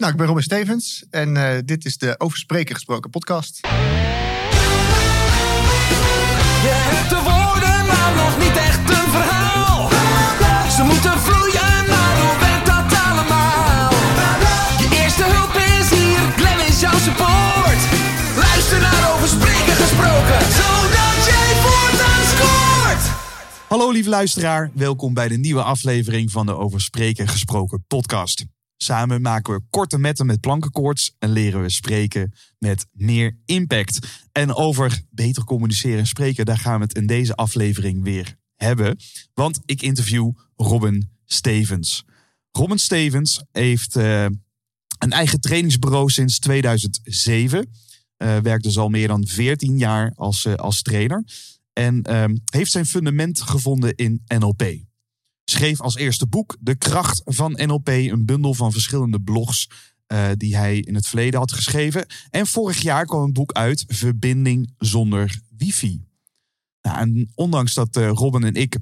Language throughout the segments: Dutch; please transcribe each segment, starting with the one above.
Nou, ik ben Robin Stevens en uh, dit is de Over Spreken Gesproken podcast. Je hebt de woorden, maar nog niet echt een verhaal. Ze moeten vloeien, maar hoe werkt dat allemaal? Je eerste hulp is hier, Glenn is jouw support. Luister naar Over Spreken Gesproken, zodat jij voortaan scoort. Hallo lieve luisteraar, welkom bij de nieuwe aflevering van de Over Spreken Gesproken podcast. Samen maken we korte metten met plankenkoorts en leren we spreken met meer impact. En over beter communiceren en spreken, daar gaan we het in deze aflevering weer hebben. Want ik interview Robin Stevens. Robin Stevens heeft uh, een eigen trainingsbureau sinds 2007. Uh, werkt dus al meer dan 14 jaar als, uh, als trainer. En ehm, heeft zijn fundament gevonden in NLP schreef als eerste boek De Kracht van NLP, een bundel van verschillende blogs uh, die hij in het verleden had geschreven. En vorig jaar kwam een boek uit, Verbinding zonder wifi. Nou, en ondanks dat uh, Robin en ik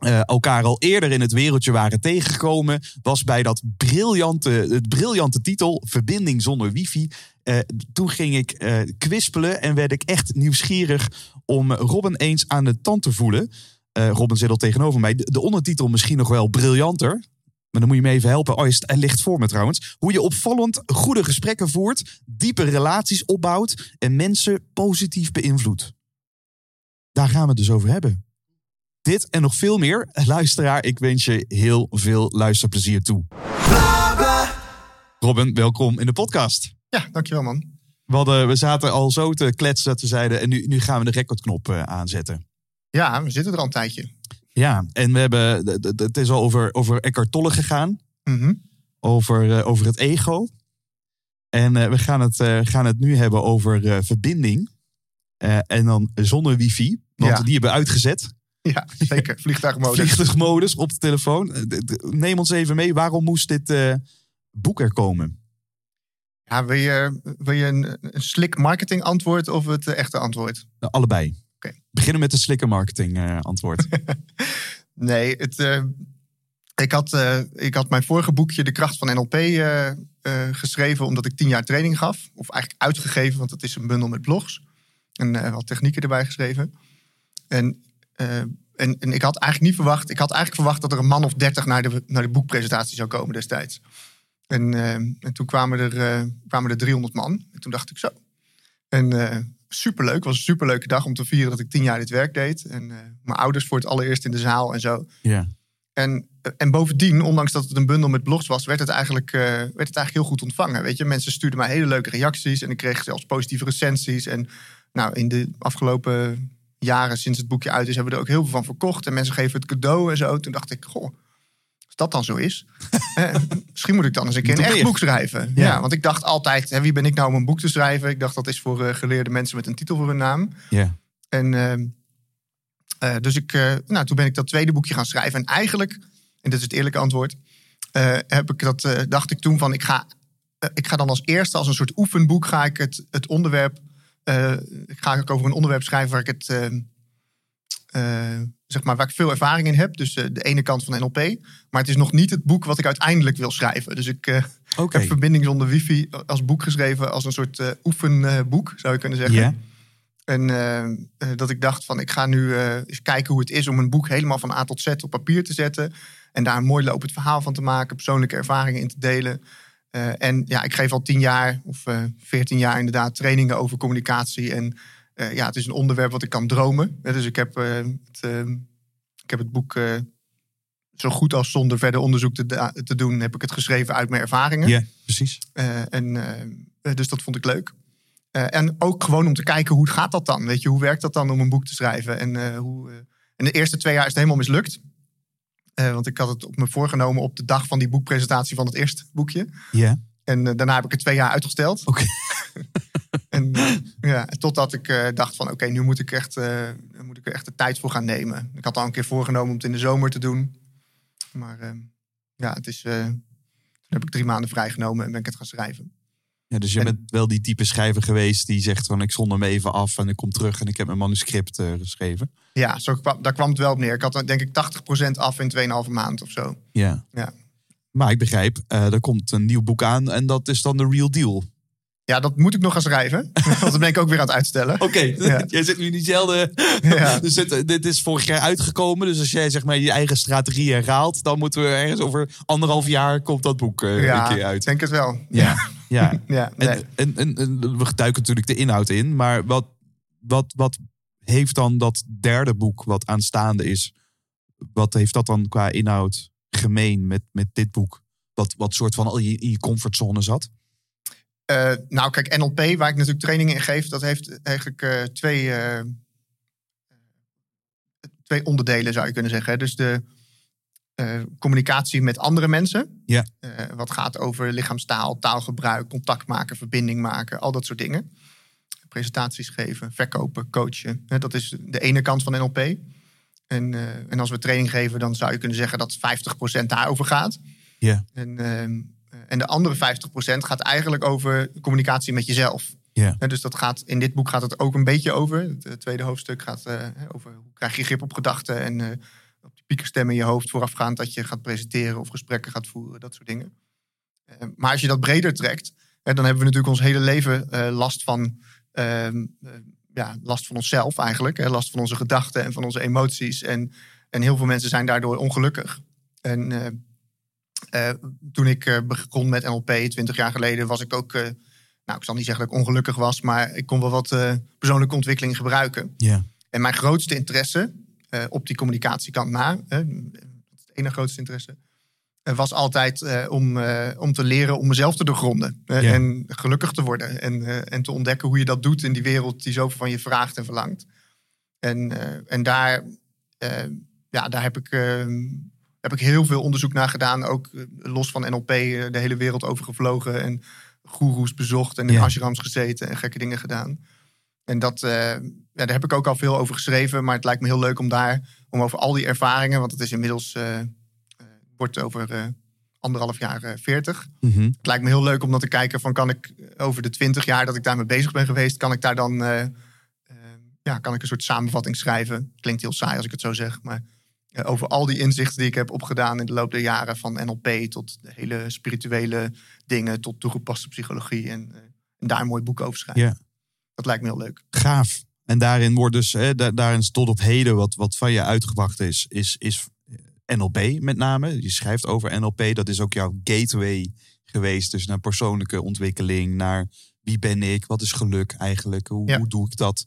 uh, elkaar al eerder in het wereldje waren tegengekomen, was bij dat briljante, het briljante titel Verbinding zonder wifi. Toen ging ik kwispelen en werd ik echt nieuwsgierig om Robin eens aan de tand te voelen. Uh, Robin zit al tegenover mij. De, de, ondertitel misschien nog wel briljanter. Maar dan moet je me even helpen. Oh, hij ligt voor me trouwens. Hoe je opvallend goede gesprekken voert, diepe relaties opbouwt en mensen positief beïnvloedt. Daar gaan we het dus over hebben. Dit en nog veel meer. Luisteraar, ik wens je heel veel luisterplezier toe. Robin, welkom in de podcast. Ja, dankjewel man. We, hadden, we zaten al zo te kletsen dat we zeiden... en nu, nu gaan we de recordknop uh, aanzetten. Ja, we zitten er al een tijdje. Ja, en we hebben, het is al over, over Eckhart Tolle gegaan. Mm -hmm. over, uh, over het ego. En uh, we gaan het, uh, gaan het nu hebben over verbinding. en dan zonder wifi, want ja. die hebben we uitgezet. Ja, zeker. Vliegtuigmodus. Vliegtuigmodus op de telefoon. Neem ons even mee, waarom moest dit boek er komen? Ja, wil je, wil je een, een slick marketing antwoord of het echte antwoord? allebei. Beginnen met de slikker marketing uh, antwoord. nee, het, uh, ik, had, uh, ik had mijn vorige boekje De Kracht van NLP geschreven omdat ik tien jaar training gaf. Of eigenlijk uitgegeven, want het is een bundel met blogs. En wat technieken erbij geschreven. En, en, en, ik had eigenlijk niet verwacht, ik had eigenlijk verwacht dat er een man of dertig naar de, naar de boekpresentatie zou komen destijds. En, en toen kwamen er, kwamen er 300 man. En toen dacht ik zo. En superleuk. Het was een superleuke dag om te vieren dat ik tien jaar dit werk deed. En uh, mijn ouders voor het allereerst in de zaal en zo. Ja. En, en bovendien, ondanks dat het een bundel met blogs was, werd het, eigenlijk, uh, werd het eigenlijk heel goed ontvangen. Weet je, mensen stuurden mij hele leuke reacties en ik kreeg zelfs positieve recensies. En nou, in de afgelopen jaren, sinds het boekje uit is, hebben we er ook heel veel van verkocht. En mensen geven het cadeau en zo. Toen dacht ik, goh, dat dan zo is, eh, misschien moet ik dan eens een keer een echt boek schrijven. Ja. ja. want ik dacht altijd, hè, wie ben ik nou om een boek te schrijven? Ik dacht dat is voor uh, geleerde mensen met een titel voor hun naam. Ja. En uh, dus ik, nou, toen ben ik dat tweede boekje gaan schrijven. En eigenlijk, en dit is het eerlijke antwoord, heb ik dat, dacht ik toen van, ik ga, ik ga dan als eerste als een soort oefenboek ga ik het, het onderwerp, ga ik over een onderwerp schrijven waar ik het zeg maar, waar ik veel ervaring in heb. Dus uh, de ene kant van NLP. Maar het is nog niet het boek wat ik uiteindelijk wil schrijven. Dus ik uh, okay. heb Verbinding zonder wifi als boek geschreven. Als een soort oefenboek, zou je kunnen zeggen. Yeah. En dat ik dacht van, ik ga nu eens kijken hoe het is om een boek helemaal van A tot Z op papier te zetten. En daar een mooi lopend verhaal van te maken. Persoonlijke ervaringen in te delen. en ja, ik geef al tien jaar of veertien jaar inderdaad trainingen over communicatie en uh, ja, het is een onderwerp wat ik kan dromen. dus ik heb, uh, het, uh, ik heb het boek zo goed als zonder verder onderzoek te, te, doen, heb ik het geschreven uit mijn ervaringen. Ja, precies. en, dus dat vond ik leuk. en ook gewoon om te kijken hoe gaat dat dan? Weet je, hoe werkt dat dan om een boek te schrijven? En, hoe, en de eerste twee jaar is het helemaal mislukt. want ik had het op me voorgenomen op de dag van die boekpresentatie van het eerste boekje. Ja. En daarna heb ik het twee jaar uitgesteld. Oké. En uh, ja, totdat ik uh, dacht van oké, okay, nu moet ik, echt, uh, moet ik er echt de tijd voor gaan nemen. Ik had al een keer voorgenomen om het in de zomer te doen. Maar ja, het is, toen heb ik drie maanden vrijgenomen en ben ik het gaan schrijven. Ja, dus je en, bent wel die type schrijver geweest die zegt van ik zonder me even af en ik kom terug en ik heb mijn manuscript geschreven. Ja, zo kwam, daar kwam het wel op neer. Ik had denk ik 80% af in 2,5 maand of zo. Ja. ja. Maar ik begrijp, er komt een nieuw boek aan en dat is dan de real deal. Ja, dat moet ik nog gaan schrijven. Want dan ben ik ook weer aan het uitstellen. Oké, jij zit nu in diezelfde... Ja. dus dit, dit, is vorig jaar uitgekomen. Dus als jij zeg maar je eigen strategie herhaalt... dan moeten we ergens over anderhalf jaar komt dat boek uh, ja, een keer uit. ik denk het wel. Ja, ja. ja en, en, en, we duiken natuurlijk de inhoud in. Maar wat, wat, wat heeft dan dat derde boek wat aanstaande is... wat heeft dat dan qua inhoud gemeen met, met dit boek? Wat, wat soort van al je, in je comfortzone zat? Uh, nou, kijk, NLP, waar ik natuurlijk trainingen in geef, dat heeft eigenlijk uh, twee, uh, twee onderdelen, zou je kunnen zeggen. Dus de communicatie met andere mensen. Ja. wat gaat over lichaamstaal, taalgebruik, contact maken, verbinding maken, al dat soort dingen. Presentaties geven, verkopen, coachen. dat is de ene kant van NLP. En, en als we training geven, dan zou je kunnen zeggen dat 50% daarover gaat. Ja. En ehm, en de andere 50% gaat eigenlijk over communicatie met jezelf. Ja. dus dat gaat, in dit boek gaat het ook een beetje over. Het eh, tweede hoofdstuk gaat uh, over hoe krijg je grip op gedachten en uh, op die piekerstem in je hoofd voorafgaand dat je gaat presenteren of gesprekken gaat voeren, dat soort dingen. Uh, maar als je dat breder trekt, dan hebben we natuurlijk ons hele leven last van, ehm, ja, last van onszelf eigenlijk. Hè, last van onze gedachten en van onze emoties. En, en heel veel mensen zijn daardoor ongelukkig. En uh, toen ik uh, begon met NLP 20 jaar geleden, was ik ook, uh, nou, ik zal niet zeggen dat ik ongelukkig was, maar ik kon wel wat persoonlijke ontwikkeling gebruiken. Ja. En mijn grootste interesse op die communicatiekant na, het ene grootste interesse, was altijd om, om te leren om mezelf te doorgronden en gelukkig te worden en, en te ontdekken hoe je dat doet in die wereld die zoveel van je vraagt en verlangt. En, en daar, ja, daar heb ik heb ik heel veel onderzoek naar gedaan. Ook eh, los van NLP eh, de hele wereld over gevlogen. En goeroes bezocht en in ashrams gezeten en gekke dingen gedaan. En dat, uh, ja, daar heb ik ook al veel over geschreven. Maar het lijkt me heel leuk om daar, om over al die ervaringen... want het is inmiddels, uh, wordt over anderhalf jaar veertig. Mm -hmm. Het lijkt me heel leuk om dan te kijken van... kan ik over de twintig jaar dat ik daarmee bezig ben geweest... kan ik daar dan ja, kan ik een soort samenvatting schrijven. Klinkt heel saai als ik het zo zeg, maar over al die inzichten die ik heb opgedaan in de loop der jaren, van NLP tot de hele spirituele dingen, tot toegepaste psychologie. En, eh, en daar een mooi boek over schrijven. Ja. Dat lijkt me heel leuk. Gaaf. En daarin wordt dus, hè, daarin is tot op heden wat, wat van je uitgebracht is, is, is NLP met name. Je schrijft over NLP. Dat is ook jouw gateway geweest. Dus naar persoonlijke ontwikkeling, naar wie ben ik, wat is geluk eigenlijk, hoe, hoe doe ik dat?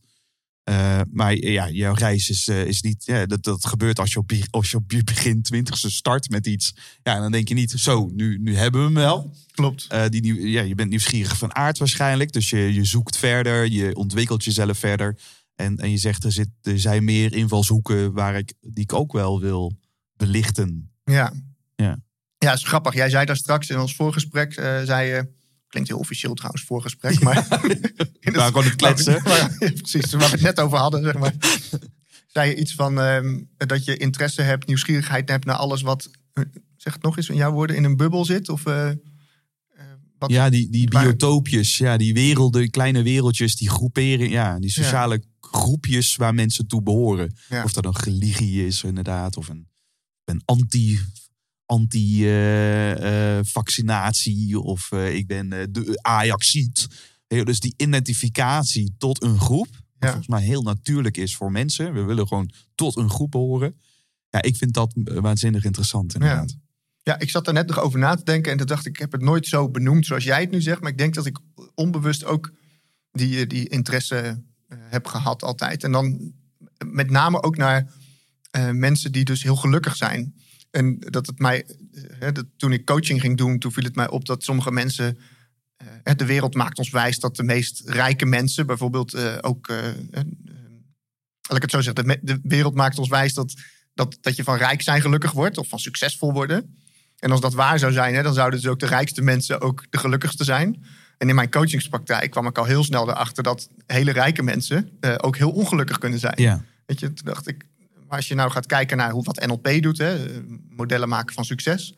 Uh, maar ja, jouw reis is, uh, is niet. Ja, dat, dat gebeurt als je, op, als je op je begin twintigste start met iets. Ja, dan denk je niet, zo, nu, nu hebben we hem wel. Klopt. Uh, die, ja, je bent nieuwsgierig van aard waarschijnlijk. Dus je, je zoekt verder, je ontwikkelt jezelf verder. En, en je zegt, er, zit, er zijn meer invalshoeken waar ik, die ik ook wel wil belichten. Ja. Ja, ja is grappig. Jij zei daar straks in ons voorgesprek, zei je Klinkt heel officieel trouwens, voorgesprek. Maar nou, gewoon het kletsen. Maar, ja, precies, waar we het net over hadden. Zeg maar. Zei je iets van um, dat je interesse hebt, nieuwsgierigheid hebt naar alles wat, eh, zeg het nog eens in jouw woorden, in een bubbel zit? Of, uh, wat, ja, die, die biotoopjes, ja, die werelden, kleine wereldjes, die groeperen, ja, die sociale ja. groepjes waar mensen toe behoren. Ja. Of dat een religie is, inderdaad, of een, een anti anti-vaccinatie uh, uh, of uh, ik ben de Ajaxiet. Dus die identificatie tot een groep, wat ja. volgens mij heel natuurlijk is voor mensen. We willen gewoon tot een groep behoren. Ja, ik vind dat waanzinnig interessant inderdaad. Ja. Ja, ik zat er net nog over na te denken en toen dacht ik, ik heb het nooit zo benoemd zoals jij het nu zegt. Maar ik denk dat ik onbewust ook die, die interesse heb gehad altijd. En dan met name ook naar mensen die dus heel gelukkig zijn. En dat het mij, hè, dat toen ik coaching ging doen, toen viel het mij op dat sommige mensen. Uh, de wereld maakt ons wijs dat de meest rijke mensen, bijvoorbeeld uh, ook. Uh, laat ik het zo zeggen, de, de, wereld maakt ons wijs dat, dat, dat je van rijk zijn gelukkig wordt of van succesvol worden. En als dat waar zou zijn, hè, dan zouden dus ook de rijkste mensen ook de gelukkigste zijn. En in mijn coachingspraktijk kwam ik al heel snel erachter dat hele rijke mensen ook heel ongelukkig kunnen zijn. Ja. Weet je, toen dacht ik, maar als je nou gaat kijken naar hoe wat NLP doet, hè, modellen maken van succes.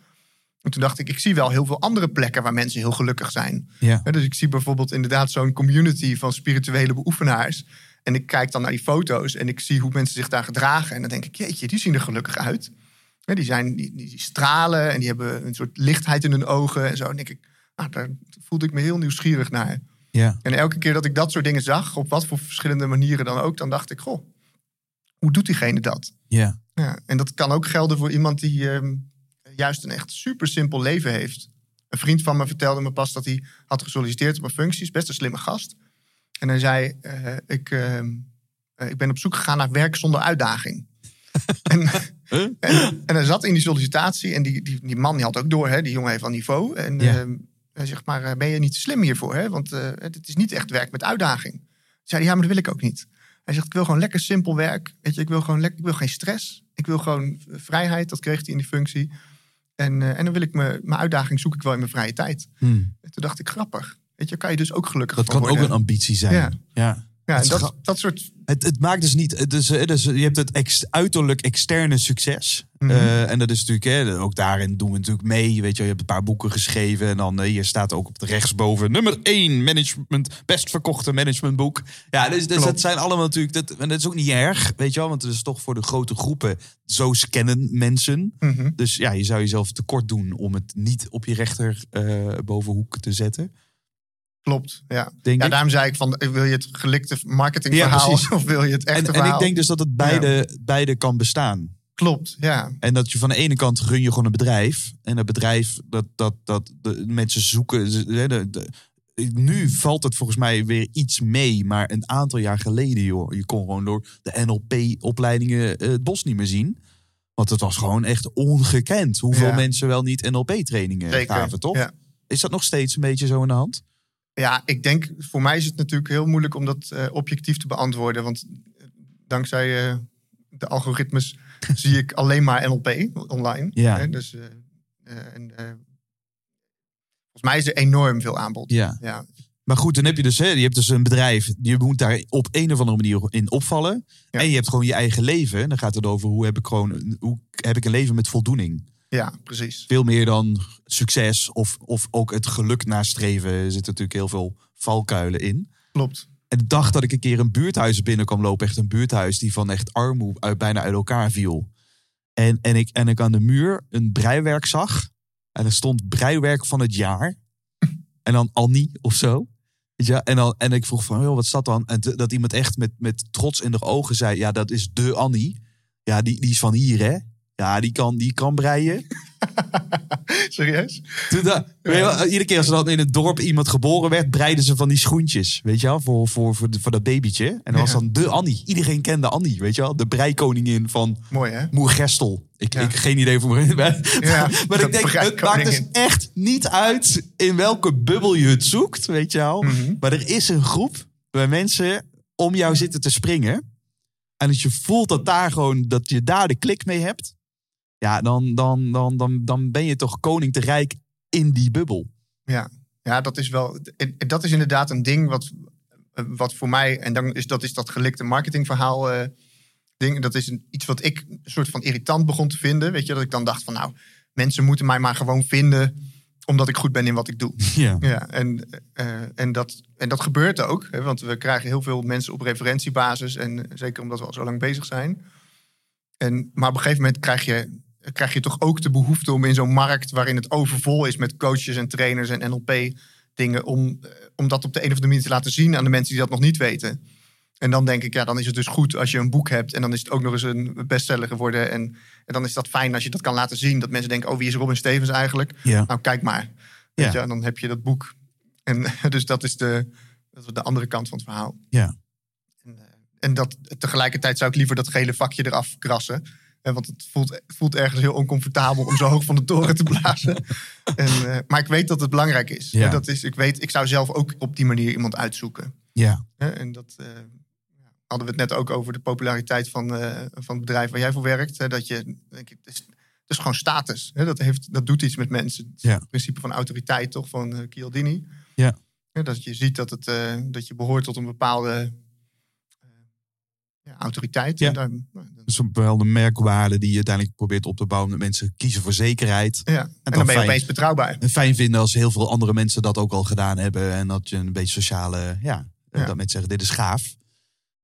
En toen dacht ik, ik zie wel heel veel andere plekken waar mensen heel gelukkig zijn. Ja. Dus ik zie bijvoorbeeld inderdaad zo'n community van spirituele beoefenaars. En ik kijk dan naar die foto's en ik zie hoe mensen zich daar gedragen. En dan denk ik, jeetje, die zien er gelukkig uit. Die, zijn, die, die stralen en die hebben een soort lichtheid in hun ogen en zo. En denk ik, nou, daar voelde ik me heel nieuwsgierig naar. Ja. En elke keer dat ik dat soort dingen zag, op wat voor verschillende manieren dan ook, dan dacht ik, goh, hoe doet diegene dat? Ja. Ja, en dat kan ook gelden voor iemand die ehm, juist een echt super simpel leven heeft. Een vriend van me vertelde me pas dat hij had gesolliciteerd op een functie. Is best een slimme gast. En hij zei, eh, ik, ehm, eh, ik ben op zoek gegaan naar werk zonder uitdaging. en, Huh? en, en hij zat in die sollicitatie en die, die, die man die had ook door, hè, die jongen heeft wel niveau. En Ja. ehm, hij zegt, maar eh, ben je niet te slim hiervoor? Hè? Want het is niet echt werk met uitdaging. Zei hij, ja, maar dat wil ik ook niet. Hij zegt, ik wil gewoon lekker simpel werk. Weet je, ik wil gewoon lekker, ik wil geen stress. Ik wil gewoon vrijheid. Dat kreeg hij in die functie. En, eh, en dan wil ik me, mijn uitdaging zoek ik wel in mijn vrije tijd. Hm. En toen dacht ik, grappig. Weet je, kan je dus ook gelukkig Dat kan ook een ambitie zijn. Ja. ja. Ja, dat, dat soort... Het, het maakt dus niet. is, het is- je hebt het ex, uiterlijk externe succes. Mhm. Eh, en dat is natuurlijk, hè, ook daarin doen we natuurlijk mee. Weet je, je hebt een paar boeken geschreven. En dan eh, hier staat ook op de rechtsboven nummer 1 management, best verkochte managementboek. Ja, dus, dus dat zijn allemaal natuurlijk. Dat, en dat is ook niet erg, weet je wel, want het is toch voor de grote groepen. Zo scannen mensen. Mhm. Dus ja, je zou jezelf tekort doen om het niet op je rechter eh, bovenhoek te zetten. Klopt, ja. Denk ja. ik. Daarom zei ik van, wil je het gelikte marketingverhaal Ja, of wil je het echte En, en verhaal? ik denk dus dat het beide, beide kan bestaan. Klopt, ja. En dat je van de ene kant gun je gewoon een bedrijf. En dat bedrijf, dat, dat, dat de mensen zoeken. de, de- nu valt het volgens mij weer iets mee. Maar een aantal jaar geleden, joh. Je kon gewoon door de NLP-opleidingen het bos niet meer zien. Want het was gewoon echt ongekend. Hoeveel Ja. mensen wel niet NLP-trainingen gaven, toch? Is dat nog steeds een beetje zo in de hand? Ja, ik denk, voor mij is het natuurlijk heel moeilijk om dat eh, objectief te beantwoorden. Want eh, dankzij eh, de algoritmes zie ik alleen maar NLP online. Ja. Hè, dus, en, volgens mij is er enorm veel aanbod. Ja. Ja, Maar goed, dan heb je dus, hè, je hebt dus een bedrijf. Je moet daar op een of andere manier in opvallen. Ja. En je hebt gewoon je eigen leven. Dan gaat het over hoe heb ik gewoon hoe heb ik een leven met voldoening. Ja precies. Veel meer dan succes of, of ook het geluk nastreven. Er zitten natuurlijk heel veel valkuilen in. Klopt. En de dag dat ik een keer een buurthuis binnen kwam lopen, echt een buurthuis die van echt armoede uit, bijna uit elkaar viel. En, en, ik, en ik aan de muur een breiwerk zag. En er stond breiwerk van het jaar. En dan Annie of zo. Je, en, dan, en ik vroeg van, joh, wat staat dan? En dat iemand echt met, met trots in de ogen zei, ja, dat is de Annie. Ja, die, die is van hier, hè? Ja, die kan, die kan breien. Serieus? Toen da- je iedere keer als er dan in het dorp iemand geboren werd, breiden ze van die schoentjes. Weet je wel, voor, voor, voor, de- voor dat babytje. En dat was dan de Annie. Iedereen kende Annie, weet je wel. De breikoningin van Mooi, hè? Moergestel. Ik, Ja. ik geen idee voor me. Maar, Ja, maar dat ik denk, het maakt dus echt niet uit in welke bubbel je het zoekt, weet je wel. Mhm. Maar er is een groep waar mensen om jou zitten te springen. En dat je voelt dat, daar gewoon, dat je daar de klik mee hebt. Ja, dan, dan, dan, dan, dan ben je toch koning te rijk in die bubbel. Ja, ja dat is wel. en Dat is inderdaad een ding wat, wat voor mij. En dan is dat is dat gelikte marketingverhaal. eh ding. Dat is een, iets wat ik een soort van irritant begon te vinden. Weet je, dat ik dan dacht van nou, mensen moeten mij maar gewoon vinden. Omdat ik goed ben in wat ik doe. Ja. Ja, en, eh, en, dat, en dat gebeurt ook. Hè, want we krijgen heel veel mensen op referentiebasis. En zeker omdat we al zo lang bezig zijn. En, maar op een gegeven moment krijg je, krijg je toch ook de behoefte om in zo'n markt... waarin het overvol is met coaches en trainers en NLP-dingen... Om, eh, om dat op de een of andere manier te laten zien aan de mensen die dat nog niet weten. En dan denk ik, ja, dan is het dus goed als je een boek hebt... en dan is het ook nog eens een bestseller geworden. En, en dan is dat fijn als je dat kan laten zien. Dat mensen denken, oh, wie is Robin Stevens eigenlijk? Ja. Nou, kijk maar. Weet Ja. je, en dan heb je dat boek. En dus dat is de, dat is de andere kant van het verhaal. Ja. En, eh, en dat, tegelijkertijd zou ik liever dat gele vakje eraf krassen. Eh, Want het voelt, voelt ergens heel oncomfortabel om zo hoog van de toren te blazen. En, eh, maar ik weet dat het belangrijk is. Ja. En Dat is ik, weet, ik zou zelf ook op die manier iemand uitzoeken. Ja. En dat eh, hadden we het net ook over de populariteit van, eh, van het bedrijf waar jij voor werkt. Hè, dat je, denk ik, het is, het is gewoon status. Hè, dat, heeft, dat doet iets met mensen. Het Ja. principe van autoriteit toch van Cialdini. Ja. Dat je ziet dat, het, dat je behoort tot een bepaalde autoriteit. Ja. En nou, dan- Dus een bepaalde merkwaarde die je uiteindelijk probeert op te bouwen. Dat mensen kiezen voor zekerheid. ja. En, dan, dan ben je fijn. opeens betrouwbaar. En fijn vinden als heel veel andere mensen dat ook al gedaan hebben. En dat je een beetje sociale, ja, Ja. dat mensen zeggen dit is gaaf.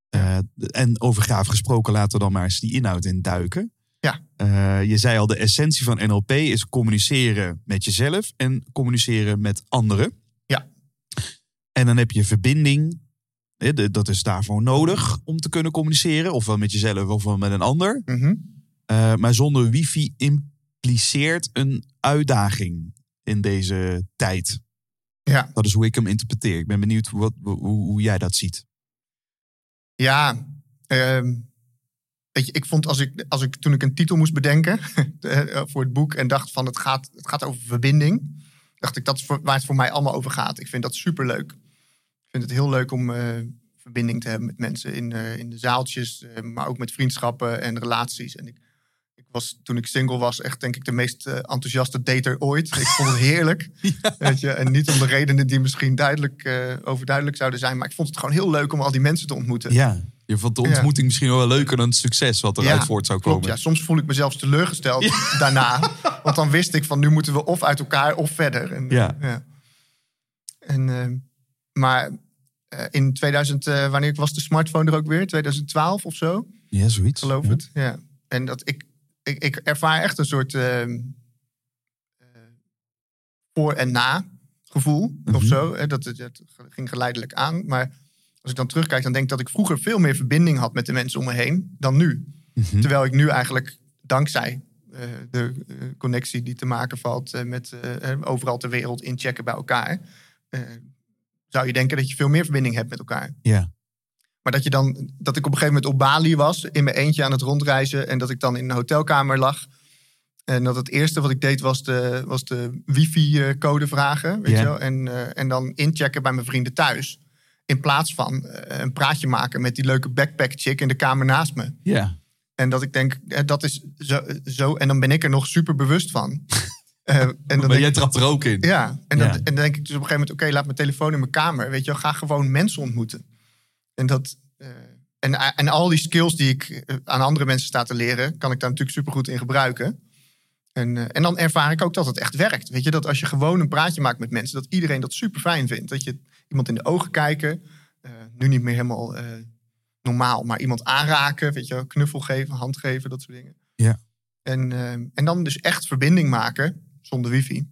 Eh, en over gaaf gesproken laten we dan maar eens die inhoud in duiken. Ja. Eh, je zei al, de essentie van NLP is communiceren met jezelf en communiceren met anderen. Ja. En dan heb je verbinding. Dat is daarvoor nodig om te kunnen communiceren. Ofwel met jezelf ofwel met een ander. Mhm. Eh, maar zonder wifi impliceert een uitdaging in deze tijd. Ja. Dat is hoe ik hem interpreteer. Ik ben benieuwd wat, hoe, hoe jij dat ziet. Ja, ehm, weet je, ik vond als ik, als ik toen ik een titel moest bedenken eh, voor het boek en dacht van het gaat, het gaat over verbinding, dacht ik dat is voor, waar het voor mij allemaal over gaat. Ik vind dat superleuk. Ik vind het heel leuk om eh, verbinding te hebben met mensen in, eh, in de zaaltjes, eh, maar ook met vriendschappen en relaties. En ik, ik was toen ik single was echt denk ik de meest enthousiaste dater ooit. Ik vond het heerlijk. Weet je? En niet om de redenen die misschien duidelijk, overduidelijk zouden zijn, maar ik vond het gewoon heel leuk om al die mensen te ontmoeten. Ja, je vond de Ja. ontmoeting misschien wel leuker dan het succes wat eruit Ja, voort zou Klopt, komen. ja. Soms voel ik mezelf teleurgesteld daarna. Want dan wist ik van nu moeten we of uit elkaar of verder. En, Ja. ja. En, maar eh, in 2000, eh, wanneer was de smartphone er ook weer? 2012 of zo, Ja, zoiets. geloof Ja. het. Ja. En dat ik, ik, ik ervaar echt een soort eh, eh, voor- en na gevoel of Mhm. zo. Hè, Dat, het- het ging geleidelijk aan. Maar als ik dan terugkijk, dan denk ik dat ik vroeger veel meer verbinding had met de mensen om me heen dan nu. Mhm. Terwijl ik nu eigenlijk dankzij de connectie die te maken valt met overal ter wereld inchecken bij elkaar, zou je denken dat je veel meer verbinding hebt met elkaar. Ja. Maar dat, je dan, dat ik op een gegeven moment op Bali was, in mijn eentje aan het rondreizen, en dat ik dan in een hotelkamer lag. En dat het eerste wat ik deed was de, was de wifi-code vragen. Weet je wel? En, eh, en dan inchecken bij mijn vrienden thuis. In plaats van eh, een praatje maken met die leuke backpack-chick in de kamer naast me. Ja. En dat ik denk, eh, dat is zo, zo. En dan ben ik er nog super bewust van. Eh, en dan Maar jij ik, trapt er ook in. ja, en, Ja. Dat, en dan denk ik dus op een gegeven moment, oké, laat mijn telefoon in mijn kamer. Weet je wel, ga gewoon mensen ontmoeten. En, dat, eh, en, en al die skills die ik eh, aan andere mensen sta te leren, kan ik daar natuurlijk supergoed in gebruiken. En, eh, en dan ervaar ik ook dat het echt werkt. Weet je, dat als je gewoon een praatje maakt met mensen, dat iedereen dat super fijn vindt. Dat je iemand in de ogen kijken, eh, nu niet meer helemaal eh, normaal, maar iemand aanraken, weet je, knuffel geven, hand geven, dat soort dingen. Ja. En, en dan dus echt verbinding maken zonder wifi.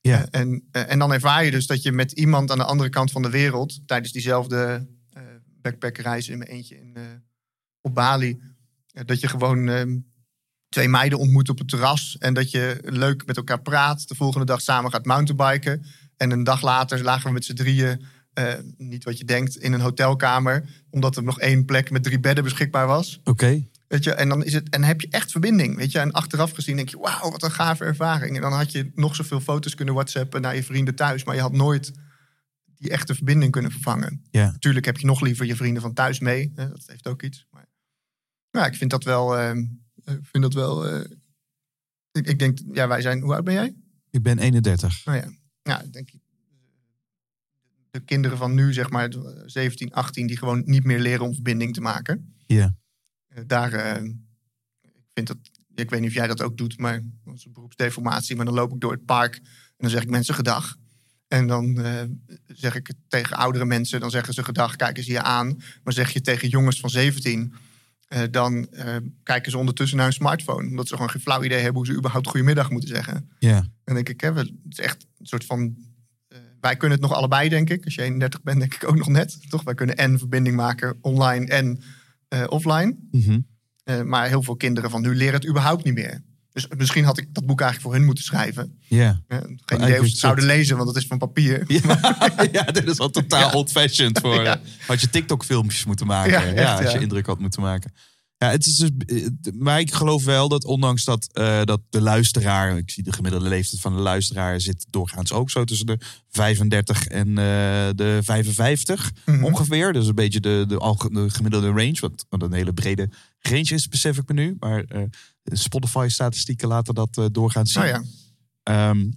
Ja. Eh, en, eh, en dan ervaar je dus dat je met iemand aan de andere kant van de wereld, tijdens diezelfde eh backpackreis in mijn eentje in, op Bali, dat je gewoon ehm, twee meiden ontmoet op het terras en dat je leuk met elkaar praat. De volgende dag samen gaat mountainbiken. En een dag later lagen we met z'n drieën, niet wat je denkt, in een hotelkamer, omdat er nog één plek met drie bedden beschikbaar was. Oké. Weet je, en dan is het, en heb je echt verbinding. Weet je, en achteraf gezien denk je, wauw, wat een gave ervaring. En dan had je nog zoveel foto's kunnen WhatsAppen naar je vrienden thuis, maar je had nooit die echte verbinding kunnen vervangen. Ja. Natuurlijk heb je nog liever je vrienden van thuis mee. Hè, dat heeft ook iets. Maar ja, ik vind dat wel. ehm, ik vind dat wel. eh, ik, ik denk, ja, wij zijn. Hoe oud ben jij? Ik ben 31. Nou ja, ja, ik denk de kinderen van nu, zeg maar 17, 18, die gewoon niet meer leren om verbinding te maken. Ja. Eh, daar, eh, ik vind dat, ik weet niet of jij dat ook doet, maar dat is een beroepsdeformatie. Maar dan loop ik door het park en dan zeg ik mensen gedag. En dan eh, zeg ik het tegen oudere mensen, dan zeggen ze gedag, kijken ze je aan. Maar zeg je tegen jongens van 17, eh, dan kijken ze ondertussen naar hun smartphone. Omdat ze gewoon geen flauw idee hebben hoe ze überhaupt goedemiddag moeten zeggen. Ja. Dan denk ik, hè, we- het is echt een soort van. wij kunnen het nog allebei, denk ik. Als je 31 bent, denk ik ook nog net. Toch? Wij kunnen en verbinding maken online en eh, offline. Mhm. Eh, maar heel veel kinderen van nu leren het überhaupt niet meer. Dus misschien had ik dat boek eigenlijk voor hun moeten schrijven. Ja. Eh, geen idee of ze het zouden lezen, want het is van papier. Ja, ja, dit is al totaal Ja. old-fashioned voor. Had je TikTok-filmpjes moeten maken. Ja, echt, als je indruk had moeten maken. Ja, het is dus, eh, maar ik geloof wel dat ondanks dat, eh, dat de luisteraar, ik zie de gemiddelde leeftijd van de luisteraar zit doorgaans ook zo tussen de 35 en eh, de 55 Mhm. ongeveer. Dus een beetje de, de, de gemiddelde range, wat, wat een hele brede range is, ik me nu. Maar eh, Spotify-statistieken laten dat doorgaans zien. Nou ja, Ehm,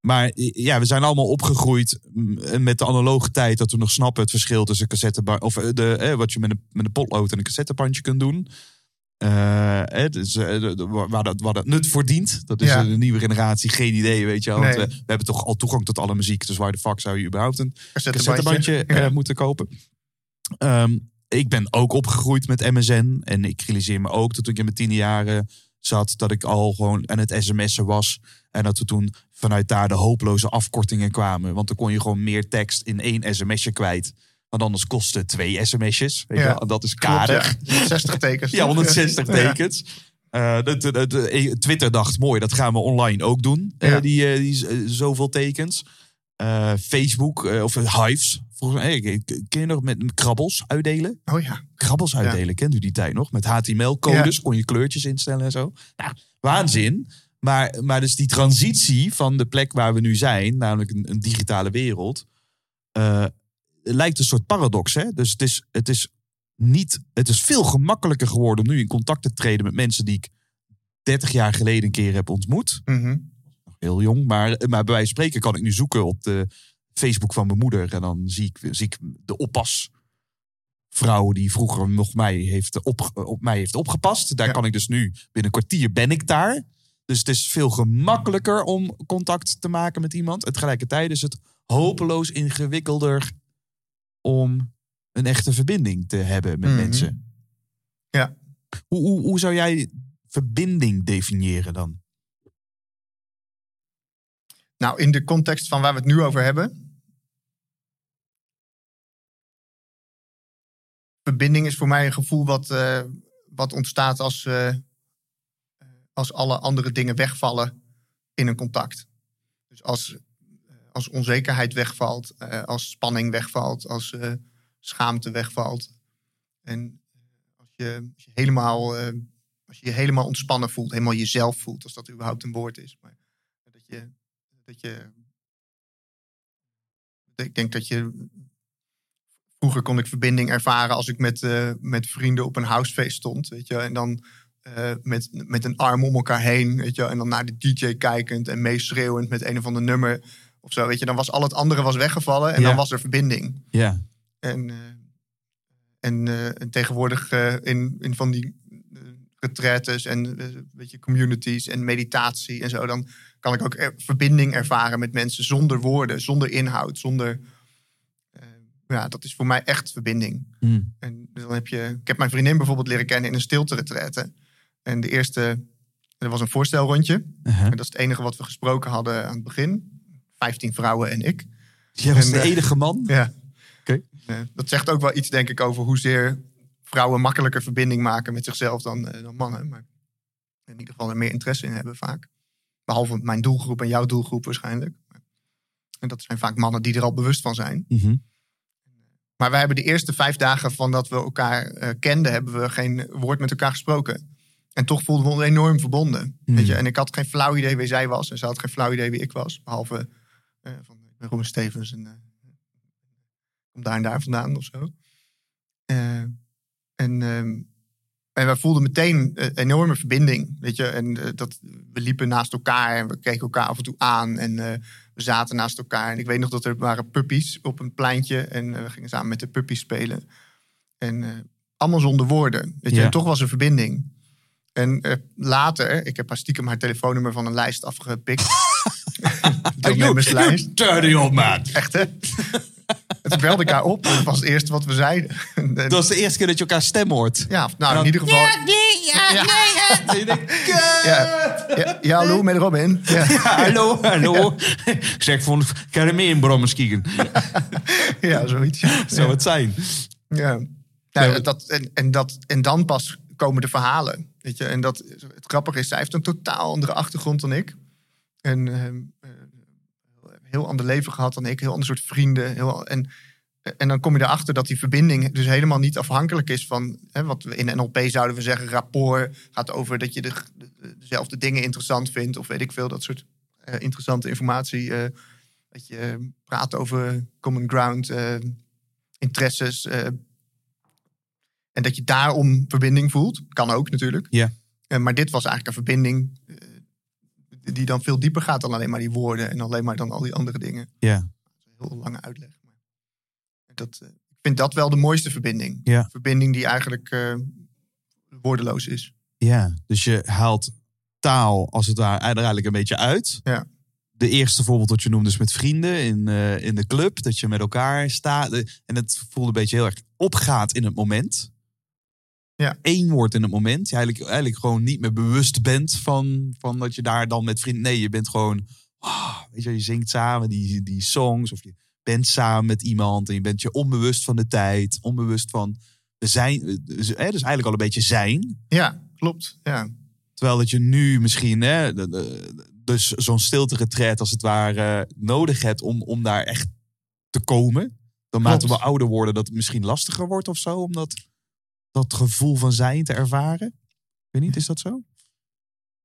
maar ja, we zijn allemaal opgegroeid mm, met de analoge tijd dat we nog snappen het verschil tussen cassetteband of eh, de, eh, wat je met een, met een potlood en een cassettebandje kunt doen. Dus, de- de- waar, dat, waar dat nut voor dient. Dat is Ja. een nieuwe generatie, geen idee, weet je wel. Want we, hebben toch al toegang tot alle muziek. Dus waar de fuck zou je überhaupt een cassettebandje. cassettebandje Ja. moeten kopen? Ehm, ik ben ook opgegroeid met MSN. En ik realiseer me ook dat toen ik in mijn tiende jaren zat. Dat ik al gewoon aan het sms'en was. En dat we toen vanuit daar de hopeloze afkortingen kwamen. Want dan kon je gewoon meer tekst in één sms'je kwijt. Want anders kostte twee sms'jes. Weet Ja. dat is Klopt, karig. ja. 160 tekens. Ja, 160 Ja. tekens. Eh, de, de- de- de- Twitter dacht, mooi, dat gaan we online ook doen. eh, die, eh, die eh, zoveel tekens. Eh, Facebook, eh, of Hives. Volgens mij, eh, ken je nog met met krabbels uitdelen? Oh ja. Krabbels uitdelen, kent u die tijd nog? Met HTML-codes kon je kleurtjes instellen en zo. Nou, waanzin. Maar, maar dus die transitie van de plek waar we nu zijn, namelijk een, een digitale wereld, eh, lijkt een soort paradox. Hè? Dus het is, het, is niet, het is veel gemakkelijker geworden om nu in contact te treden met mensen die ik 30 jaar geleden een keer heb ontmoet. Mhm. Heel jong, maar, maar bij wijze van spreken kan ik nu zoeken op de Facebook van mijn moeder. En dan zie ik, zie ik de oppas vrouw die vroeger nog mij heeft op, op mij heeft opgepast. Daar Ja. kan ik dus nu, binnen een kwartier ben ik daar. Dus het is veel gemakkelijker om contact te maken met iemand. En tegelijkertijd is het hopeloos ingewikkelder om een echte verbinding te hebben met Mhm. mensen. Ja. Hoe, hoe, hoe zou jij verbinding definiëren dan? Nou, in de context van waar we het nu over hebben. Verbinding is voor mij een gevoel wat, eh, wat ontstaat als, eh, als alle andere dingen wegvallen in een contact. Dus als, eh, als onzekerheid wegvalt, eh, als spanning wegvalt, als eh, schaamte wegvalt. En als je, als je helemaal, als je je helemaal ontspannen voelt, helemaal jezelf voelt, als dat überhaupt een woord is. Maar dat je, dat je. Ik denk dat je. Vroeger kon ik verbinding ervaren als ik met, met vrienden op een housefeest stond. Weet je, en dan eh, met, met een arm om elkaar heen. Weet je, en dan naar de DJ kijkend en meeschreeuwend met een of ander nummer. Of zo, weet je, dan was al het andere was weggevallen en Ja. dan was er verbinding. Ja, En, eh, en, eh, en tegenwoordig in, in van die retraites en weet je, communities en meditatie en zo, dan kan ik ook er- verbinding ervaren met mensen zonder woorden, zonder inhoud, zonder. ja, dat is voor mij echt verbinding. Hm. En dan heb je, ik heb mijn vriendin bijvoorbeeld leren kennen in een stilte retraite. En de eerste, er was een voorstelrondje. Uh-huh. En dat is het enige wat we gesproken hadden aan het begin. Vijftien vrouwen en ik. Jij was En, de eh, enige man? Ja. Oké. Eh, dat zegt ook wel iets, denk ik, over hoezeer vrouwen makkelijker verbinding maken met zichzelf dan, eh, dan mannen. Maar in ieder geval er meer interesse in hebben vaak. Behalve mijn doelgroep en jouw doelgroep waarschijnlijk. En dat zijn vaak mannen die er al bewust van zijn. Mhm. Maar wij hebben de eerste vijf dagen van dat we elkaar kenden, hebben we geen woord met elkaar gesproken. En toch voelden we ons enorm verbonden. Hmm. Weet je? En ik had geen flauw idee wie zij was. En ze had geen flauw idee wie ik was. Behalve eh, van ik ben Robin Stevens en eh, kom daar en daar vandaan of zo. Eh, en, ehm, en we voelden meteen een enorme verbinding. Weet je? En dat, we liepen naast elkaar en we keken elkaar af en toe aan. En we zaten naast elkaar. En ik weet nog dat er waren puppies op een pleintje. En we gingen samen met de puppies spelen. En allemaal zonder woorden. Weet je? Ja. En toch was er verbinding. En eh, later, ik heb haar stiekem haar telefoonnummer van een lijst afgepikt. Deelnemerslijst. Turn op, man. Echt hè? En toen belde ik haar op. Dat was het eerste wat we zeiden. En, Dat was de eerste keer dat je elkaar stem hoort. ja, nou in ieder geval. Ja, En je denkt, ja, ja, ja, hallo met Robin. Ja, hallo, hallo. Ik zeg van, kan er meer in brommers kijken? ja zoiets. Ja. Zou het zijn. Ja. Nou, dat, en, en, dat, en dan pas komen de verhalen. Weet je? En dat, het grappige is, zij heeft een totaal andere achtergrond dan ik. En eh, heel ander leven gehad dan ik. Heel ander soort vrienden. Heel, en, en dan kom je erachter dat die verbinding dus helemaal niet afhankelijk is van... Hè, wat we in NLP zouden we zeggen, rapport. Gaat over dat je de, de- dezelfde dingen interessant vindt. Of weet ik veel, dat soort eh, interessante informatie. dat je praat over common ground, interesses... en dat je daarom verbinding voelt. Kan ook natuurlijk. Ja. Eh, maar dit was eigenlijk een verbinding eh, die dan veel dieper gaat dan alleen maar die woorden. En alleen maar dan al die andere dingen. Ja. Heel lange uitleg. Maar dat, eh, ik vind dat wel de mooiste verbinding. Ja. Verbinding die eigenlijk woordeloos is. Ja, dus je haalt taal als het ware uiteindelijk een beetje uit. Ja. De eerste voorbeeld dat je noemde is met vrienden in, in de club. Dat je met elkaar staat. En het voelde een beetje heel erg opgaat in het moment. Ja. één wordt in het moment. Je eigenlijk, eigenlijk gewoon niet meer bewust bent van, van dat je daar dan met vrienden... Nee, je bent gewoon... ah, weet je, je zingt samen die, die songs of je bent samen met iemand en je bent je onbewust van de tijd, onbewust van we zijn, dus, hè, dus eigenlijk al een beetje zijn. Ja, klopt. Ja. Terwijl dat je nu misschien, hè, dus zo'n stilte als het ware nodig hebt om, om daar echt te komen. Dan mate Klopt. we ouder worden dat het misschien lastiger wordt of zo, om dat, gevoel van zijn te ervaren. Ik weet niet, is dat zo?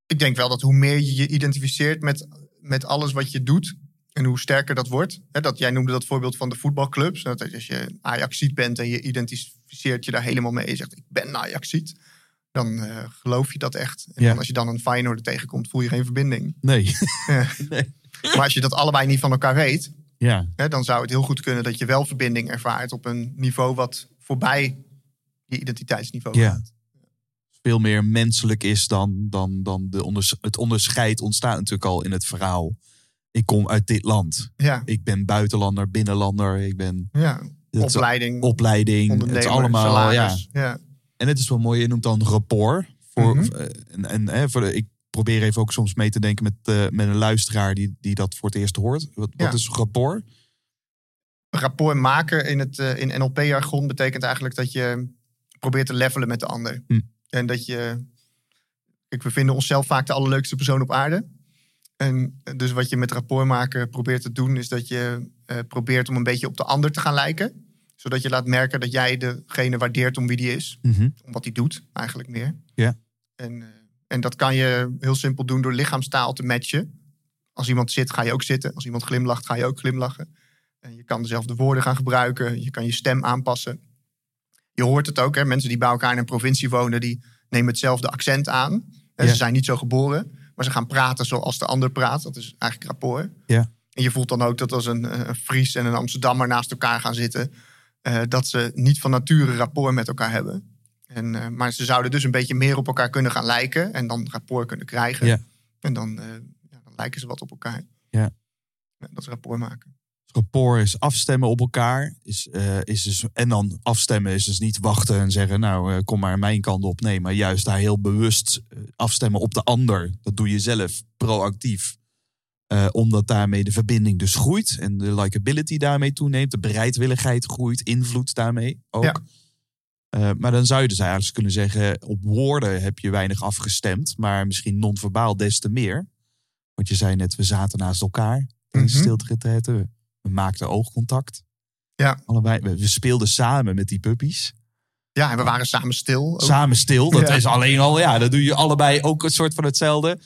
Ik denk wel dat hoe meer je je identificeert met, met alles wat je doet. En hoe sterker dat wordt. Hè, dat, jij noemde dat voorbeeld van de voetbalclubs. Dat als je Ajaxiet bent en je identificeert je daar helemaal mee. Je zegt ik ben Ajaxiet. Dan eh, geloof je dat echt. En Ja. dan als je dan een Feyenoord tegenkomt voel je geen verbinding. Nee. Ja. nee. Maar als je dat allebei niet van elkaar weet. Ja, Hè, dan zou het heel goed kunnen dat je wel verbinding ervaart. Op een niveau wat voorbij je identiteitsniveau Ja. gaat. veel meer menselijk is dan, dan, dan de onders, het onderscheid ontstaat natuurlijk al in het verhaal. Ik kom uit dit land. Ja, Ik ben buitenlander, binnenlander. Ik ben ja. opleiding, opleiding. Het is allemaal. Ja. salaris. Ja. En het is wel mooi. Je noemt dan rapport. Voor, Mhm. eh, en, en hè, voor de, ik probeer even ook soms mee te denken met, eh, met een luisteraar die, die dat voor het eerst hoort. Wat, wat is rapport? rapport maken in, het, eh, in NLP-jargon betekent eigenlijk dat je probeert te levelen met de ander. Hm. En dat je. Kijk, we vinden onszelf vaak de allerleukste persoon op aarde. En eh, dus wat je met rapport maken probeert te doen, is dat je eh, probeert om een beetje op de ander te gaan lijken. Zodat je laat merken dat jij degene waardeert om wie die is. Mhm. Om wat hij doet, eigenlijk meer. Ja. En, eh, en dat kan je heel simpel doen door lichaamstaal te matchen. Als iemand zit, ga je ook zitten. Als iemand glimlacht, ga je ook glimlachen. En je kan dezelfde woorden gaan gebruiken. Je kan je stem aanpassen. Je hoort het ook, hè? mensen die bij elkaar in een provincie wonen, die nemen hetzelfde accent aan. En Ja. Ze zijn niet zo geboren, maar ze gaan praten zoals de ander praat. Dat is eigenlijk rapport. Ja. En je voelt dan ook dat als een, een Fries en een Amsterdammer naast elkaar gaan zitten, eh, dat ze niet van nature rapport met elkaar hebben. En, eh, maar ze zouden dus een beetje meer op elkaar kunnen gaan lijken en dan rapport kunnen krijgen. Ja. En dan, eh, ja, dan lijken ze wat op elkaar. Ja. Ja, dat is rapport maken. Rapport is afstemmen op elkaar. Is, eh, is dus, en dan afstemmen is dus niet wachten en zeggen, nou eh, kom maar mijn kant op. Nee, maar juist daar heel bewust eh, afstemmen op de ander. Dat doe je zelf proactief. Omdat daarmee de verbinding dus groeit. En de likability daarmee toeneemt. De bereidwilligheid groeit. Invloed daarmee ook. Ja. Maar dan zou je dus eigenlijk kunnen zeggen... op woorden heb je weinig afgestemd. Maar misschien non-verbaal des te meer. Want je zei net, we zaten naast elkaar. Tijdens Mhm. stilteretretten. We maakten oogcontact. Ja. Allebei, we, we speelden samen met die puppies. Ja, en we waren samen stil. ook. Samen stil. Dat Ja. is alleen al, ja, dat doe je allebei ook een soort van hetzelfde.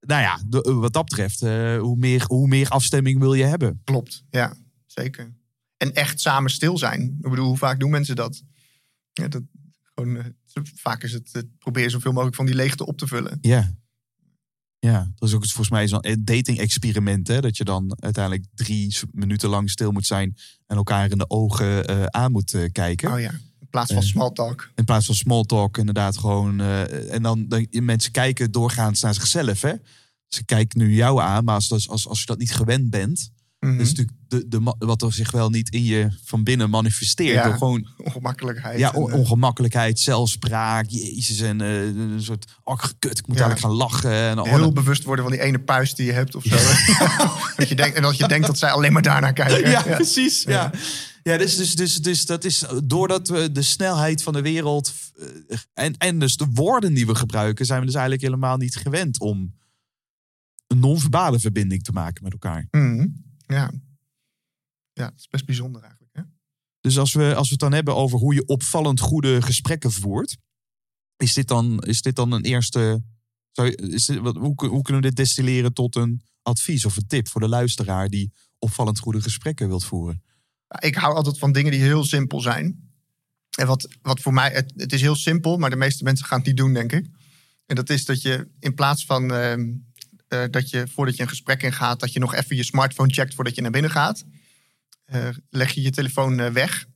Nou ja, de- wat dat betreft, eh, hoe, meer, hoe meer afstemming wil je hebben? Klopt, ja, zeker. En echt samen stil zijn. Ik bedoel, hoe vaak doen mensen dat? Ja, dat gewoon, eh, vaak is het, het proberen zoveel mogelijk van die leegte op te vullen. Ja. Ja, dat is ook volgens mij zo'n dating-experiment. Hè? Dat je dan uiteindelijk drie minuten lang stil moet zijn en elkaar in de ogen eh, aan moet eh, kijken. Oh ja, in plaats van Eh. small talk. In plaats van small talk, inderdaad gewoon. en dan, dan mensen kijken doorgaans naar zichzelf. Hè? Ze kijken nu jou aan, maar als, als, als je dat niet gewend bent, Mhm. dat is natuurlijk de, de, wat er zich wel niet in je van binnen manifesteert. Ja. Door gewoon Ongemakkelijkheid. ja, on- eh, ongemakkelijkheid, zelfspraak, jezus. En eh, een soort, oh kut, ik moet Ja. eigenlijk gaan lachen. En, oh, heel bewust worden van die ene puis die je hebt of zo. dat je denkt, en dat je denkt dat zij alleen maar daarnaar kijken. ja, precies. Ja. Ja, dus, dus, dus, dus dat is doordat we de snelheid van de wereld eh, en, en dus de woorden die we gebruiken, zijn we dus eigenlijk helemaal niet gewend om een non-verbale verbinding te maken met elkaar. Mhm. Ja. ja, dat is best bijzonder eigenlijk. Hè? Dus als we, als we het dan hebben over hoe je opvallend goede gesprekken voert, is dit dan, is dit dan een eerste. Zou je, is dit, wat, hoe, hoe kunnen we dit destilleren tot een advies of een tip voor de luisteraar die opvallend goede gesprekken wilt voeren? Ik hou altijd van dingen die heel simpel zijn. En wat, wat voor mij, het, het is heel simpel, maar de meeste mensen gaan het niet doen, denk ik. En dat is dat je in plaats van ehm, eh, dat je voordat je een gesprek ingaat, dat je nog even je smartphone checkt voordat je naar binnen gaat. Eh, leg je je telefoon eh, weg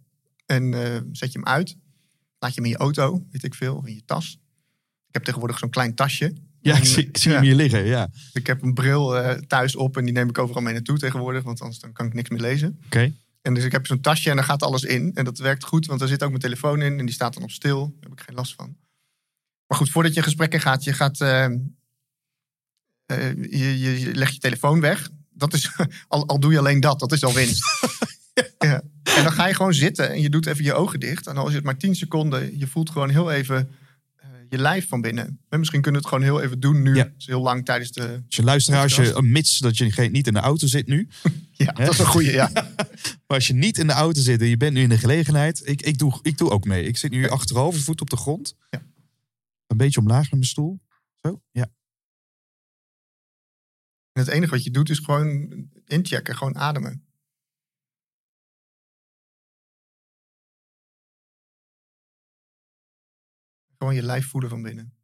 en zet je hem uit. Laat je hem in je auto, weet ik veel, of in je tas. Ik heb tegenwoordig zo'n klein tasje. Ja, ik zie, ik zie ja. hem hier liggen. Ja. Ik heb een bril thuis op en die neem ik overal mee naartoe tegenwoordig, want anders dan kan ik niks meer lezen. Oké. En dus ik heb zo'n tasje en daar gaat alles in. En dat werkt goed, want daar zit ook mijn telefoon in. En die staat dan op stil. Daar heb ik geen last van. Maar goed, voordat je een gesprek in gaat, je gaat... eh, je, je, je legt je telefoon weg. Dat is, al, al doe je alleen dat, dat is al winst. ja. En dan ga je gewoon zitten en je doet even je ogen dicht. En al is het maar 10 seconden, je voelt gewoon heel even eh, je lijf van binnen. En misschien kunnen we het gewoon heel even doen nu. Ja. Heel lang tijdens de... Als je luisteraar, als je, mits dat je geen- niet in de auto zit nu. Ja, dat is een goede, ja. Maar als je niet in de auto zit en je bent nu in de gelegenheid. Ik, ik, doe, ik doe ook mee. Ik zit nu achterover, voet op de grond. Ja. Een beetje omlaag met mijn stoel. Zo, ja. En het enige wat je doet is gewoon inchecken, gewoon ademen. Gewoon je lijf voelen van binnen.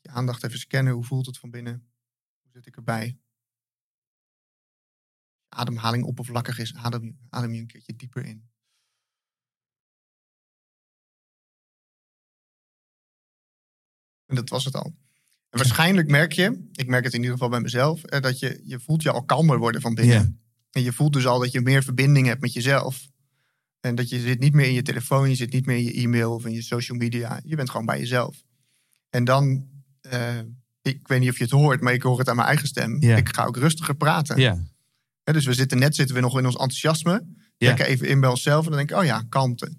Je aandacht even scannen, hoe voelt het van binnen? Hoe zit ik erbij? Ademhaling oppervlakkig is, adem, adem je een keertje dieper in. En dat was het al. En waarschijnlijk merk je, ik merk het in ieder geval bij mezelf, eh, dat je, je voelt je al kalmer worden van binnen. En je voelt dus al dat je meer verbinding hebt met jezelf. En dat je zit niet meer in je telefoon, je zit niet meer in je e-mail of in je social media. Je bent gewoon bij jezelf. En dan, eh, ik weet niet of je het hoort, maar ik hoor het aan mijn eigen stem. Ik ga ook rustiger praten. Ja. Dus we zitten net zitten we nog in ons enthousiasme. Checken even in bij onszelf en dan denk ik, oh ja, kalmte.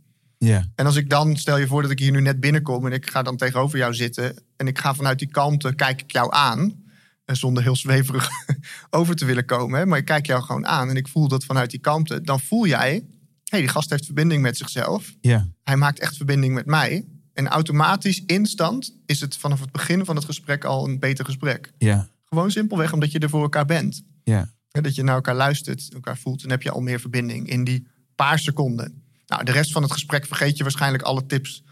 Ja. En als ik dan, stel je voor dat ik hier nu net binnenkom en ik ga dan tegenover jou zitten. En ik ga vanuit die kalmte, kijk ik jou aan. En zonder heel zweverig over te willen komen. Hè, maar ik kijk jou gewoon aan en ik voel dat vanuit die kalmte. Dan voel jij, hé, hey, die gast heeft verbinding met zichzelf. Ja. Hij maakt echt verbinding met mij. En automatisch, instant, is het vanaf het begin van het gesprek al een beter gesprek. Ja. Gewoon simpelweg omdat je er voor elkaar bent. Ja. Dat je naar elkaar luistert, elkaar voelt. Dan heb je al meer verbinding in die paar seconden. Nou, de rest van het gesprek vergeet je waarschijnlijk alle tips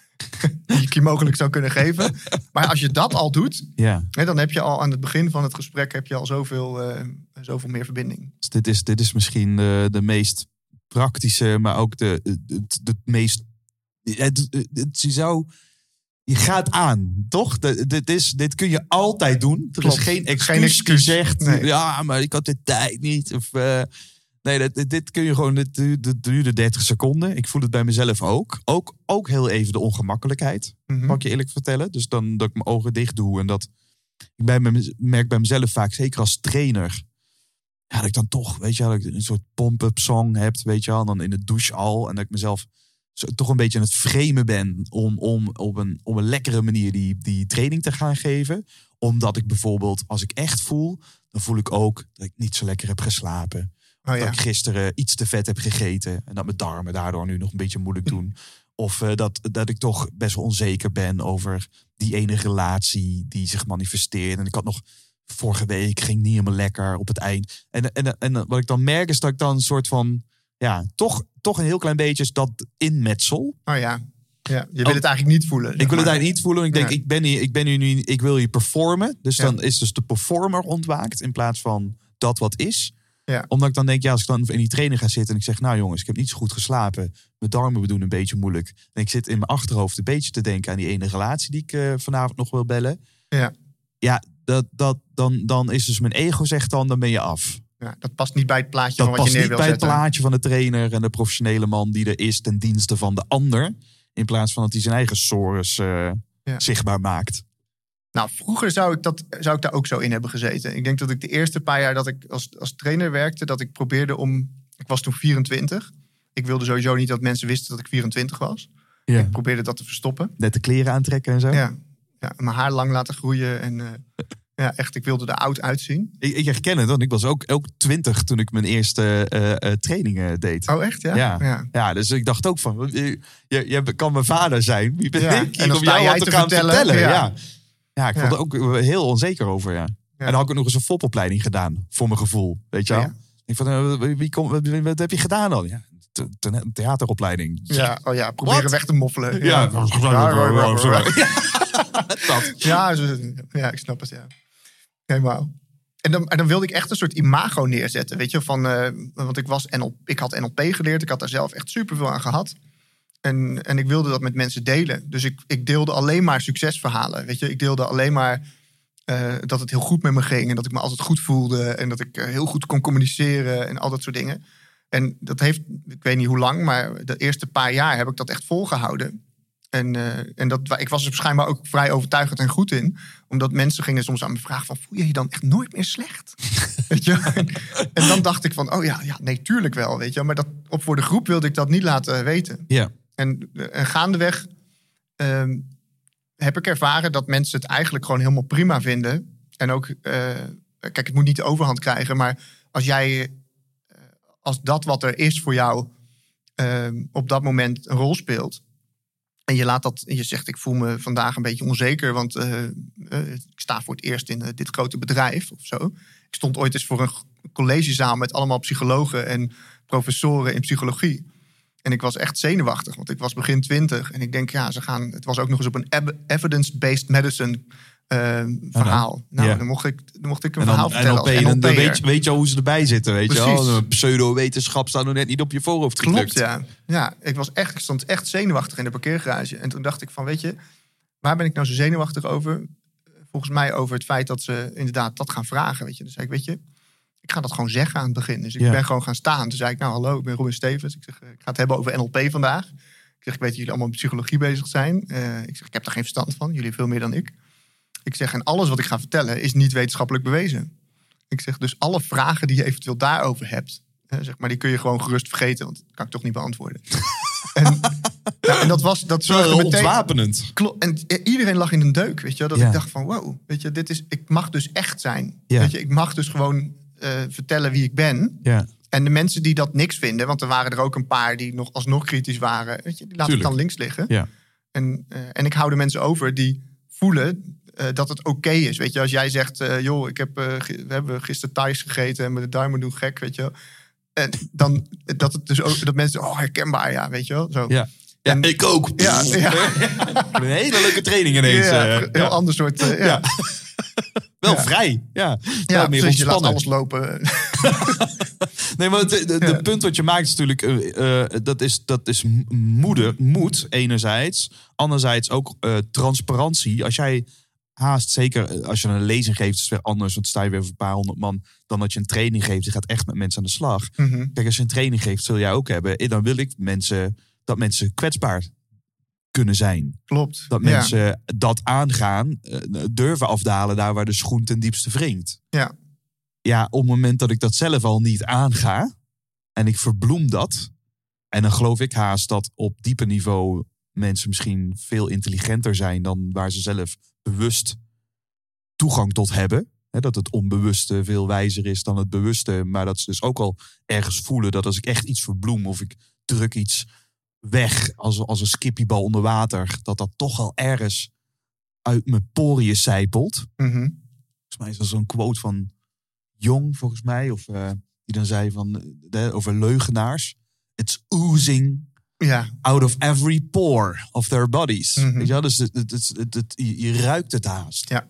die ik je mogelijk zou kunnen geven. Maar als je dat al doet, Ja. hè, dan heb je al aan het begin van het gesprek heb je al zoveel, eh, zoveel meer verbinding. Dus dit, is, dit is misschien de, de meest praktische, maar ook de, het, het meest. Het, het, je zou. Je gaat aan, toch? De- Dit, is, dit kun je altijd doen. Er Klopt. is geen Geen excuus, excuus. die zegt... Nee. Ja, maar ik had de tijd niet. Of, eh, nee, dit, dit- kun je gewoon... Dit, dit duurde 30 seconden. Ik voel het bij mezelf ook. Ook, ook heel even de ongemakkelijkheid. Mhm. Mag ik je eerlijk vertellen. Dus dan dat ik mijn ogen dicht doe. En dat ik bij me, merk bij mezelf vaak, zeker als trainer. Ja, dat ik dan toch, weet je dat ik een soort pomp-up song heb, weet je wel. En dan in de douche al. En dat ik mezelf zo, toch een beetje aan het framen ben om, om op, een, op een lekkere manier die, die training te gaan geven. Omdat ik bijvoorbeeld, als ik echt voel, dan voel ik ook dat ik niet zo lekker heb geslapen. Oh, ja. Dat ik gisteren iets te vet heb gegeten. En dat mijn darmen daardoor nu nog een beetje moeilijk doen. Of eh, dat, dat ik toch best wel onzeker ben over die ene relatie die zich manifesteert. En ik had nog vorige week, ging niet helemaal lekker op het eind. En, en, en wat ik dan merk is dat ik dan een soort van, ja, toch, toch een heel klein beetje is dat inmetsel. Oh ja. ja. Je wil Oh. het eigenlijk niet voelen. Ik wil het eigenlijk niet voelen. Ik denk, Ja. ik ben hier, ik ben hier nu, ik wil hier performen. Dus Ja. dan is dus de performer ontwaakt in plaats van dat wat is. Ja. Omdat ik dan denk, ja, als ik dan in die training ga zitten en ik zeg, nou jongens, ik heb niet zo goed geslapen. Mijn darmen doen een beetje moeilijk. En ik zit in mijn achterhoofd een beetje te denken aan die ene relatie die ik eh, vanavond nog wil bellen. Ja. Ja, dat, dat, dan, dan is dus mijn ego zegt dan, dan ben je af. Ja, dat past niet bij het plaatje Dat van wat past je neer niet wil bij het zetten. plaatje van de trainer en de professionele man die er is ten dienste van de ander. In plaats van dat hij zijn eigen sores eh, Ja. zichtbaar maakt. Nou, vroeger zou ik, dat, zou ik daar ook zo in hebben gezeten. Ik denk dat ik de eerste paar jaar dat ik als, als trainer werkte, dat ik probeerde om. Ik was toen 24. Ik wilde sowieso niet dat mensen wisten dat ik 24 was. Ja. Ik probeerde dat te verstoppen. Net de kleren aantrekken en zo. Ja, ja mijn haar lang laten groeien. En eh, ja, echt, ik wilde er oud uitzien. Ik, ik herken het, want ik was ook, ook 20 toen ik mijn eerste eh, trainingen deed. Oh, echt? Ja. Ja. ja. Ja, dus ik dacht ook van, je, je, kan mijn vader zijn. Wie ben ik om jou jij wat te te gaan vertellen. vertellen? Ja. Ja. Ik vond er ook eh, heel onzeker over, ja. En dan had ik ook nog eens een fopopleiding gedaan, voor mijn gevoel. Weet je wel? Ja. Ik van, eh, wie, kom, wat, heb je gedaan dan? Ja, the- the- theateropleiding. Ja, oh ja, proberen weg te moffelen. Ja, ja, ja, ik snap het, ja. Helemaal. En dan, en dan wilde ik echt een soort imago neerzetten, weet je, van, eh, want ik, was NLP, ik had NLP geleerd, ik had daar zelf echt superveel aan gehad. En, en ik wilde dat met mensen delen. Dus ik, ik deelde alleen maar succesverhalen, weet je. Ik deelde alleen maar eh, dat het heel goed met me ging en dat ik me altijd goed voelde en dat ik eh, heel goed kon communiceren en al dat soort dingen. En dat heeft, ik weet niet hoe lang, maar de eerste paar jaar heb ik dat echt volgehouden. En, eh, en dat, ik was er schijnbaar ook vrij overtuigend en goed in. Omdat mensen gingen soms aan me vragen van... voel je je dan echt nooit meer slecht? weet je? En dan dacht ik van, oh ja, ja, nee, tuurlijk wel. Weet je? Maar dat, op voor de groep wilde ik dat niet laten weten. Ja. En, gaandeweg ehm, heb ik ervaren dat mensen het eigenlijk gewoon helemaal prima vinden. En ook, eh, kijk, het moet niet de overhand krijgen, maar als jij, eh, als dat wat er is voor jou ehm, op dat moment een rol speelt. En je laat dat, je zegt, ik voel me vandaag een beetje onzeker, want eh, ik sta voor het eerst in dit grote bedrijf of zo. Ik stond ooit eens voor een collegezaal met allemaal psychologen en professoren in psychologie. En ik was echt zenuwachtig, want ik was begin twintig. En ik denk, ja, ze gaan. Het was ook nog eens op een evidence-based medicine uh, verhaal. Nou, ja. dan, mocht ik, dan mocht ik een verhaal vertellen. Als dan, dan weet, je, weet je hoe ze erbij zitten, weet Precies. je wel. Pseudo-wetenschap staat nog net niet op je voorhoofd Klopt, gedrukt. ja. Ja, ik, was echt, ik stond echt zenuwachtig in de parkeergarage. En toen dacht ik van, weet je, waar ben ik nou zo zenuwachtig over? Volgens mij over het feit dat ze inderdaad dat gaan vragen, weet je. Dus ik, weet je, ik ga dat gewoon zeggen aan het begin. Dus ik ben gewoon gaan staan. Toen zei ik, nou hallo, ik ben Robin Stevens. Ik, zeg, eh, ik ga het hebben over NLP vandaag. Ik zeg, ik weet dat jullie allemaal met psychologie bezig zijn. Uh, ik zeg, ik heb er geen verstand van. Jullie veel meer dan ik. Ik zeg, en alles wat ik ga vertellen is niet wetenschappelijk bewezen. Ik zeg, dus alle vragen die je eventueel daarover hebt, zeg maar, die kun je gewoon gerust vergeten. Want dat kan ik toch niet beantwoorden. en, en, dat was dat zorgde meteen, ontwapenend. En iedereen lag in een deuk, weet je. Dat ik dacht van, wow, weet je, dit is, ik mag dus echt zijn. Weet je, ik mag dus gewoon uh, vertellen wie ik ben. Ja. En de mensen die dat niks vinden, want er waren er ook een paar die nog alsnog kritisch waren, weet je, die laten het dan links liggen. Ja. En, uh, en ik hou de mensen over die voelen uh, dat het oké is. Weet je, als jij zegt, joh, ik heb, we hebben gisteren Thais gegeten en met de duimen doen gek, weet je. En dan dat het dus ook dat mensen, oh herkenbaar, ja, weet je wel. Zo. Ja. Ja, en, ik ook. Ja, ja. een hele leuke training ineens. Ja, heel ander soort. ja. Wel vrij, ja. Ja, meer dus je laat alles lopen. nee, maar het de, de, punt wat je maakt is natuurlijk... Uh, dat is, dat is moeder, moed enerzijds. Anderzijds ook uh, transparantie. Als jij haast, zeker als je een lezing geeft... is het weer anders, want sta je weer voor een paar honderd man... dan dat je een training geeft. Je gaat echt met mensen aan de slag. Mm Kijk, als je een training geeft, zul jij ook hebben. Dan wil ik mensen, dat mensen kwetsbaar kunnen zijn. Klopt. Dat mensen dat aangaan, eh, durven afdalen daar waar de schoen ten diepste wringt. Ja. Ja, op het moment dat ik dat zelf al niet aanga en ik verbloem dat, en dan geloof ik haast dat op diepe niveau mensen misschien veel intelligenter zijn dan waar ze zelf bewust toegang tot hebben. dat het onbewuste veel wijzer is dan het bewuste. Maar dat ze dus ook al ergens voelen dat als ik echt iets verbloem of ik druk iets weg als, als een skippiebal onder water, dat dat toch al ergens uit mijn poriën zijpelt. Mm Volgens mij is dat zo'n quote van Jong, volgens mij, of uh, die dan zei van de, over leugenaars. It's oozing ja. out of every pore of their bodies. Mm -hmm. Weet je Dus het, het, je ruikt het haast. Ja.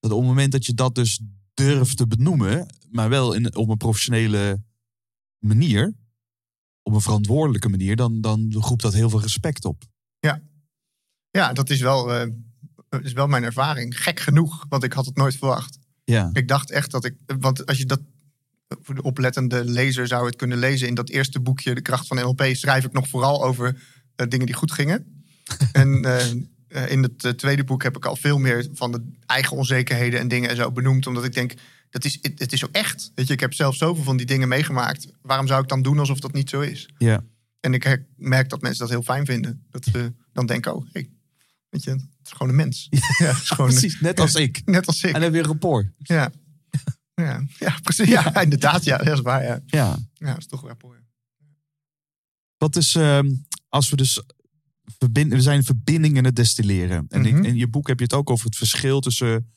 Dat op het moment dat je dat dus durft te benoemen, maar wel in, op een professionele manier, op een verantwoordelijke manier, dan, dan roept dat heel veel respect op. Ja, ja dat is wel, uh, is wel mijn ervaring. Gek genoeg, want ik had het nooit verwacht. Ja. Ik dacht echt dat ik, want als je dat voor de oplettende lezer zou het kunnen lezen in dat eerste boekje, De Kracht van NLP, schrijf ik nog vooral over uh, dingen die goed gingen. en uh, in het tweede boek heb ik al veel meer van de eigen onzekerheden en dingen en zo benoemd, omdat ik denk, dat is, het, is zo echt. Weet je, ik heb zelf zoveel van die dingen meegemaakt. Waarom zou ik dan doen alsof dat niet zo is? Ja. En ik merk dat mensen dat heel fijn vinden. Dat ze dan denken, oh, hey, weet je, het is gewoon een mens. Ja, gewoon precies, net als ik. Net als ik. En dan weer rapport. Ja. Ja, ja precies. Ja, inderdaad. Ja, dat is waar. Ja, ja. ja dat is toch rapport. Wat is, uh, als we dus verbinden, we zijn verbindingen het destilleren. En Mhm. in je boek heb je het ook over het verschil tussen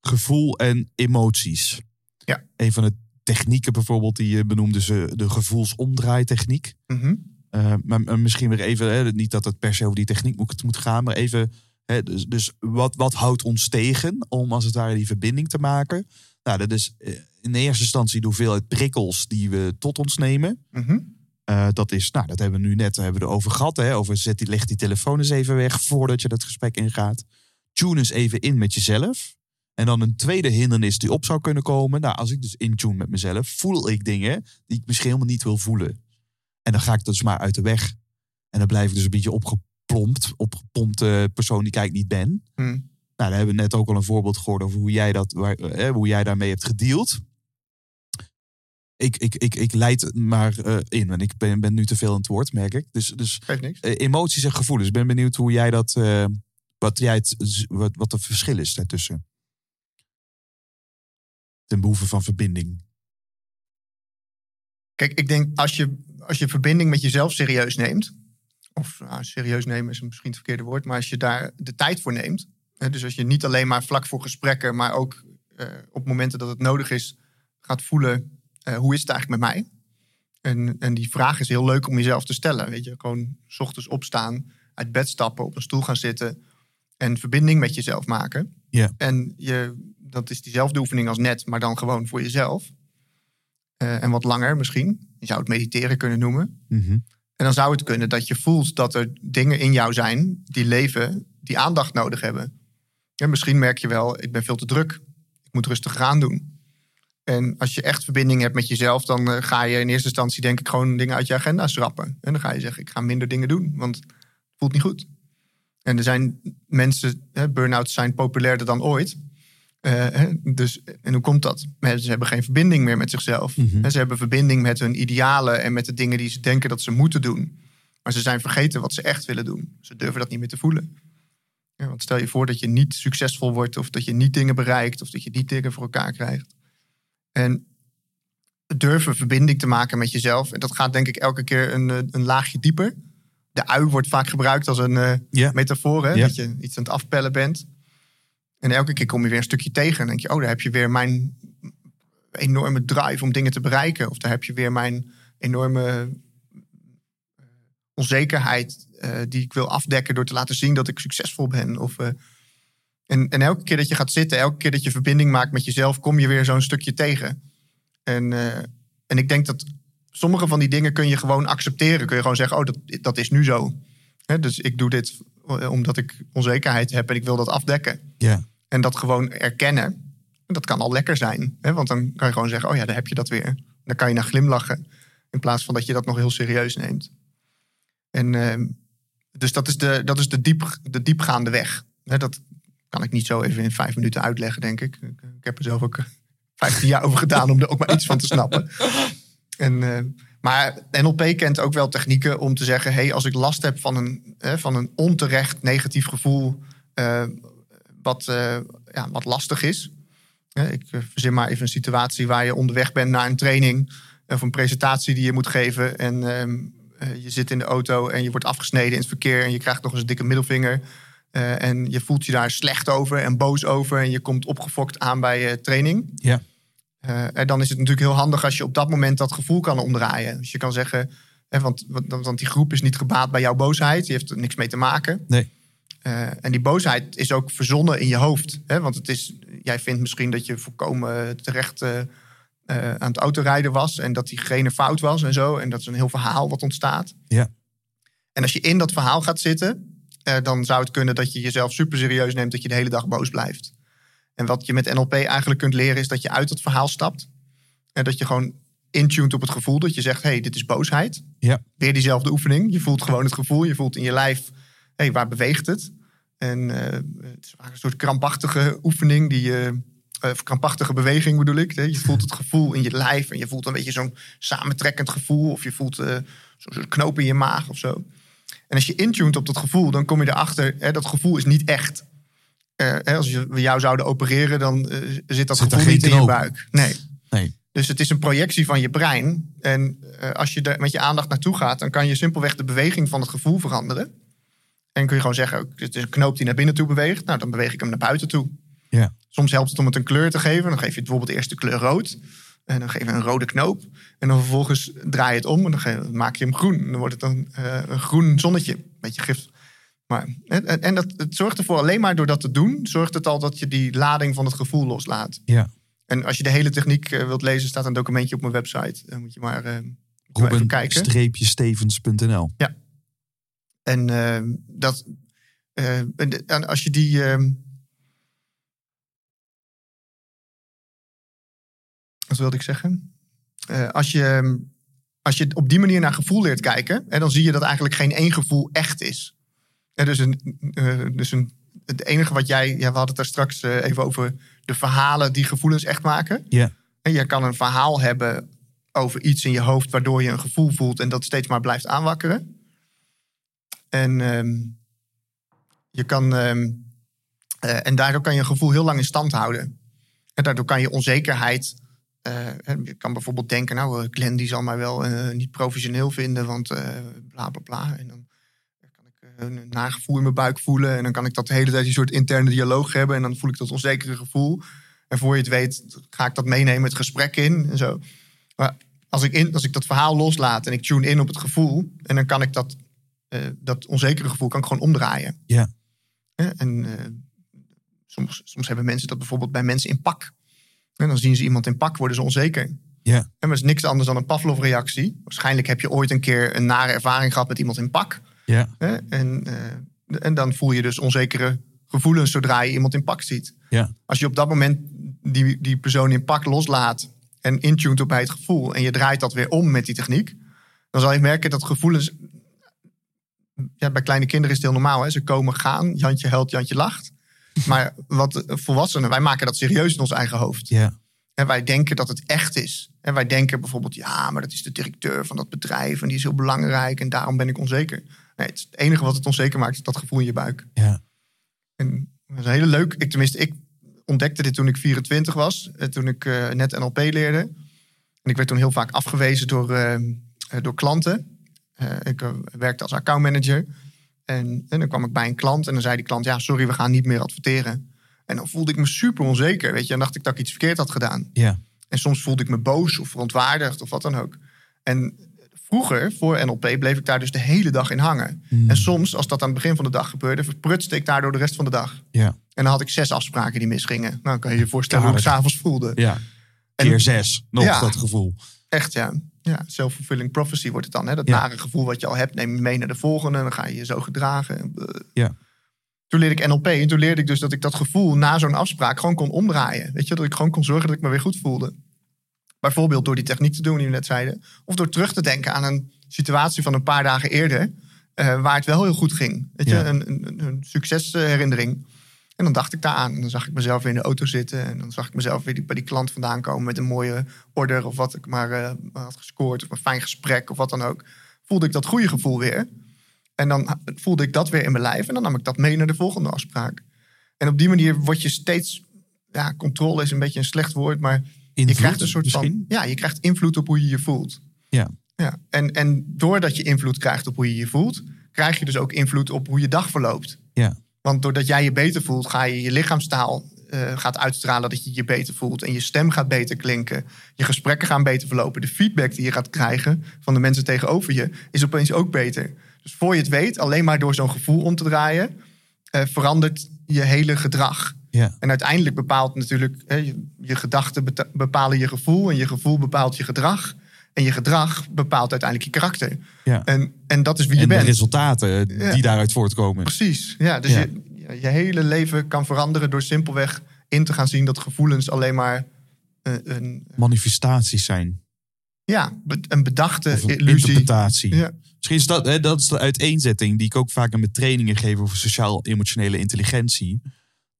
gevoel en emoties. Ja. Een van de technieken bijvoorbeeld die je benoemde, ze de gevoelsomdraaitechniek. Mhm. Uh, maar, maar misschien weer even, hè, niet dat het per se over die techniek moet, moet gaan, maar even, hè, dus, dus wat, wat houdt ons tegen om als het ware die verbinding te maken? Nou, dat is eh, in de eerste instantie de hoeveelheid prikkels die we tot ons nemen. Mhm. Uh, dat is, nou, dat hebben we nu net hebben we erover gehad. Hè, over zet die, leg die telefoon eens even weg voordat je dat gesprek ingaat. Tune eens even in met jezelf. En dan een tweede hindernis die op zou kunnen komen. Nou, als ik dus in tune met mezelf, voel ik dingen die ik misschien helemaal niet wil voelen. En dan ga ik dus maar uit de weg. En dan blijf ik dus een beetje opgeplompt, opgepompte persoon die ik eigenlijk niet ben. Hm. Nou, daar hebben we net ook al een voorbeeld gehoord over hoe jij, dat, waar, eh, hoe jij daarmee hebt gedeeld. Ik, ik, ik, ik leid maar eh, in, en ik ben, ben nu te veel aan het woord, merk ik. Dus, dus niks. eh, emoties en gevoelens. Ik ben benieuwd hoe jij dat, wat, jij het, wat, wat het verschil is daartussen. Ten behoeve van verbinding. Kijk, ik denk als je, als je verbinding met jezelf serieus neemt. Of nou, serieus nemen is misschien het verkeerde woord. Maar als je daar de tijd voor neemt. Hè, dus als je niet alleen maar vlak voor gesprekken. Maar ook eh, op momenten dat het nodig is. Gaat voelen. eh, hoe is het eigenlijk met mij? En, en die vraag is heel leuk om jezelf te stellen. Weet je, gewoon 's ochtends opstaan. Uit bed stappen. Op een stoel gaan zitten. En verbinding met jezelf maken. Ja. En je, dat is diezelfde oefening als net. Maar dan gewoon voor jezelf. Eh, en wat langer misschien. Je zou het mediteren kunnen noemen. Mhm. En dan zou het kunnen dat je voelt dat er dingen in jou zijn die leven, die aandacht nodig hebben. En misschien merk je wel, ik ben veel te druk. Ik moet rustig aan doen. En als je echt verbinding hebt met jezelf, dan eh, ga je in eerste instantie denk ik gewoon dingen uit je agenda schrappen. En dan ga je zeggen, ik ga minder dingen doen, want het voelt niet goed. En er zijn mensen, hè, burn-outs zijn populairder dan ooit. Eh, dus, en hoe komt dat? Ze hebben geen verbinding meer met zichzelf. Mhm. Ze hebben verbinding met hun idealen en met de dingen die ze denken dat ze moeten doen. Maar ze zijn vergeten wat ze echt willen doen. Ze durven dat niet meer te voelen. Ja, want stel je voor dat je niet succesvol wordt, of dat je niet dingen bereikt, of dat je niet dingen voor elkaar krijgt. En durven verbinding te maken met jezelf. En dat gaat denk ik elke keer een, eh, een laagje dieper. De ui wordt vaak gebruikt als een eh, metafoor. Hè? Dat je iets aan het afpellen bent. En elke keer kom je weer een stukje tegen. En denk je, oh, daar heb je weer mijn enorme drive om dingen te bereiken. Of daar heb je weer mijn enorme eh, onzekerheid eh, die ik wil afdekken door te laten zien dat ik succesvol ben. Of, eh, en, en elke keer dat je gaat zitten, elke keer dat je verbinding maakt met jezelf, kom je weer zo'n stukje tegen. En, en ik denk dat sommige van die dingen kun je gewoon accepteren. Kun je gewoon zeggen, oh, dat, dat is nu zo. Dus ik doe dit omdat ik onzekerheid heb en ik wil dat afdekken. Ja. En dat gewoon erkennen. Dat kan al lekker zijn. Hè? Want dan kan je gewoon zeggen, oh ja, daar heb je dat weer. Dan kan je naar glimlachen. In plaats van dat je dat nog heel serieus neemt. En ehm, dus dat is de, dat is de, diep, de diepgaande weg. Dat kan ik niet zo even in vijf minuten uitleggen, denk ik. Ik, heb er zelf ook eh, 15 jaar over gedaan om er ook maar iets van te snappen. En, eh, maar NLP kent ook wel technieken om te zeggen: hey, als ik last heb van een, van een onterecht negatief gevoel, eh, wat, eh, ja, wat lastig is. Ik eh, verzin maar even een situatie waar je onderweg bent naar een training of een presentatie die je moet geven. En ehm, eh, je zit in de auto en je wordt afgesneden in het verkeer en je krijgt nog eens een dikke middelvinger. En je voelt je daar slecht over en boos over. En je komt opgefokt aan bij je training. Ja. En dan is het natuurlijk heel handig als je op dat moment dat gevoel kan omdraaien. Dus je kan zeggen, hè, want, want, want die groep is niet gebaat bij jouw boosheid. Die heeft er niks mee te maken. Nee. Eh, en die boosheid is ook verzonnen in je hoofd. Hè? Want het is, jij vindt misschien dat je volkomen terecht eh, eh, aan het autorijden was. En dat diegene fout was en zo. En dat is een heel verhaal wat ontstaat. Ja. En als je in dat verhaal gaat zitten, dan zou het kunnen dat je jezelf super serieus neemt dat je de hele dag boos blijft. En wat je met NLP eigenlijk kunt leren is dat je uit het verhaal stapt. En dat je gewoon intuned op het gevoel. Dat je zegt, hé, hey, dit is boosheid. Ja. Weer diezelfde oefening. Je voelt gewoon het gevoel. Je voelt in je lijf, hey, waar beweegt het? En eh, het is vaak een soort krampachtige oefening. Die, eh, of krampachtige beweging bedoel ik. Je voelt het gevoel in je lijf. En je voelt een beetje zo'n samentrekkend gevoel. Of je voelt eh, zo'n soort knoop in je maag of zo. En als je intuned op dat gevoel, dan kom je erachter, hè, dat gevoel is niet echt. Hè, als je, we jou zouden opereren, dan zit dat Zit gevoel niet in je buik. Nee. Nee. Dus het is een projectie van je brein. En als je er met je aandacht naartoe gaat, dan kan je simpelweg de beweging van het gevoel veranderen. En kun je gewoon zeggen, het is een knoop die naar binnen toe beweegt. Nou, dan beweeg ik hem naar buiten toe. Ja. Soms helpt het om het een kleur te geven. Dan geef je bijvoorbeeld eerst de kleur rood. En dan geef je een rode knoop. En dan vervolgens draai je het om en dan maak je hem groen. En dan wordt het een, eh, een groen zonnetje. Beetje gif. Maar, en en- dat, het zorgt ervoor, alleen maar door dat te doen, zorgt het al dat je die lading van het gevoel loslaat. Ja. En als je de hele techniek eh, wilt lezen, staat een documentje op mijn website. Dan moet je maar, eh, moet je maar even kijken. Ruben-stevens.nl. En eh, dat, eh, en en als je die, eh, wat wilde ik zeggen? Eh, als, je, als je op die manier naar gevoel leert kijken, hè, dan zie je dat eigenlijk geen één gevoel echt is. Ja, dus een, eh, dus een, het enige wat jij, ja, we hadden het daar straks eh, even over de verhalen die gevoelens echt maken. Ja. En je kan een verhaal hebben over iets in je hoofd waardoor je een gevoel voelt en dat steeds maar blijft aanwakkeren. En ehm, je kan, ehm, eh, en daardoor kan je gevoel heel lang in stand houden. En daardoor kan je onzekerheid. eh, je kan bijvoorbeeld denken, nou, eh, Glenn die zal mij wel niet professioneel vinden, want bla bla bla. En dan kan ik een nagevoel in mijn buik voelen. En dan kan ik dat de hele tijd een soort interne dialoog hebben. En dan voel ik dat onzekere gevoel. En voor je het weet, ga ik dat meenemen het gesprek in en zo. Maar als ik, in, als ik dat verhaal loslaat en ik tune in op het gevoel, en dan kan ik dat, eh, dat onzekere gevoel kan ik gewoon omdraaien. Ja. En eh, soms, soms hebben mensen dat bijvoorbeeld bij mensen in pak. En dan zien ze iemand in pak, worden ze onzeker. Ja. En dat is niks anders dan een Pavlov-reactie. Waarschijnlijk heb je ooit een keer een nare ervaring gehad met iemand in pak. Ja. En, eh, en dan voel je dus onzekere gevoelens zodra je iemand in pak ziet. Ja. Als je op dat moment die, die persoon in pak loslaat en intuned op bij het gevoel en je draait dat weer om met die techniek, dan zal je merken dat gevoelens. Ja, bij kleine kinderen is het heel normaal. Hè? Ze komen gaan, Jantje huilt, Jantje lacht. Maar wat volwassenen, wij maken dat serieus in ons eigen hoofd. Ja. En wij denken dat het echt is. En wij denken bijvoorbeeld, ja, maar dat is de directeur van dat bedrijf en die is heel belangrijk en daarom ben ik onzeker. Nee, het, enige wat het onzeker maakt is dat gevoel in je buik. Ja. En dat is een hele leuk. Ik, tenminste, ik ontdekte dit toen ik 24 was, eh, toen ik eh, net NLP leerde. En ik werd toen heel vaak afgewezen door, eh, door klanten. Eh, ik eh, werkte als accountmanager. En, en dan kwam ik bij een klant en dan zei die klant, ja, sorry, we gaan niet meer adverteren. En dan voelde ik me super onzeker, weet je. En dacht ik dat ik iets verkeerd had gedaan. Ja. En soms voelde ik me boos of verontwaardigd of wat dan ook. En vroeger, voor NLP, bleef ik daar dus de hele dag in hangen. Hmm. En soms, als dat aan het begin van de dag gebeurde, verprutste ik daardoor de rest van de dag. Ja. En dan had ik zes afspraken die misgingen. Nou, dan kan je je voorstellen hoe ik s'avonds voelde. Ja. En- Keer zes. Nog Ja. dat gevoel. Echt, ja. Ja, self-fulfilling prophecy wordt het dan. Hè? Dat Ja. nare gevoel wat je al hebt, neem je mee naar de volgende. En dan ga je je zo gedragen. En, eh. Ja. Toen leerde ik NLP. En toen leerde ik dus dat ik dat gevoel na zo'n afspraak gewoon kon omdraaien. Weet je, dat ik gewoon kon zorgen dat ik me weer goed voelde. Bijvoorbeeld door die techniek te doen die we net zeiden. Of door terug te denken aan een situatie van een paar dagen eerder. eh, waar het wel heel goed ging. Weet je, Ja. een, een, een succesherinnering. En dan dacht ik daar aan. En dan zag ik mezelf weer in de auto zitten. En dan zag ik mezelf weer die- bij die klant vandaan komen met een mooie order. Of wat ik maar eh, had gescoord. Of een fijn gesprek of wat dan ook. Voelde ik dat goede gevoel weer. En dan voelde ik dat weer in mijn lijf. En dan nam ik dat mee naar de volgende afspraak. En op die manier word je steeds... Ja, controle is een beetje een slecht woord. Maar je krijgt een soort misschien? van... Ja, je krijgt invloed op hoe je je voelt. Ja. Ja, en, en doordat je invloed krijgt op hoe je je voelt, krijg je dus ook invloed op hoe je dag verloopt. Ja. Want doordat jij je beter voelt, ga je je lichaamstaal eh, gaat uitstralen dat je je beter voelt. En je stem gaat beter klinken. Je gesprekken gaan beter verlopen. De feedback die je gaat krijgen van de mensen tegenover je is opeens ook beter. Dus voor je het weet, alleen maar door zo'n gevoel om te draaien, eh, verandert je hele gedrag. Ja. En uiteindelijk bepaalt natuurlijk hè, je, je gedachten bepalen je gevoel en je gevoel bepaalt je gedrag. En je gedrag bepaalt uiteindelijk je karakter. Ja. En, en dat is wie je En de bent. resultaten die Ja. daaruit voortkomen. Precies. Ja, dus Ja. Je, je, hele leven kan veranderen door simpelweg in te gaan zien dat gevoelens alleen maar eh, een, Manifestaties zijn. ja, een bedachte Of een illusie. interpretatie. Ja. Misschien is dat, hè, dat is de uiteenzetting die ik ook vaak in mijn trainingen geef over sociaal-emotionele intelligentie.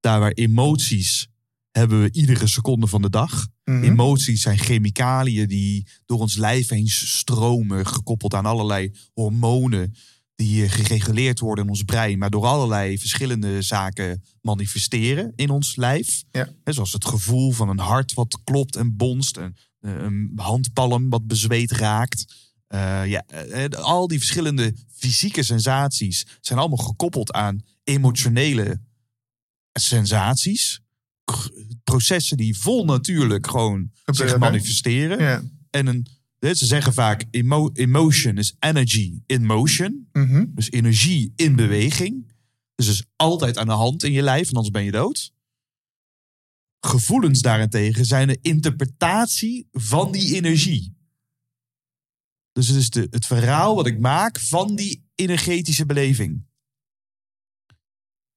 Daar waar emoties hebben we iedere seconde van de dag. Mhm. Emoties zijn chemicaliën die door ons lijf heen stromen, gekoppeld aan allerlei hormonen die eh, gereguleerd worden in ons brein, maar door allerlei verschillende zaken manifesteren in ons lijf. Ja. Zoals het gevoel van een hart wat klopt en bonst, een, eh, een handpalm wat bezweet raakt. Eh, ja, al die verschillende fysieke sensaties zijn allemaal gekoppeld aan emotionele sensaties. Processen die vol natuurlijk gewoon zich manifesteren. Ja. En een, ze zeggen vaak: emo- emotion is energy in motion. Mhm. Dus energie in beweging. Dus is altijd aan de hand in je lijf, anders ben je dood. Gevoelens daarentegen zijn een interpretatie van die energie. Dus het is de, het verhaal wat ik maak van die energetische beleving.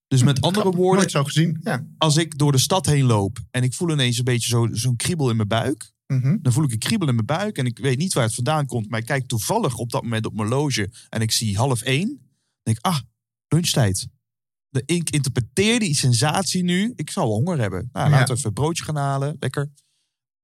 Dus met andere woorden, Nooit zo gezien. Ja. als ik door de stad heen loop en ik voel ineens een beetje zo- zo'n kriebel in mijn buik, Mhm. Dan voel ik een kriebel in mijn buik en ik weet niet waar het vandaan komt. Maar ik kijk toevallig op dat moment op mijn loge en ik zie half één. Dan denk ik, ah, lunchtijd. De, ik interpreteer die sensatie nu. Ik zal wel honger hebben. Nou, laten we even een broodje gaan halen. Lekker.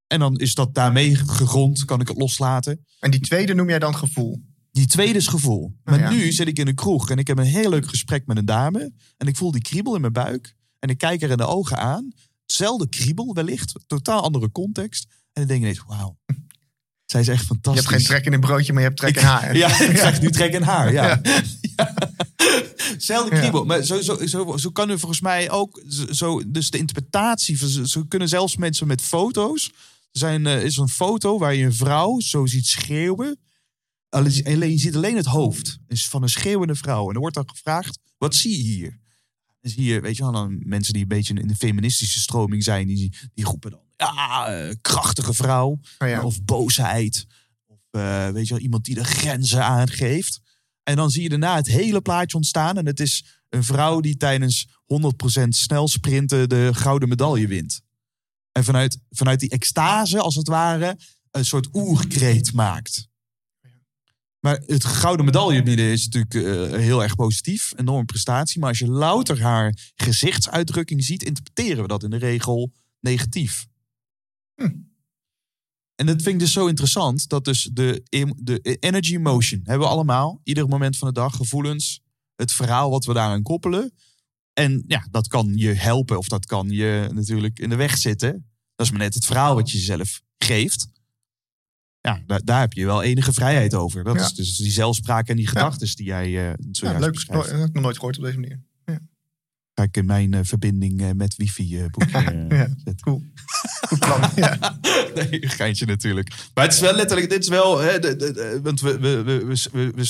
En dan is dat daarmee gegrond. Kan ik het loslaten. En die tweede noem jij dan gevoel. Die tweede is gevoel. Maar Ja. nu zit ik in een kroeg en ik heb een heel leuk gesprek met een dame. En ik voel die kriebel in mijn buik. En ik kijk er in de ogen aan. Hetzelfde kriebel wellicht. Totaal andere context. En dan denk ik ineens, wauw. Zij is echt Je fantastisch. hebt geen trek in een broodje, maar je hebt trek in haar. Ja, ik zeg nu trek in haar. Ja. Ja. Ja. Zelfde kriebel. Maar zo, zo, zo, zo kan er volgens mij ook. zo- dus de interpretatie. Zo, kunnen zelfs mensen met foto's. Er zijn, eh, is een foto waar je een vrouw zo ziet schreeuwen. Alleen, je ziet alleen het hoofd. is van een schreeuwende vrouw. En er wordt dan gevraagd: wat zie je hier? Dan zie je, weet je wel, dan mensen die een beetje in de feministische stroming zijn, die, die roepen dan: ja, eh, krachtige vrouw. Oh ja. Of boosheid. Of eh, weet je wel, iemand die de grenzen aangeeft. En dan zie je daarna het hele plaatje ontstaan. En het is een vrouw die tijdens 100% snel sprinten de gouden medaille wint. En vanuit, vanuit die extase, als het ware, een soort oerkreet maakt. Maar het gouden medaille bieden is natuurlijk eh, heel erg positief. Enorme prestatie. Maar als je louter haar gezichtsuitdrukking ziet, interpreteren we dat in de regel negatief. En dat vind ik dus zo interessant. Dat dus de, de energy motion hebben we allemaal. Ieder moment van de dag. Gevoelens. Het verhaal wat we daaraan koppelen. En ja, dat kan je helpen. Of dat kan je natuurlijk in de weg zitten. Dat is maar net het verhaal wat je jezelf geeft. Ja, daar, daar heb je wel enige vrijheid over. Dat Ja. is dus die zelfspraak en die gedachten die jij eh zojuist Ja, leuk. beschrijft. Dat heb ik nog nooit gehoord op deze manier. Ga ik in mijn eh, verbinding eh, met wifi eh, boekje eh, Ja. zetten. Cool. Goed plan. Ja. nee, een geintje natuurlijk. Maar het is wel letterlijk, dit is wel, hè, de, de- de- want we, we, we, we, we,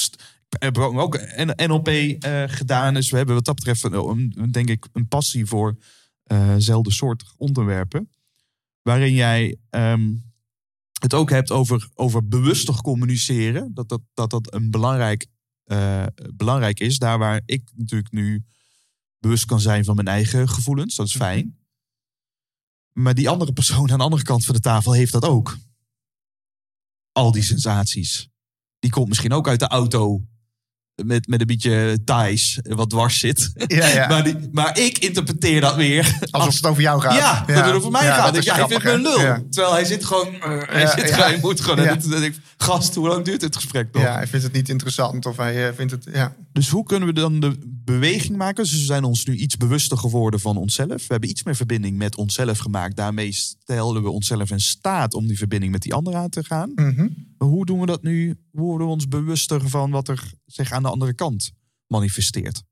hebben ook NLP eh, gedaan. Dus we hebben wat dat betreft, een, denk ik, een passie voor eh zelfde soort onderwerpen. Waarin jij ehm, het ook hebt over, over bewustig communiceren. Dat dat, dat, dat een belangrijk, eh, belangrijk is. Daar waar ik natuurlijk nu bewust kan zijn van mijn eigen gevoelens. Dat is fijn. Maar die andere persoon aan de andere kant van de tafel heeft dat ook. Al die sensaties. Die komt misschien ook uit de auto. Met, met een beetje Thais wat dwars zit. Ja, ja. Maar, die, maar ik interpreteer dat weer. Alsof het over jou gaat. Ja, dat het over mij Ja, gaat. dat Ik, is ja, ik vind een lul. Ja. Terwijl hij zit gewoon... eh, hij Ja, zit ja. gewoon, hij moet gewoon. Ja. En gast, hoe lang duurt het gesprek nog? Ja, hij vindt het niet interessant of hij eh, vindt het... Ja. Dus hoe kunnen we dan de beweging maken? Dus we zijn ons nu iets bewuster geworden van onszelf. We hebben iets meer verbinding met onszelf gemaakt. Daarmee stelden we onszelf in staat om die verbinding met die ander aan te gaan. Mhm. Maar hoe doen we dat nu? Hoe worden we ons bewuster van wat er zich aan de andere kant manifesteert?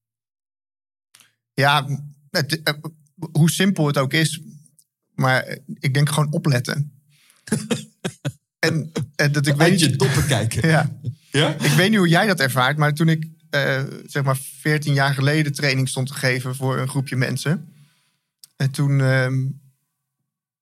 Ja, het, eh, hoe simpel het ook is. Maar ik denk gewoon opletten. en, en dat ik weet je doppen kijken. Ja, Ja? ik weet niet hoe jij dat ervaart, maar toen ik eh, zeg maar 14 jaar geleden training stond te geven voor een groepje mensen. En toen, ehm,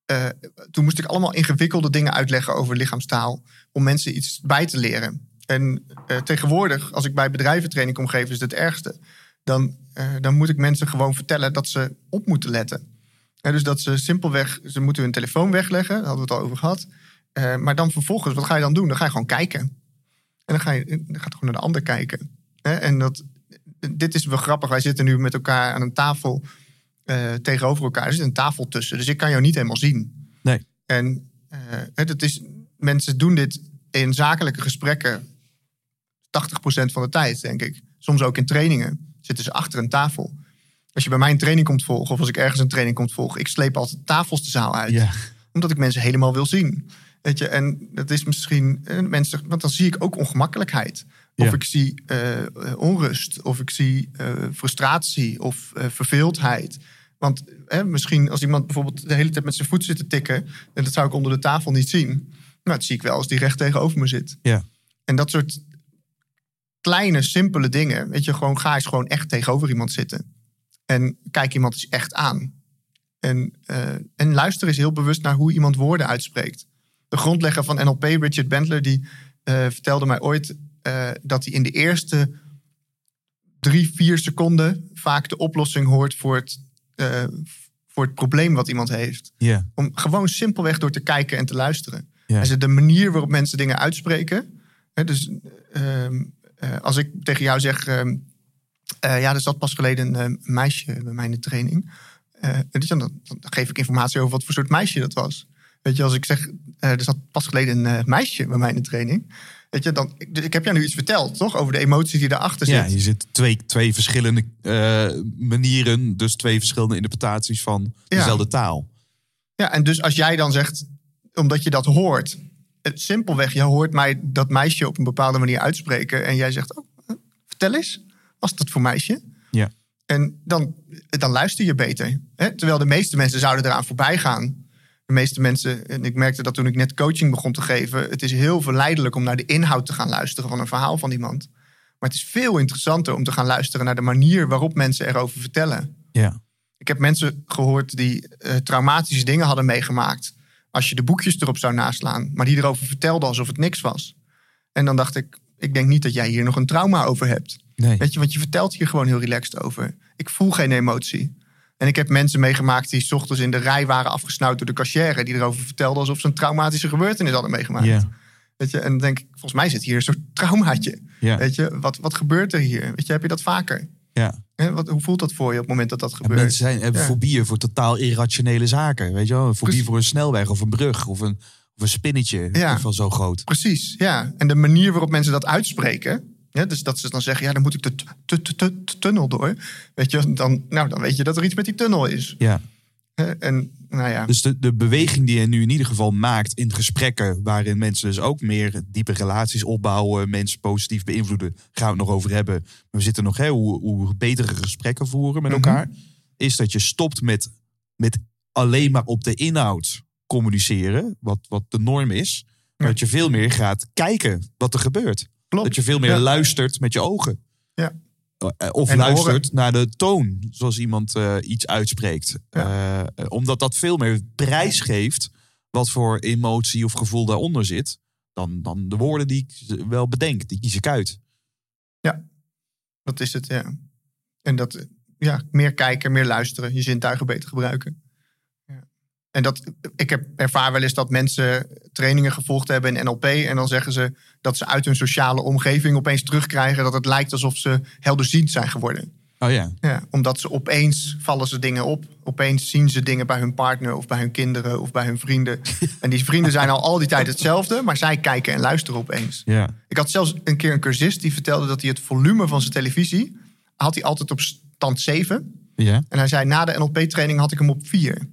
eh, toen moest ik allemaal ingewikkelde dingen uitleggen over lichaamstaal. Om mensen iets bij te leren. En eh, tegenwoordig, als ik bij bedrijventraining kom geven, is het ergste. Dan, dan moet ik mensen gewoon vertellen dat ze op moeten letten. Dus dat ze simpelweg, ze moeten hun telefoon wegleggen, daar hadden we het al over gehad. Eh, maar dan vervolgens, wat ga je dan doen? Dan ga je gewoon kijken. En dan ga je, dan gaat gewoon naar de ander kijken. Hè? En dat, dit is wel grappig. Wij zitten nu met elkaar aan een tafel eh, tegenover elkaar. Er zit een tafel tussen, dus ik kan jou niet helemaal zien. Nee. En het is, mensen doen dit in zakelijke gesprekken 80% van de tijd, denk ik. Soms ook in trainingen zitten ze achter een tafel. Als je bij mij een training komt volgen, of als ik ergens een training komt volgen, ik sleep altijd tafels de zaal uit Ja. omdat ik mensen helemaal wil zien. Weet je, en dat is misschien eh, mensen, want dan zie ik ook ongemakkelijkheid. Of Ja. ik zie eh, eh, onrust, of ik zie eh, frustratie of eh, verveeldheid. Want misschien als iemand bijvoorbeeld de hele tijd met zijn voet zit te tikken, en dat zou ik onder de tafel niet zien. Nou, dat zie ik wel als die recht tegenover me zit. Ja. En dat soort kleine, simpele dingen. Weet je, gewoon ga eens gewoon echt tegenover iemand zitten. En kijk iemand eens echt aan. En, en luister eens heel bewust naar hoe iemand woorden uitspreekt. De grondlegger van NLP, Richard Bentler, die vertelde mij ooit eh, dat hij in de eerste drie, vier seconden vaak de oplossing hoort voor het, eh, voor het probleem wat iemand heeft. Om gewoon simpelweg door te kijken en te luisteren. En ze- de manier waarop mensen dingen uitspreken. Hè, dus ehm, eh, als ik tegen jou zeg. ehm, eh, ja, er zat pas geleden een meisje bij mij in de training. Dan, dan geef ik informatie over wat voor soort meisje dat was. Weet je, als ik zeg. er zat pas geleden een meisje bij mij in de training. Weet je, dan, ik, heb jou nu iets verteld, toch? Over de emotie die daarachter Ja, zit. je zit twee, twee verschillende eh, manieren, dus twee verschillende interpretaties van Ja. dezelfde taal. Ja, en dus als jij dan zegt, omdat je dat hoort, het, simpelweg, je hoort mij dat meisje op een bepaalde manier uitspreken. En jij zegt, oh, vertel eens, was dat voor meisje? Ja. En dan, dan luister je beter. Hè? Terwijl de meeste mensen zouden eraan voorbij gaan. De meeste mensen, en ik merkte dat toen ik net coaching begon te geven, het is heel verleidelijk om naar de inhoud te gaan luisteren van een verhaal van iemand. Maar het is veel interessanter om te gaan luisteren naar de manier waarop mensen erover vertellen. Ja. Ik heb mensen gehoord die eh, traumatische dingen hadden meegemaakt. Als je de boekjes erop zou naslaan. Maar die erover vertelden alsof het niks was. En dan dacht ik, ik denk niet dat jij hier nog een trauma over hebt. Nee. Weet je, want je vertelt hier gewoon heel relaxed over. Ik voel geen emotie. En ik heb mensen meegemaakt die 's ochtends in de rij waren afgesnauwd door de cashier. Die erover vertelden alsof ze een traumatische gebeurtenis hadden meegemaakt. Weet je, en dan denk ik, volgens mij zit hier een soort traumaatje. Weet je, wat, wat gebeurt er hier? Weet je, heb je dat vaker? Ja. Hè, wat, hoe voelt dat voor je op het moment dat dat En gebeurt? mensen zijn, hebben Ja. fobieën voor totaal irrationele zaken. Weet je wel? Een fobie Precies. voor een snelweg of een brug of een, of een spinnetje. Ja. Van zo groot. Precies, ja. En de manier waarop mensen dat uitspreken. Ja, dus dat ze dan zeggen, ja, dan moet ik de t- t- t- t- tunnel door. Weet je, dan, nou, dan weet je dat er iets met die tunnel is. Ja. En nou ja, Dus de, de beweging die je nu in ieder geval maakt in gesprekken, waarin mensen dus ook meer diepe relaties opbouwen, mensen positief beïnvloeden, gaan we het nog over hebben. Maar we zitten nog, hè, hoe, hoe betere gesprekken voeren met Mhm. elkaar, is dat je stopt met, met alleen maar op de inhoud communiceren, wat, wat de norm is. Maar Ja. dat je veel meer gaat kijken wat er gebeurt. Klopt. Dat je veel meer Ja. luistert met je ogen. Ja. Eh, Of En luistert naar de toon zoals iemand eh, iets uitspreekt. Eh, omdat dat veel meer prijs geeft wat voor emotie of gevoel daaronder zit. Dan, dan de woorden die ik wel bedenk. Die kies ik uit. Dat is het, ja. En dat, ja, meer kijken, meer luisteren, je zintuigen beter gebruiken. En dat, ik heb ervaar wel eens dat mensen trainingen gevolgd hebben in NLP. En dan zeggen ze dat ze uit hun sociale omgeving opeens terugkrijgen dat het lijkt alsof ze helderziend zijn geworden. Oh ja. Ja, omdat ze opeens vallen ze dingen op. Opeens zien ze dingen bij hun partner of bij hun kinderen of bij hun vrienden. En die vrienden zijn al al die tijd hetzelfde, maar zij kijken en luisteren opeens. ja. Ik had zelfs een keer een cursist die vertelde dat hij het volume van zijn televisie had hij altijd op stand 7. Ja. En hij zei na de NLP-training had ik hem op 4.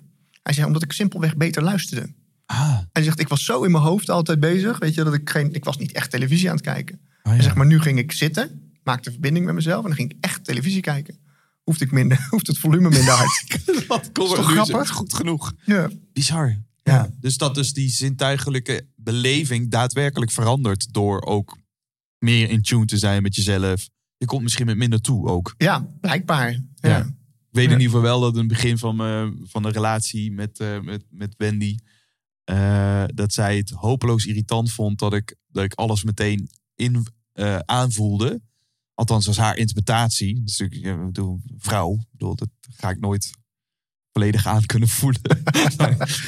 Hij zei omdat ik simpelweg beter luisterde. Ah. Hij zegt ik was zo in mijn hoofd altijd bezig, weet je, dat ik geen ik was niet echt televisie aan het kijken. Oh, ja. zegt maar nu ging ik zitten, maakte verbinding met mezelf en dan ging ik echt televisie kijken. Hoefde ik minder, hoeft het volume minder hard. Wat Is toch grappig? Goed genoeg. ja. Bizar. Ja. Ja. Dus dat dus die zintuigelijke beleving daadwerkelijk verandert door ook meer in tune te zijn met jezelf. Je komt misschien met minder toe ook. ja, blijkbaar. Ja. Ja. Ik weet in ieder geval wel dat in het begin van, mijn van de relatie met, eh, met, met Wendy... eh, dat zij het hopeloos irritant vond dat ik, dat ik alles meteen in, eh, aanvoelde. Althans, als haar interpretatie. Dus ik ja, bedoel, vrouw, bedoel, dat ga ik nooit volledig aan kunnen voelen.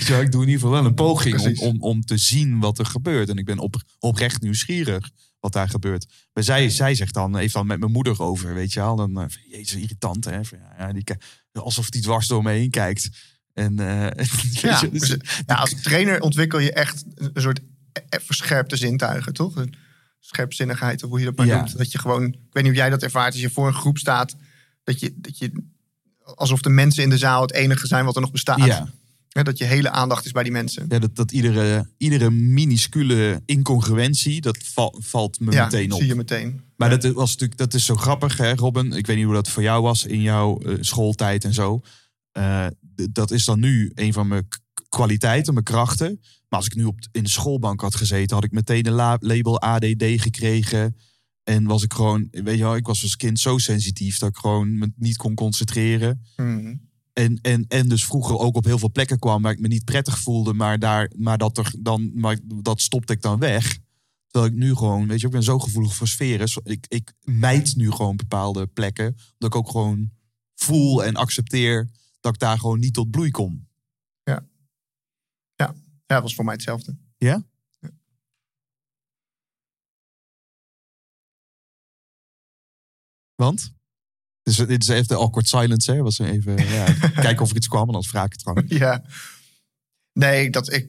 Ja, ik doe in ieder geval wel een poging om, om, om te zien wat er gebeurt. En ik ben op, oprecht nieuwsgierig wat daar gebeurt. Maar zij, zij zegt dan, heeft dan met mijn moeder over, weet je wel. Dan, van, jezus, irritant hè. Van, ja, die, alsof die dwars door me heen kijkt. En, eh, Ja, je, dus- ja, als trainer ontwikkel je echt een soort e- verscherpte zintuigen, toch? Een scherpzinnigheid, of hoe je dat maar Ja. noemt. Dat je gewoon, ik weet niet hoe jij dat ervaart, als je voor een groep staat, dat je, dat je alsof de mensen in de zaal het enige zijn wat er nog bestaat. ja. Hè, dat je hele aandacht is bij die mensen. Ja, dat, dat iedere, iedere minuscule incongruentie, dat val- valt me Ja, meteen op. zie je meteen. Maar dat was natuurlijk, dat is zo grappig, hè, Robin. Ik weet niet hoe dat voor jou was in jouw eh, schooltijd en zo. Eh, dat is dan nu een van mijn kwaliteiten, mijn krachten. Maar als ik nu op, in de schoolbank had gezeten, had ik meteen een la- label ADD gekregen. En was ik gewoon, weet je wel, ik was als kind zo sensitief dat ik gewoon me niet kon concentreren. Mhm. En, en, en dus vroeger ook op heel veel plekken kwam waar ik me niet prettig voelde, maar, daar, maar, dat, er dan, maar dat stopte ik dan weg. Terwijl ik nu gewoon, weet je, ik ben zo gevoelig voor sferen. Ik, ik mijd nu gewoon bepaalde plekken. Omdat ik ook gewoon voel en accepteer dat ik daar gewoon niet tot bloei kom. Ja. Ja, ja dat was voor mij hetzelfde. Ja. Want? Dus dit is even de awkward silence, hè? Was even ja, kijken of ik iets kwam en dan vraag ik het gewoon. Ja. Nee, dat ik,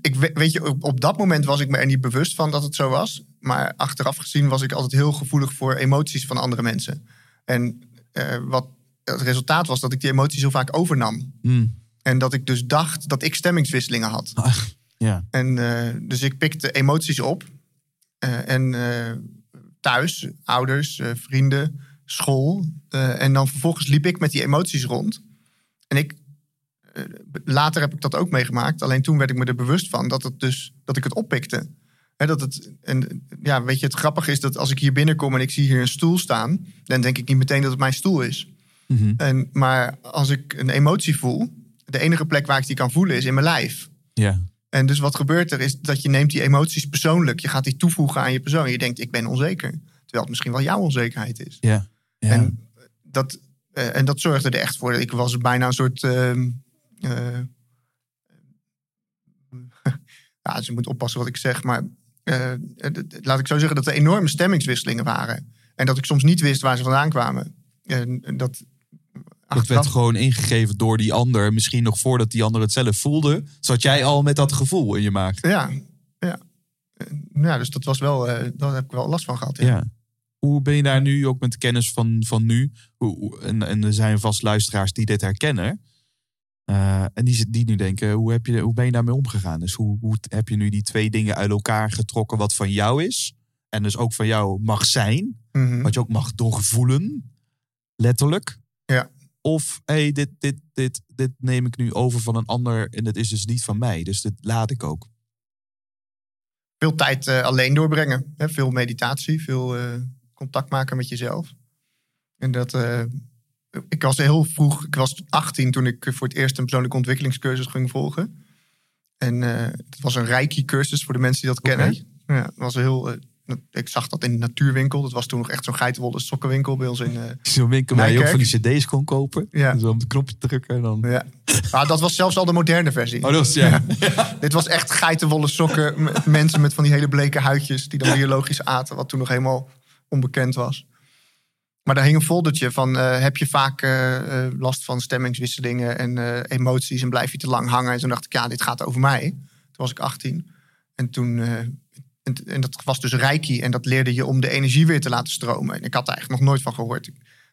ik weet je, op, op dat moment was ik me er niet bewust van dat het zo was. Maar achteraf gezien was ik altijd heel gevoelig voor emoties van andere mensen. En eh, wat het resultaat was dat ik die emoties heel vaak overnam. Hmm. En dat ik dus dacht dat ik stemmingswisselingen had. Ach, ja. En eh, dus ik pikte emoties op. Eh, en eh, thuis, ouders, eh, vrienden, school. Eh, en dan vervolgens liep ik met die emoties rond. En ik, eh, later heb ik dat ook meegemaakt. Alleen toen werd ik me er bewust van dat, het dus, dat ik het oppikte. Hè, dat het, en ja, weet je, het grappige is dat als ik hier binnenkom en ik zie hier een stoel staan, dan denk ik niet meteen dat het mijn stoel is. Mhm. En, maar als ik een emotie voel, de enige plek waar ik die kan voelen is in mijn lijf. Ja. En dus wat gebeurt er is dat je neemt die emoties persoonlijk. Je gaat die toevoegen aan je persoon. Je denkt, ik ben onzeker. Terwijl het misschien wel jouw onzekerheid is. Ja. Ja. En, dat, eh, en dat zorgde er echt voor. Ik was bijna een soort... eh, ja, dus ik moet oppassen wat ik zeg. Maar eh, laat ik zo zeggen dat er enorme stemmingswisselingen waren. En dat ik soms niet wist waar ze vandaan kwamen. En dat, werd gewoon ingegeven door die ander. Misschien nog voordat die ander het zelf voelde. Zat jij al met dat gevoel in je maag. Ja, ja. Eh, Ja, dus dat was wel, eh, daar heb ik wel last van gehad. Ja. Ja. Hoe ben je daar nu, ook met de kennis van, van nu? Hoe, en, en er zijn vast luisteraars die dit herkennen. Eh, en die, die nu denken, hoe, heb je, hoe ben je daarmee omgegaan? Dus hoe, hoe heb je nu die twee dingen uit elkaar getrokken wat van jou is? En dus ook van jou mag zijn. Mhm. Wat je ook mag doorvoelen. Letterlijk. Ja. Of, hé, hey, dit, dit, dit, dit neem ik nu over van een ander en het is dus niet van mij. Dus dit laat ik ook. Veel tijd eh, alleen doorbrengen. Hè? Veel meditatie, veel eh, contact maken met jezelf. En dat, eh, ik was heel vroeg, ik was 18 toen ik voor het eerst een persoonlijke ontwikkelingscursus ging volgen. En eh, het was een Reiki-cursus voor de mensen die dat kennen. Ja, het was heel, eh, ik zag dat in de natuurwinkel. Dat was toen nog echt zo'n geitenwolle sokkenwinkel bij ons in, Zo'n winkel waar je ook van die cd's kon kopen. Ja. Zo op de knopje drukken en dan... Ja. Maar dat was zelfs al de moderne versie. Oh, dat ja. Dit was echt geitenwolle sokken. Mensen met van die hele bleke huidjes. Die dan biologisch aten. Wat toen nog helemaal onbekend was. Maar daar hing een foldertje van. eh, heb je vaak eh, eh, last van stemmingswisselingen en emoties. En blijf je te lang hangen. En toen dacht ik, ja, dit gaat over mij. Toen was ik 18. En toen. en, en dat was dus reiki. En dat leerde je om de energie weer te laten stromen. En ik had daar eigenlijk nog nooit van gehoord.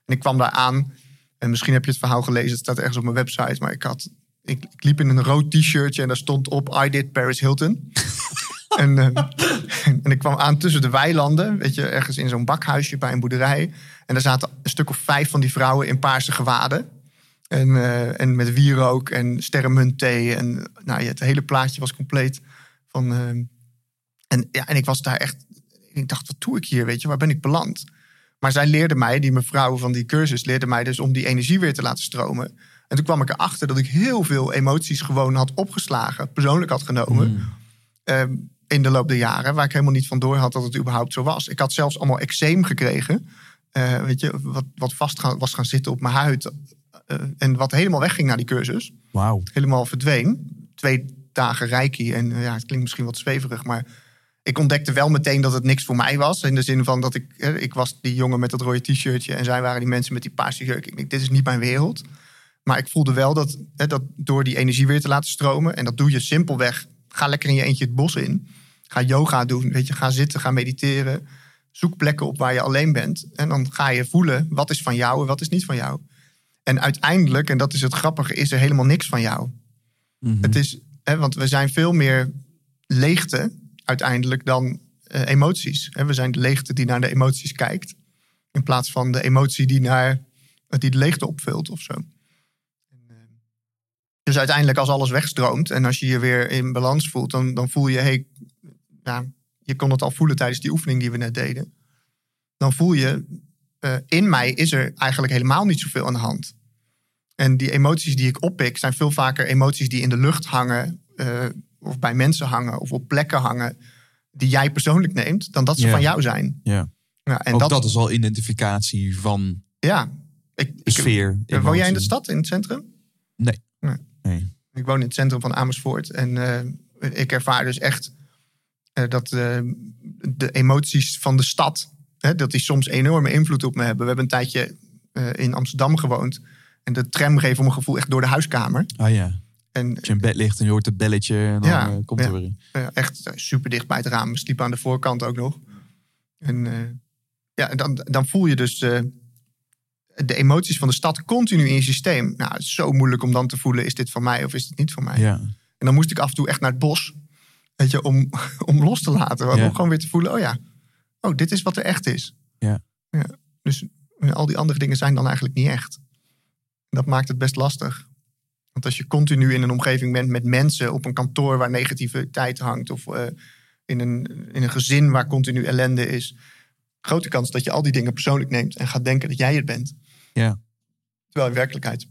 En ik kwam daar aan. En misschien heb je het verhaal gelezen. Het staat ergens op mijn website. Maar ik had ik, ik liep in een rood t-shirtje en daar stond op I did Paris Hilton. en, en ik kwam aan tussen de weilanden, weet je, ergens in zo'n bakhuisje bij een boerderij. En daar zaten een stuk of vijf van die vrouwen in paarse gewaden. En, eh, en met wierook en sterrenmuntthee. En nou, ja, het hele plaatje was compleet. Van, eh, en, ja, en ik was daar echt. Ik dacht, wat doe ik hier? Weet je, waar ben ik beland? Maar zij leerde mij, die mevrouw van die cursus, leerde mij dus om die energie weer te laten stromen. En toen kwam ik erachter dat ik heel veel emoties gewoon had opgeslagen, persoonlijk had genomen. Mm. ehm, in de loop der jaren, waar ik helemaal niet van door had dat het überhaupt zo was. Ik had zelfs allemaal eczeem gekregen. eh, weet je, wat, wat vast gaan, was gaan zitten op mijn huid. eh, en wat helemaal wegging na die cursus. Wauw. Helemaal verdween. Twee dagen reiki. En eh, ja, het klinkt misschien wat zweverig, maar ik ontdekte wel meteen dat het niks voor mij was. In de zin van dat ik, ik was die jongen met dat rode t-shirtje. En zij waren die mensen met die paarse jurk. Ik denk, dit is niet mijn wereld. Maar ik voelde wel dat, dat door die energie weer te laten stromen. En dat doe je simpelweg. Ga lekker in je eentje het bos in. Ga yoga doen. Weet je, ga zitten, ga mediteren. Zoek plekken op waar je alleen bent. En dan ga je voelen wat is van jou en wat is niet van jou. En uiteindelijk, en dat is het grappige, is er helemaal niks van jou. Mhm. Het is, hè, want we zijn veel meer leegte uiteindelijk dan eh, emoties. Hè, we zijn de leegte die naar de emoties kijkt. In plaats van de emotie die, naar, die de leegte opvult of zo. Eh, dus uiteindelijk als alles wegstroomt en als je je weer in balans voelt, dan, dan voel je, hey, ja, je kon het al voelen tijdens die oefening die we net deden. Dan voel je, eh, in mij is er eigenlijk helemaal niet zoveel aan de hand. En die emoties die ik oppik, zijn veel vaker emoties die in de lucht hangen, eh, of bij mensen hangen, of op plekken hangen, die jij persoonlijk neemt, dan dat ze van jou zijn. Ja. Ja, en ook dat, dat, is al identificatie van ja. Ik, ik, sfeer. woon jij in de stad, in het centrum? Nee. Nee. Nee. Ik woon in het centrum van Amersfoort. En eh, ik ervaar dus echt dat eh, de emoties van de stad Hè, dat die soms enorme invloed op me hebben. We hebben een tijdje eh, in Amsterdam gewoond. En de tram geeft om een gevoel echt door de huiskamer. Ah ja. En Als je in bed ligt en je hoort het belletje en dan Ja, eh, komt ja. er weer. eh, echt eh, super dicht bij het raam. We sliepen aan de voorkant ook nog. En eh, ja, dan, dan voel je dus eh, de emoties van de stad continu in je systeem. Nou, het is zo moeilijk om dan te voelen, is dit van mij of is dit niet van mij? Ja. En dan moest ik af en toe echt naar het bos. Weet je, om, om los te laten. Om Ja. gewoon weer te voelen, oh ja, oh, dit is wat er echt is. Ja. ja. Dus eh, al die andere dingen zijn dan eigenlijk niet echt. Dat maakt het best lastig. Want als je continu in een omgeving bent met mensen op een kantoor waar negativiteit hangt, of eh, in, een, in een gezin waar continu ellende is, grote kans dat je al die dingen persoonlijk neemt en gaat denken dat jij het bent. Ja. Terwijl in werkelijkheid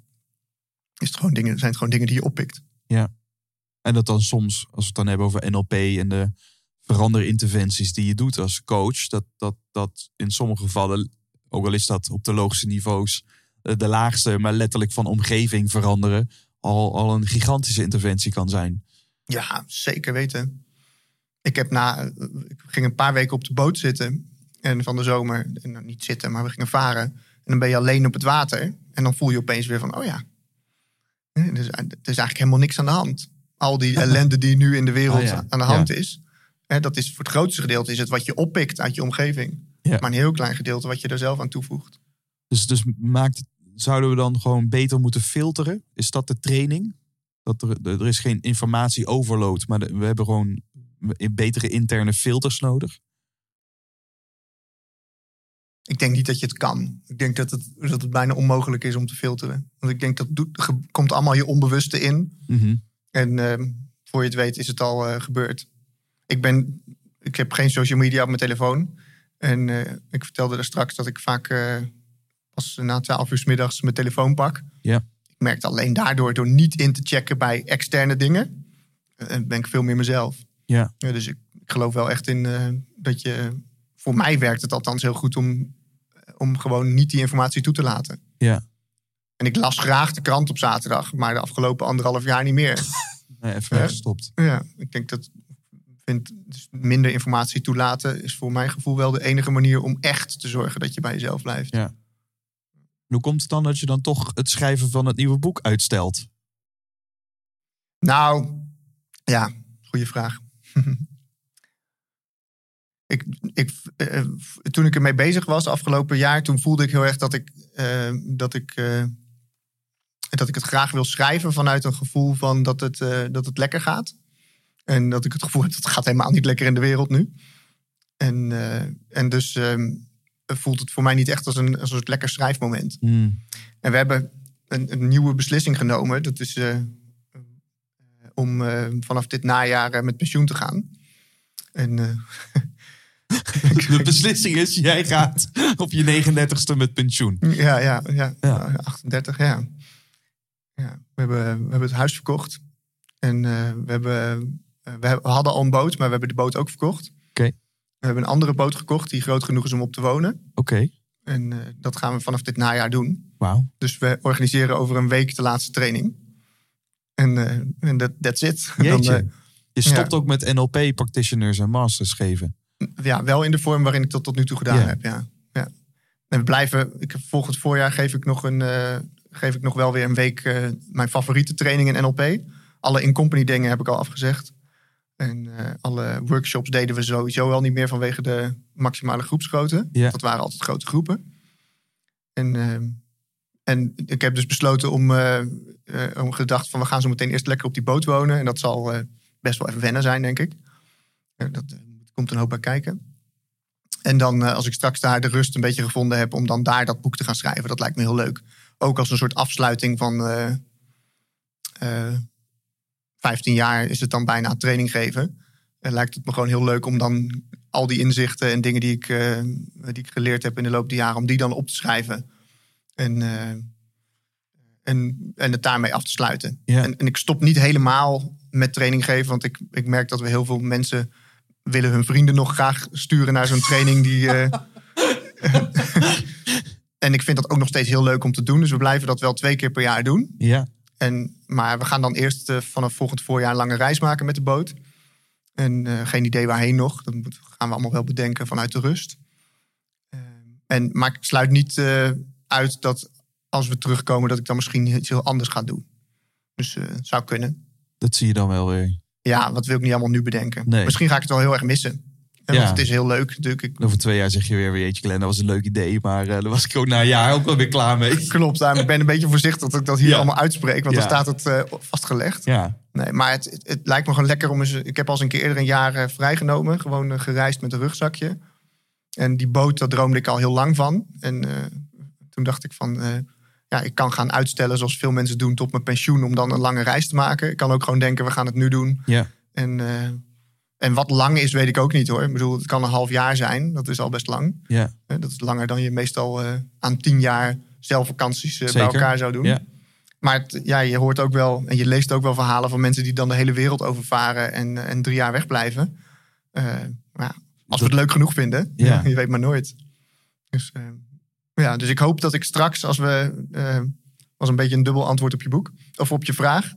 is het gewoon dingen, zijn het gewoon dingen die je oppikt. En dat dan soms, als we het dan hebben over NLP en de veranderinterventies die je doet als coach, dat, dat, dat in sommige gevallen, ook al is dat op de logische niveaus, eh, de laagste, maar letterlijk van omgeving veranderen, al, al een gigantische interventie kan zijn. Ja, zeker weten. Ik, heb na, ik ging een paar weken op de boot zitten en van de zomer. Nou, niet zitten, maar we gingen varen. En dan ben je alleen op het water. En dan voel je opeens weer van, oh ja. Er is, er is eigenlijk helemaal niks aan de hand. Al die ellende die nu in de wereld ja. aan de hand is. Hè, dat is voor het grootste gedeelte is het wat je oppikt uit je omgeving. Ja. Maar een heel klein gedeelte wat je er zelf aan toevoegt. Dus, dus maakt, zouden we dan gewoon beter moeten filteren? Is dat de training? Dat er, er is geen informatie overload, maar we hebben gewoon betere interne filters nodig. Ik denk niet dat je het kan. Ik denk dat het, dat het bijna onmogelijk is om te filteren. Want ik denk dat doet, ge- komt allemaal je onbewuste in. Mhm. En ehm, voor je het weet is het al eh, gebeurd. Ik, ben, ik heb geen social media op mijn telefoon. En eh, ik vertelde er straks dat ik vaak eh, pas na twaalf uur 's middags mijn telefoon pak. Ja. Ik merkte alleen daardoor, door niet in te checken bij externe dingen, ben ik veel meer mezelf. Ja. dus ik, ik geloof wel echt in dat je... Voor mij werkt het althans heel goed om, om gewoon niet die informatie toe te laten. Ja. En ik las graag de krant op zaterdag, maar de afgelopen anderhalf jaar niet meer. Nee, even Ja. weggestopt. Ja, ik denk dat vind, dus minder informatie toelaten is voor mijn gevoel wel de enige manier om echt te zorgen dat je bij jezelf blijft. Ja. Hoe komt het dan dat je dan toch het schrijven van het nieuwe boek uitstelt? Nou, ja, goede vraag. ik, ik, eh, toen ik ermee bezig was afgelopen jaar, toen voelde ik heel erg dat ik, eh, dat ik, eh, dat ik het graag wil schrijven vanuit een gevoel van dat het, eh, dat het lekker gaat. En dat ik het gevoel heb dat het gaat helemaal niet lekker in de wereld nu. En, eh, en dus ehm, voelt het voor mij niet echt als een, als een soort lekker schrijfmoment. Hmm. En we hebben een, een nieuwe beslissing genomen. Dat is eh, om vanaf dit najaar met pensioen te gaan. En De beslissing is, jij gaat op je 39ste met pensioen. ja, ja, ja, Ja. 38, ja. Ja we, hebben, we hebben het huis verkocht. En eh, we, hebben, eh, we hebben- we hadden al een boot, maar we hebben de boot ook verkocht. Oké. We hebben een andere boot gekocht die groot genoeg is om op te wonen. Oké, En eh, dat gaan we vanaf dit najaar doen. wauw. Dus we organiseren over een week de laatste training. En en dat that's it. Dan, Je stopt ook met NLP practitioners en masters geven. ja, wel in de vorm waarin ik dat tot nu toe gedaan heb. Ja. Ja. En we blijven. Ik, volgend voorjaar geef ik nog een. Geef ik nog wel weer een week eh, mijn favoriete training in NLP. Alle in-company dingen heb ik al afgezegd. En eh, alle workshops deden we sowieso wel niet meer vanwege de maximale groepsgrootte. Ja. Dat waren altijd grote groepen. En, eh, en ik heb dus besloten om, eh, om gedacht van we gaan zo meteen eerst lekker op die boot wonen. En dat zal best wel even wennen zijn, denk ik. Dat komt een hoop bij kijken. En dan als ik straks daar de rust een beetje gevonden heb om dan daar dat boek te gaan schrijven, dat lijkt me heel leuk. Ook als een soort afsluiting van eh eh, 15 jaar is het dan bijna training geven. En lijkt het me gewoon heel leuk om dan al die inzichten en dingen die ik, eh, die ik geleerd heb in de loop der jaren, om die dan op te schrijven. En, eh, en, en het daarmee af te sluiten. En, en ik stop niet helemaal met training geven, want ik, ik merk dat we heel veel mensen willen hun vrienden nog graag sturen naar zo'n training die. eh, en ik vind dat ook nog steeds heel leuk om te doen. Dus we blijven dat wel twee keer per jaar doen. Ja, En, maar we gaan dan eerst eh, vanaf volgend voorjaar een lange reis maken met de boot. En eh, geen idee waarheen nog. Dat moet- gaan we allemaal wel bedenken vanuit de rust. En, maar ik sluit niet eh, uit dat als we terugkomen, dat ik dan misschien iets heel anders ga doen. Dus eh, zou kunnen. Dat zie je dan wel weer. Ja, wat wil ik niet allemaal nu bedenken. Nee. Misschien ga ik het wel heel erg missen. En Ja. Want het is heel leuk natuurlijk. Ik, Over twee jaar zeg je weer, jeetje Glenn, dat was een leuk idee. Maar eh, daar was ik ook na een jaar ook wel weer klaar mee. klopt, daarom ik ben een beetje voorzichtig dat ik dat hier Ja. allemaal uitspreek. Want Ja. dan staat het eh, vastgelegd. Ja, Nee, maar het, het, het lijkt me gewoon lekker om eens... Ik heb al eens een keer eerder een jaar eh, vrijgenomen. Gewoon gereisd met een rugzakje. En die boot, daar droomde ik al heel lang van. En toen dacht ik van... ja, ik kan gaan uitstellen zoals veel mensen doen tot mijn pensioen... om dan een lange reis te maken. Ik kan ook gewoon denken, we gaan het nu doen. ja. En, en wat lang is, weet ik ook niet hoor. Ik bedoel, het kan een half jaar zijn. Dat is al best lang. ja. Dat is langer dan je meestal eh, aan tien jaar zelfvakanties eh, bij elkaar zou doen. Ja. Maar het, ja, je hoort ook wel en je leest ook wel verhalen van mensen die dan de hele wereld overvaren en, en drie jaar wegblijven. Ja, als we het leuk genoeg vinden, Ja. je weet maar nooit. Dus, ja, dus ik hoop dat ik straks, als we, was een beetje een dubbel antwoord op je boek of op je vraag.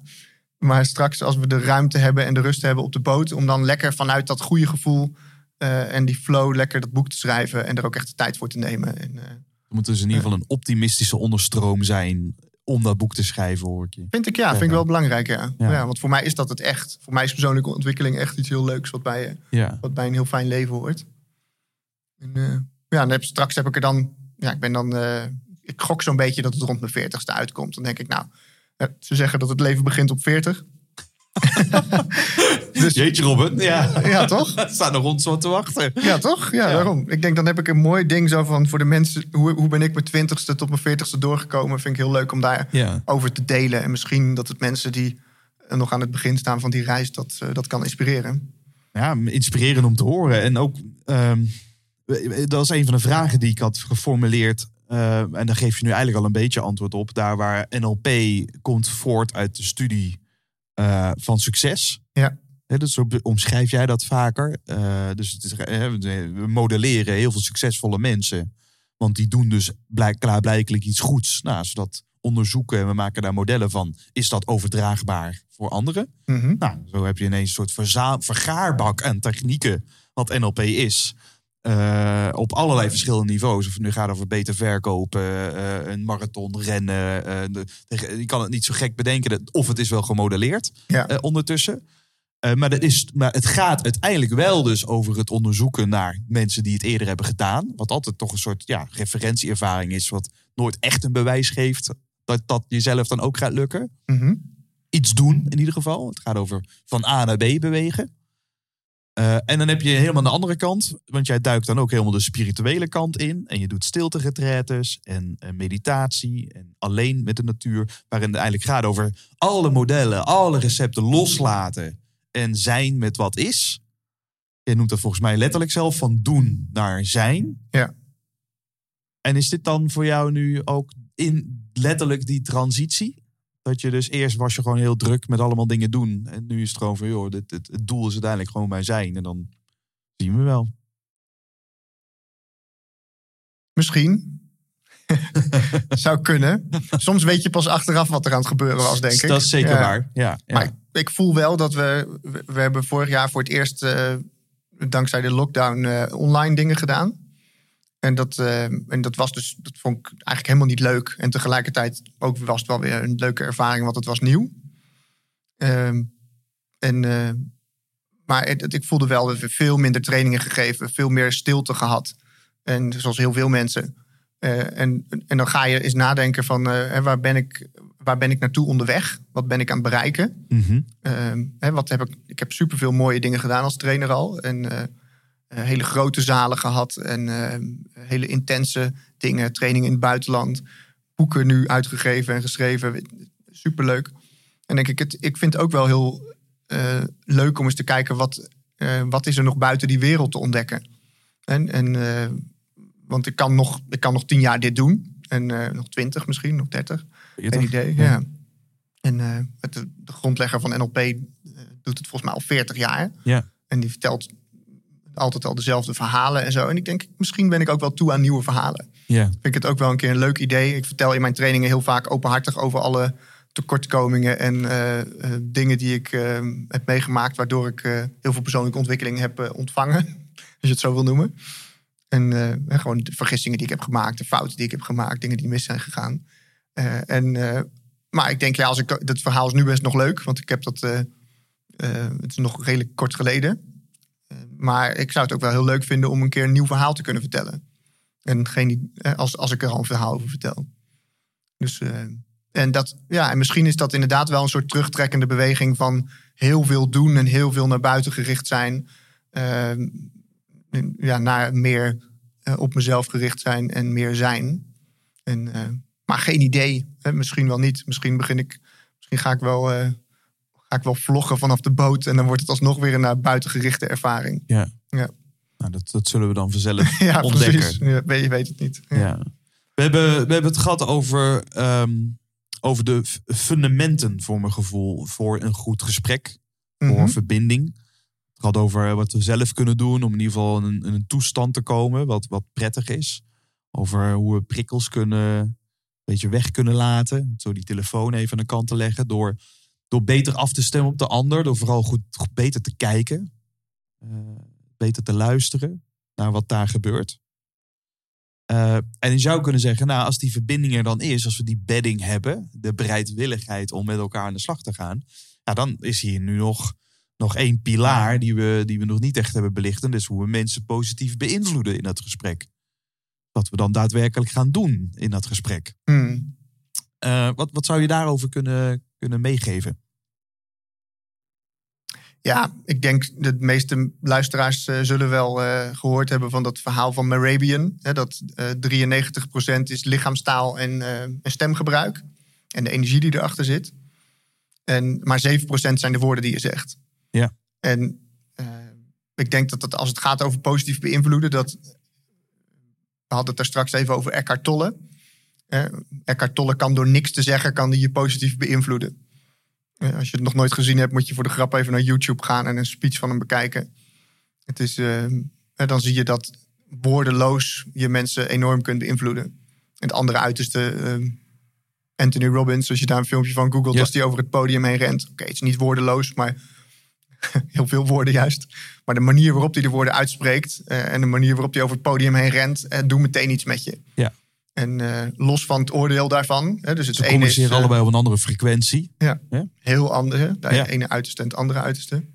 Maar straks, als we de ruimte hebben en de rust hebben op de boot, om dan lekker vanuit dat goede gevoel eh, en die flow lekker dat boek te schrijven en er ook echt de tijd voor te nemen. En, eh, moet dus in ieder geval een optimistische onderstroom zijn om dat boek te schrijven, hoor ik je. Vind ik ja, vind ik wel belangrijk, ja. Ja. ja. Want voor mij is dat het echt. Voor mij is persoonlijke ontwikkeling echt iets heel leuks wat bij, eh, Ja, wat bij een heel fijn leven hoort. En, eh, ja, dan heb, straks heb ik er dan. Ja, ik ben dan. eh, ik gok zo'n beetje dat het rond mijn veertigste uitkomt. Dan denk ik, nou, eh, ze zeggen dat het leven begint op 40. dus Jeetje Robin, ja. ja, toch? Het staat nog ons wat te wachten. Ja, toch? Ja, Ja. daarom. Ik denk, dan heb ik een mooi ding zo van voor de mensen. Hoe, hoe ben ik mijn twintigste tot mijn veertigste doorgekomen? Vind ik heel leuk om daar Ja, over te delen. En misschien dat het mensen die nog aan het begin staan van die reis, dat, eh, dat kan inspireren. ja inspirerend om te horen. En ook, ehm, dat was een van de vragen die ik had geformuleerd. Eh, en daar geef je nu eigenlijk al een beetje antwoord op. Daar waar NLP komt voort uit de studie eh, van succes. Ja. Hè, dus omschrijf jij dat vaker. Eh, dus het is, we modelleren heel veel succesvolle mensen. Want die doen dus blijk, klaarblijkelijk iets goeds. Nou, als we dat onderzoeken en we maken daar modellen van. Is dat overdraagbaar voor anderen? Mhm. Nou, zo heb je ineens een soort vergaarbak aan technieken. Wat NLP is. Eh, op allerlei verschillende niveaus. Of het nu gaat over beter verkopen, eh, een marathon rennen. eh, de- je kan het niet zo gek bedenken. dat- Of het is wel gemodelleerd Ja. ondertussen. Maar, dat is, maar het gaat uiteindelijk wel dus over het onderzoeken naar mensen die het eerder hebben gedaan. Wat altijd toch een soort ja, referentieervaring is. Wat nooit echt een bewijs geeft dat dat jezelf dan ook gaat lukken Mhm. iets doen in ieder geval. Het gaat over van A naar B bewegen. Eh, en dan heb je helemaal de andere kant, want jij duikt dan ook helemaal de spirituele kant in. En je doet stilteretretes en, en meditatie en alleen met de natuur. Waarin het eigenlijk gaat over alle modellen, alle recepten loslaten en zijn met wat is. Je noemt dat volgens mij letterlijk zelf van doen naar zijn. Ja. En is dit dan voor jou nu ook in letterlijk die transitie? Dat je dus eerst was je gewoon heel druk met allemaal dingen doen. En nu is het gewoon van, joh, dit, dit- het doel is uiteindelijk gewoon mijn zijn. En dan zien we wel. Misschien. Zou kunnen. Soms weet je pas achteraf wat er aan het gebeuren was, denk ik. Dat is zeker Ja. waar. Ja, ja. Maar ik, voel wel dat we... We, we hebben vorig jaar voor het eerst, eh, dankzij de lockdown, eh, online dingen gedaan. En dat, eh, en dat was dus, dat vond ik eigenlijk helemaal niet leuk. En tegelijkertijd ook was het wel weer een leuke ervaring, want het was nieuw. Ehm, en, eh, maar het- het- ik voelde wel dat we veel minder trainingen gegeven, veel meer stilte gehad. En zoals heel veel mensen. Eh, en, en dan ga je eens nadenken van waar, ben ik, waar ben ik naartoe onderweg? Wat ben ik aan het bereiken? Ehm, hè, wat heb ik, ik heb superveel mooie dingen gedaan als trainer al. En hele grote zalen gehad. En eh, hele intense dingen. Trainingen in het buitenland. Boeken nu uitgegeven en geschreven. Superleuk. En denk ik, het, ik vind het ook wel heel eh, leuk om eens te kijken... Wat, eh, wat is er nog buiten die wereld te ontdekken. En, en, eh, want ik kan, nog, ik kan nog tien jaar dit doen. En eh, nog twintig misschien, nog dertig. Geen idee, Ja. ja. En eh, het- de, de grondlegger van NLP eh, doet het volgens mij al 40 jaar. Ja. En die vertelt altijd al dezelfde verhalen en zo. En ik denk, misschien ben ik ook wel toe aan nieuwe verhalen. Ja. Vind ik het ook wel een keer een leuk idee. Ik vertel in mijn trainingen heel vaak openhartig over alle tekortkomingen en eh, eh, dingen die ik eh, heb meegemaakt, waardoor ik heel veel persoonlijke ontwikkeling heb ontvangen, als je het zo wil noemen. En gewoon de vergissingen die ik heb gemaakt, de fouten die ik heb gemaakt, dingen die mis zijn gegaan. En, maar ik denk, ja, als ik, dat verhaal is nu best nog leuk, want ik heb dat, het is nog redelijk kort geleden. Maar ik zou het ook wel heel leuk vinden om een keer een nieuw verhaal te kunnen vertellen. En geen, als, als ik er al een verhaal over vertel. Dus, en, dat, ja, en misschien is dat inderdaad wel een soort terugtrekkende beweging van heel veel doen en heel veel naar buiten gericht zijn. Ehm, ja, naar meer uh, op mezelf gericht zijn en meer zijn. En, uh, maar geen idee. Misschien wel niet. Misschien begin ik. Misschien ga ik wel. Ga ik wel vloggen vanaf de boot. En dan wordt het alsnog weer een naar buiten gerichte ervaring. Ja. ja. Nou, dat, dat zullen we dan vanzelf ja, ontdekken. Precies. Ja, je weet het niet. Ja. ja. We, hebben, we hebben het gehad over, um, over de fundamenten, voor mijn gevoel, voor een goed gesprek. Voor mm -hmm. verbinding. Het gaat over wat we zelf kunnen doen om in ieder geval in een, een toestand te komen wat, wat prettig is. Over hoe we prikkels kunnen, een beetje weg kunnen laten. Zo die telefoon even aan de kant te leggen. Door, door beter af te stemmen op de ander. Door vooral goed, goed beter te kijken. Uh, beter te luisteren naar wat daar gebeurt. Uh, en je zou kunnen zeggen, nou, als die verbinding er dan is, als we die bedding hebben, de bereidwilligheid om met elkaar aan de slag te gaan, ja, dan is hier nu nog nog één pilaar die we, die we nog niet echt hebben belicht. En dat is hoe we mensen positief beïnvloeden in dat gesprek. Wat we dan daadwerkelijk gaan doen in dat gesprek. Hmm. Uh, wat, wat zou je daarover kunnen, kunnen meegeven? Ja, ik denk de meeste luisteraars uh, zullen wel uh, gehoord hebben van dat verhaal van Marabian. Hè, dat uh, 93% is lichaamstaal en, en, stemgebruik. En de energie die erachter zit. En maar 7% zijn de woorden die je zegt. Ja. En ik denk dat, dat als het gaat over positief beïnvloeden, dat. We hadden het daar straks even over Eckhart Tolle. Eckhart Tolle kan door niks te zeggen, kan die je positief beïnvloeden. Uh, als je het nog nooit gezien hebt, moet je voor de grap even naar YouTube gaan en een speech van hem bekijken. Het is, dan zie je dat woordeloos je mensen enorm kunt beïnvloeden. En het andere uiterste, Anthony Robbins, als je daar een filmpje van googelt, als die over het podium heen rent. Oké, het is niet woordeloos, maar heel veel woorden juist. Maar de manier waarop hij de woorden uitspreekt uh, en de manier waarop hij over het podium heen rent, doen meteen iets met je. Ja. En uh, los van het oordeel daarvan. Hè, dus het Ze ene is allebei op een andere frequentie. Ja, ja? heel andere. De ja. ene uiterste en het andere uiterste.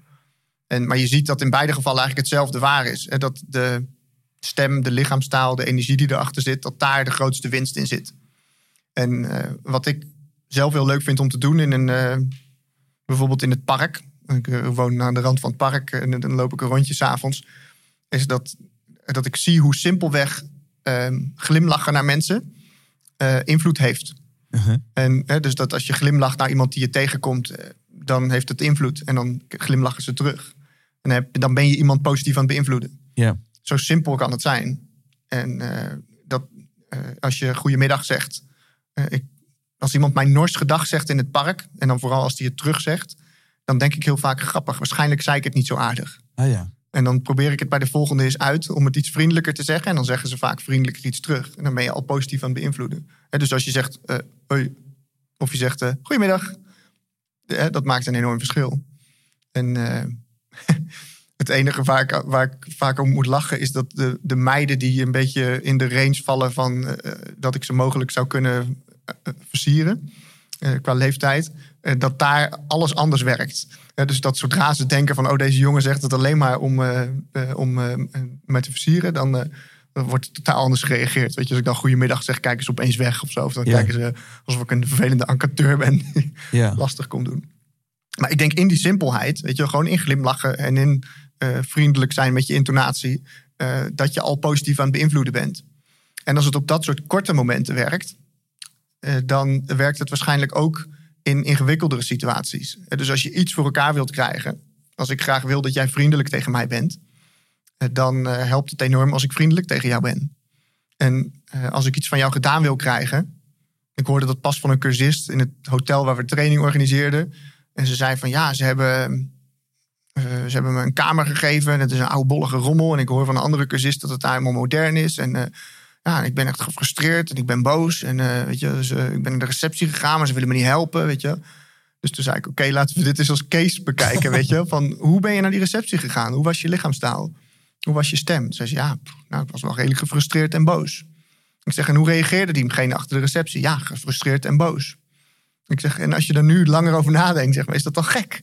En, maar je ziet dat in beide gevallen eigenlijk hetzelfde waar is. Hè, dat de stem, de lichaamstaal, de energie die erachter zit, dat daar de grootste winst in zit. En wat ik zelf heel leuk vind om te doen in een, bijvoorbeeld in het park. Ik eh, woon aan de rand van het park en dan loop ik een rondje s'avonds. Is dat, dat ik zie hoe simpelweg uh, glimlachen naar mensen uh, invloed heeft. Uh-huh. En dus dat als je glimlacht naar iemand die je tegenkomt, eh, dan heeft het invloed. En dan glimlachen ze terug. En heb, dan ben je iemand positief aan het beïnvloeden. Yeah. Zo simpel kan het zijn. En dat als je goedemiddag zegt. Ik, als iemand mijn nors gedag zegt in het park, en dan vooral als hij het terug zegt, dan denk ik heel vaak grappig. Waarschijnlijk zei ik het niet zo aardig. Ah, ja. En dan probeer ik het bij de volgende eens uit om het iets vriendelijker te zeggen. En dan zeggen ze vaak vriendelijker iets terug. En dan ben je al positief aan het beïnvloeden. dus als je zegt, uh, hoi, of je zegt, uh, goedemiddag. dat maakt een enorm verschil. En het enige waar ik, waar ik vaak om moet lachen is dat de, de meiden die een beetje in de range vallen van dat ik ze mogelijk zou kunnen versieren qua leeftijd eh, dat daar alles anders werkt. dus dat zodra ze denken van, oh, deze jongen zegt het alleen maar om, uh, om mij te versieren, dan, wordt het totaal anders gereageerd. Weet je, als ik dan goedemiddag zeg, kijken ze opeens weg of zo. Of dan kijken ze alsof ik een vervelende enquêteur ben die ja. lastig komt doen. Maar ik denk in die simpelheid, weet je, gewoon in glimlachen en in vriendelijk zijn met je intonatie, dat je al positief aan het beïnvloeden bent. En als het op dat soort korte momenten werkt, dan werkt het waarschijnlijk ook in ingewikkeldere situaties. Dus als je iets voor elkaar wilt krijgen, als ik graag wil dat jij vriendelijk tegen mij bent, eh, dan eh, helpt het enorm als ik vriendelijk tegen jou ben. En eh, als ik iets van jou gedaan wil krijgen, ik hoorde dat pas van een cursist in het hotel waar we training organiseerden. En ze zei van ja, ze hebben, ze hebben me een kamer gegeven. En het is een oudbollige rommel. En ik hoor van een andere cursist dat het daar helemaal modern is. En ja, ik ben echt gefrustreerd en ik ben boos. En uh, weet je, dus, uh, ik ben naar de receptie gegaan, maar ze willen me niet helpen, weet je. Dus toen zei ik, oké, laten we dit eens als case bekijken, weet je. Van hoe ben je naar die receptie gegaan? Hoe was je lichaamstaal? hoe was je stem? Toen zei ze, ja, pff, nou, ik was wel redelijk gefrustreerd en boos. Ik zeg, en hoe reageerde diegene achter de receptie? Ja, gefrustreerd en boos. Ik zeg, en als je er nu langer over nadenkt, zeg maar, is dat toch gek?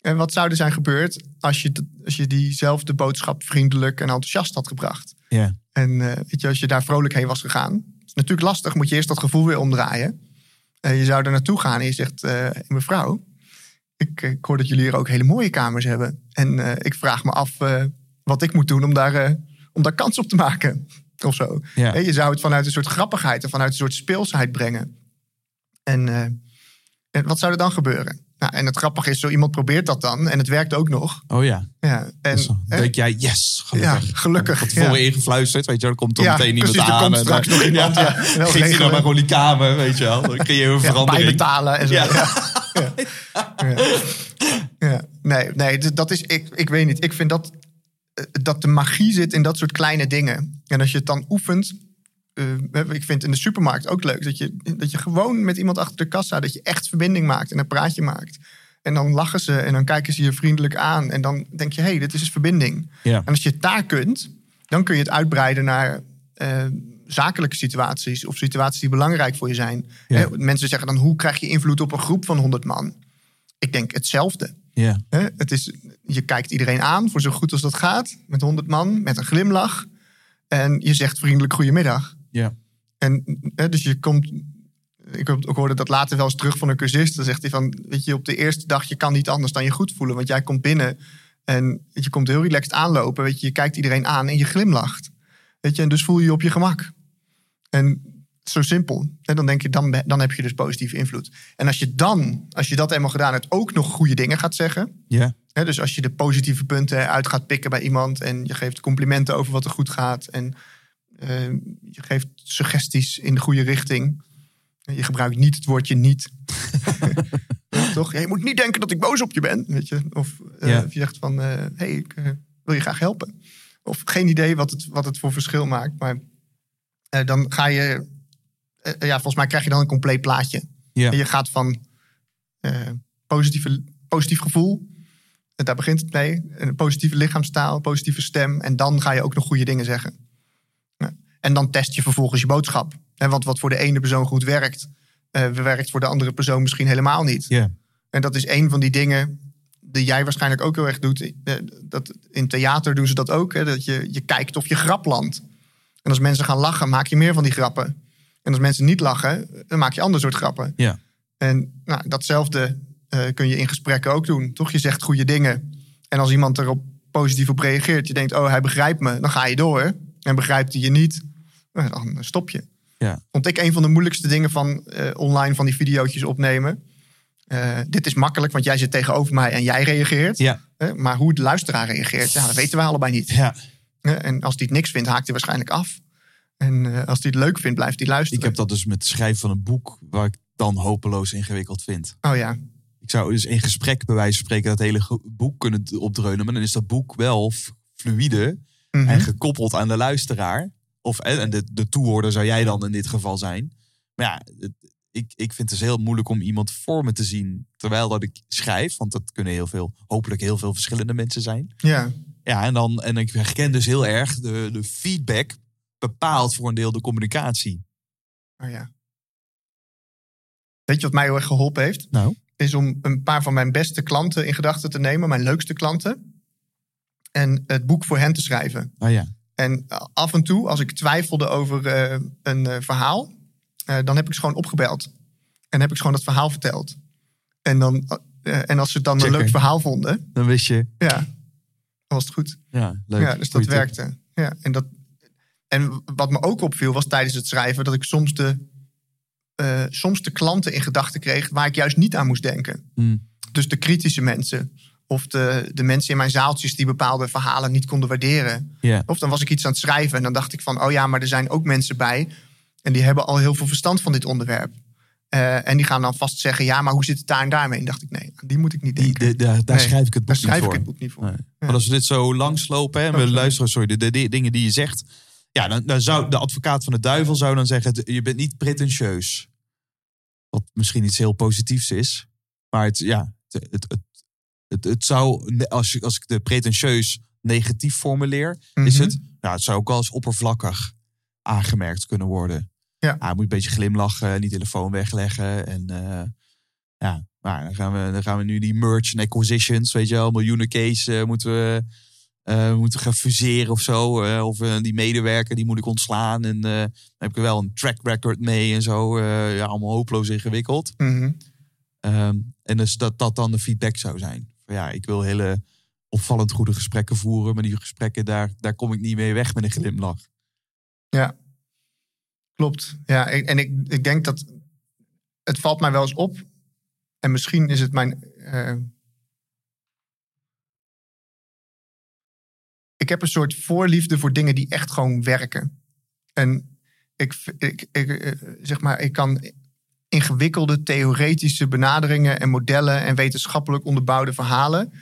En wat zou er zijn gebeurd als je, als je diezelfde boodschap vriendelijk en enthousiast had gebracht? Ja. En eh, weet je, als je daar vrolijk heen was gegaan. Het is natuurlijk lastig, moet je eerst dat gevoel weer omdraaien. Eh, je zou er naartoe gaan en je zegt, eh, mevrouw, ik, ik hoor dat jullie hier ook hele mooie kamers hebben. En ik vraag me af wat ik moet doen om daar, om daar kans op te maken. Of zo. Ja. Je zou het vanuit een soort grappigheid en vanuit een soort speelsheid brengen. En, en wat zou er dan gebeuren? Nou, en het grappige is, zo iemand probeert dat dan en het werkt ook nog. Oh ja. Ja, en, Dus dan denk jij, yes, gelukkig. Ja, gelukkig, tevoren ja. ingefluisterd, weet je wel. Er komt Ja, meteen iemand er aan. komt en straks nog iemand, ja, wel Geef je dan maar gewoon die kamer, weet je wel. Dan creëer je een ja, verandering. bijbetalen en zo. Ja. Ja. Ja. Ja. Ja. Nee, nee, d- dat is, ik, ik weet niet. Ik vind dat, eh, dat de magie zit in dat soort kleine dingen. En als je het dan oefent. Eh, ik vind in de supermarkt ook leuk dat je, dat je gewoon met iemand achter de kassa. dat je echt verbinding maakt en een praatje maakt. En dan lachen ze en dan kijken ze je vriendelijk aan. En dan denk je, hé, hey, dit is een verbinding. Ja. En als je het daar kunt, dan kun je het uitbreiden naar eh, zakelijke situaties of situaties die belangrijk voor je zijn. Ja. Hè, mensen zeggen dan, hoe krijg je invloed op een groep van 100 man? Ik denk hetzelfde. Ja. Hè? Het is, je kijkt iedereen aan voor zo goed als dat gaat, met 100 man, met een glimlach. En je zegt vriendelijk goedemiddag. Ja. En hè, dus je komt. Ik, heb- ik hoorde dat later wel eens terug van een cursist. Dan zegt hij van, weet je, op de eerste dag je kan niet anders dan je goed voelen, want jij komt binnen en je komt heel relaxed aanlopen. Weet je, je kijkt iedereen aan en je glimlacht. Weet je, en dus voel je je op je gemak. En zo simpel. En dan denk je, dan, dan heb je dus positieve invloed. En als je dan, als je dat eenmaal gedaan hebt, ook nog goede dingen gaat zeggen. Ja. Hè, dus als je de positieve punten uit gaat pikken bij iemand en je geeft complimenten over wat er goed gaat en eh, je geeft suggesties in de goede richting. Je gebruikt niet het woordje niet. Toch? Ja, je moet niet denken dat ik boos op je ben. Weet je? Of, eh, Ja. of je zegt van, hé, hey, ik eh, wil je graag helpen. Of geen idee wat het, wat het voor verschil maakt. Maar eh, dan ga je, eh, ja, volgens mij krijg je dan een compleet plaatje. Ja. En je gaat van eh, positieve, positief gevoel. En daar begint het mee. Een positieve lichaamstaal, positieve stem. En dan ga je ook nog goede dingen zeggen. En dan test je vervolgens je boodschap. Want wat voor de ene persoon goed werkt, eh, werkt voor de andere persoon misschien helemaal niet. En dat is een van die dingen die jij waarschijnlijk ook heel erg doet. Eh, Dat, in theater doen ze dat ook. Hè, dat je, je kijkt of je grap landt. En als mensen gaan lachen, maak je meer van die grappen. En als mensen niet lachen, dan maak je ander soort grappen. Ja. En nou, datzelfde eh, kun je in gesprekken ook doen. Toch? Je zegt goede dingen. En als iemand erop positief op reageert, je denkt, oh, hij begrijpt me, dan ga je door. En begrijpt hij je niet, dan stop je. Ja. Vond ik een van de moeilijkste dingen van eh, online van die videootjes opnemen. Eh, dit is makkelijk, want jij zit tegenover mij en jij reageert. Ja. Eh, maar hoe de luisteraar reageert, ja, dat weten we allebei niet. Ja. Eh, en als hij het niks vindt, haakt hij waarschijnlijk af. En eh, als hij het leuk vindt, blijft hij luisteren. Ik heb dat dus met het schrijven van een boek, waar ik dan hopeloos ingewikkeld vind. Oh ja, Ik zou dus in gesprek bij wijze van spreken dat hele boek kunnen opdreunen. Maar dan is dat boek wel f- fluïde Mhm. en gekoppeld aan de luisteraar. Of en de, de toehoorder zou jij dan in dit geval zijn. Maar ja, het- ik, ik vind het dus heel moeilijk om iemand voor me te zien terwijl dat ik schrijf. Want dat kunnen heel veel, hopelijk heel veel verschillende mensen zijn. ja. Ja, en, dan, en ik herken dus heel erg de, de feedback bepaalt voor een deel de communicatie. Oh ja. Weet je wat mij heel erg geholpen heeft? Nou? Is om een paar van mijn beste klanten in gedachten te nemen, mijn leukste klanten. En het boek voor hen te schrijven. Oh ja. En eh, af en toe, als ik twijfelde over eh, een eh, verhaal, dan heb ik ze gewoon opgebeld. En heb ik ze gewoon dat verhaal verteld. En, dan, en als ze het dan een leuk verhaal vonden, Dan wist je, ja, dan was het goed. ja, leuk. Ja, dus dat tip. werkte. Ja, en, dat, en wat me ook opviel was tijdens het schrijven dat ik soms de, soms de klanten in gedachten kreeg waar ik juist niet aan moest denken. Hmm. Dus de kritische mensen. Of de, de mensen in mijn zaaltjes die bepaalde verhalen niet konden waarderen. Of dan was ik iets aan het schrijven en dan dacht ik van, oh ja, maar er zijn ook mensen bij. En die hebben al heel veel verstand van dit onderwerp. Eh, en die gaan dan vast zeggen, ja, maar hoe zit het daar en daarmee? En dacht ik, nee, die moet ik niet Die, denken. de, de- daar Nee, schrijf ik het boek Daar niet schrijf voor. ik het boek niet voor. Nee. Maar als we dit zo langslopen en we Oh, sorry. luisteren, sorry, de, de, dingen die je zegt. Ja, dan, dan zou de advocaat van de duivel zou dan zeggen: je bent niet pretentieus. Wat misschien iets heel positiefs is. Maar het, ja, het, het, het, het, het zou, als, je, als ik de pretentieus negatief formuleer, is Mhm. het, nou, het zou ook wel eens oppervlakkig aangemerkt kunnen worden. Ja. Ah, moet een beetje glimlachen, niet telefoon wegleggen. En eh, ja, maar dan gaan, we, dan gaan we nu die merch en acquisitions, weet je wel, miljoenen case eh, moeten we eh, moeten gaan fuseren of zo. of die medewerker, die moet ik ontslaan. En dan heb ik er wel een track record mee en zo. ja, allemaal hopeloos ingewikkeld. Mhm. Ehm, en dus dat dat dan de feedback zou zijn. Ja, ik wil hele opvallend goede gesprekken voeren. Maar die gesprekken, daar, daar kom ik niet mee weg met een glimlach. Klopt. Ja, en ik, ik denk dat het valt mij wel eens op. En misschien is het mijn. eh, ik heb een soort voorliefde voor dingen die echt gewoon werken. En ik, ik, ik, eh, zeg maar, ik kan ingewikkelde theoretische benaderingen en modellen en wetenschappelijk onderbouwde verhalen.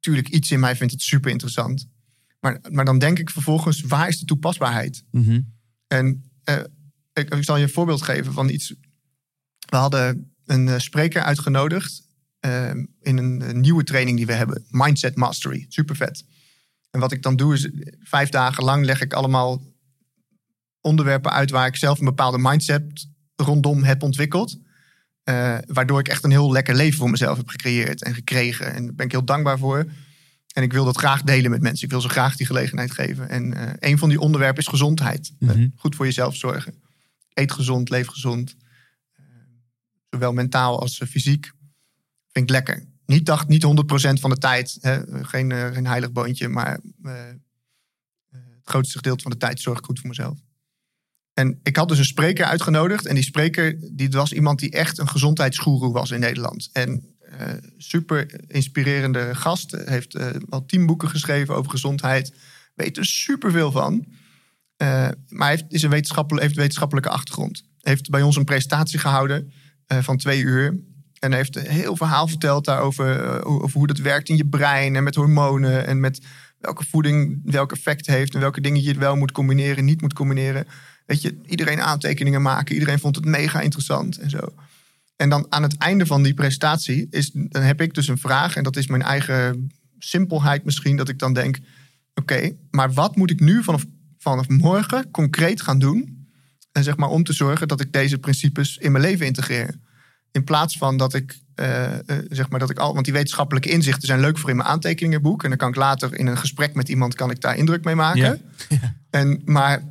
Tuurlijk, iets in mij vindt het super interessant. Maar, maar dan denk ik vervolgens, waar is de toepasbaarheid? En eh, ik, ik zal je een voorbeeld geven van iets. We hadden een eh, spreker uitgenodigd eh, in een, eh, nieuwe training die we hebben. Mindset Mastery. Super vet. En wat ik dan doe is vijf dagen lang leg ik allemaal onderwerpen uit waar ik zelf een bepaalde mindset rondom heb ontwikkeld. Eh, waardoor ik echt een heel lekker leven voor mezelf heb gecreëerd en gekregen. En daar ben ik heel dankbaar voor. En ik wil dat graag delen met mensen. Ik wil ze graag die gelegenheid geven. En eh, een van die onderwerpen is gezondheid. Eh, Mhm. goed voor jezelf zorgen. Eet gezond, leef gezond. Zowel mentaal als fysiek. Vind ik lekker. Niet, dacht, niet 100% van de tijd. Hè? Geen, geen heilig boontje. Maar het grootste gedeelte van de tijd zorg ik goed voor mezelf. En ik had dus een spreker uitgenodigd. En die spreker die was iemand die echt een gezondheidsgoeroe was in Nederland. En eh, super inspirerende gast. Heeft eh, al tien boeken geschreven over gezondheid. Weet er superveel van. Eh, maar heeft, is een wetenschappelijke, heeft wetenschappelijke achtergrond. Heeft bij ons een presentatie gehouden eh, van twee uur. En heeft een heel verhaal verteld daarover over hoe dat werkt in je brein. En met hormonen. En met welke voeding welk effect heeft. En welke dingen je wel moet combineren, niet moet combineren. Weet je, iedereen aantekeningen maken. Iedereen vond het mega interessant en zo. En dan aan het einde van die presentatie is, dan heb ik dus een vraag. En dat is mijn eigen simpelheid misschien. Dat ik dan denk, oké, maar wat moet ik nu vanaf, vanaf morgen concreet gaan doen? En zeg maar om te zorgen dat ik deze principes in mijn leven integreer. In plaats van dat ik, eh, eh, zeg maar dat ik al, want die wetenschappelijke inzichten zijn leuk voor in mijn aantekeningenboek. En dan kan ik later in een gesprek met iemand, kan ik daar indruk mee maken. Ja. En, maar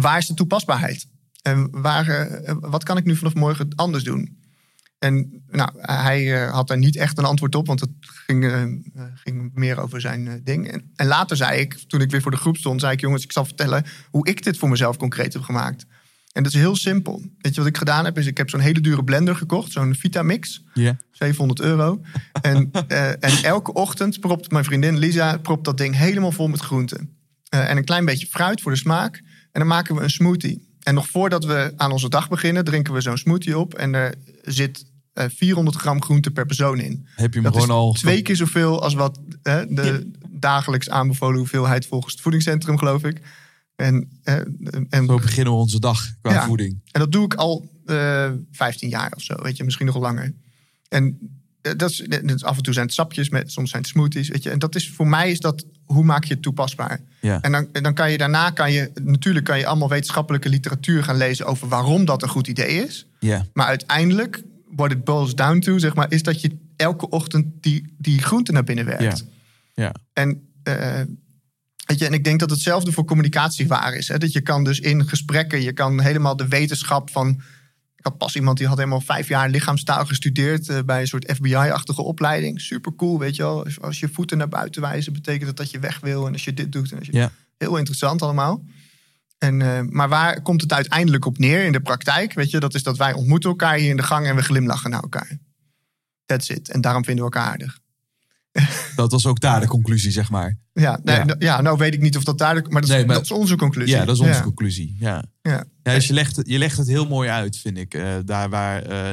waar is de toepasbaarheid? En waar, eh, wat kan ik nu vanaf morgen anders doen? En nou, hij eh, had daar niet echt een antwoord op, want het ging, eh, ging meer over zijn ding. En, en later zei ik, toen ik weer voor de groep stond, zei ik: Jongens, ik zal vertellen hoe ik dit voor mezelf concreet heb gemaakt. En dat is heel simpel. Weet je wat ik gedaan heb? Is ik heb zo'n hele dure blender gekocht, zo'n Vitamix. Ja. 700 euro. En, en elke ochtend propt mijn vriendin Lisa propt dat ding helemaal vol met groenten. En een klein beetje fruit voor de smaak. En dan maken we een smoothie. En nog voordat we aan onze dag beginnen, drinken we zo'n smoothie op. En er zit eh, 400 gram groente per persoon in. Heb je me Dat is gewoon al... twee keer zoveel als wat eh, de dagelijks aanbevolen hoeveelheid volgens het voedingscentrum, geloof ik. En, eh, en, Zo beginnen we onze dag qua Ja. voeding. en dat doe ik al eh 15 jaar of zo, weet je, misschien nog langer. En eh, dat is, dat is- af en toe zijn het sapjes, met, soms zijn het smoothies, weet je. En dat is voor mij is dat, hoe maak je het toepasbaar? Ja. En dan, en dan kan je daarna, kan je, natuurlijk kan je allemaal wetenschappelijke literatuur gaan lezen over waarom dat een goed idee is. Ja. Maar uiteindelijk, what it boils down to, zeg maar, is dat je elke ochtend die, die groente naar binnen werkt. Ja. Ja. En, eh, weet je, en ik denk dat hetzelfde voor communicatie waar is. Hè? Dat je kan dus in gesprekken, je kan helemaal de wetenschap van. Ik had pas iemand die had helemaal vijf jaar lichaamstaal gestudeerd eh, bij een soort FBI-achtige opleiding. Super cool, weet je wel. Als- Als je voeten naar buiten wijzen, betekent dat dat je weg wil. En als je dit doet, en als je... Ja. heel interessant allemaal. En, eh, maar waar komt het uiteindelijk op neer in de praktijk? Weet je, dat is dat wij ontmoeten elkaar hier in de gang en we glimlachen naar elkaar. That's it. En daarom vinden we elkaar aardig. Dat was ook daar de conclusie, zeg maar. Ja, nee, Ja. nou weet ik niet of dat duidelijk maar dat, is, Nee, maar- dat is onze conclusie. Ja, dat is onze Ja. conclusie. Ja. Ja. Ja, dus je legt, het, je legt het heel mooi uit, vind ik. eh, daar waar, eh,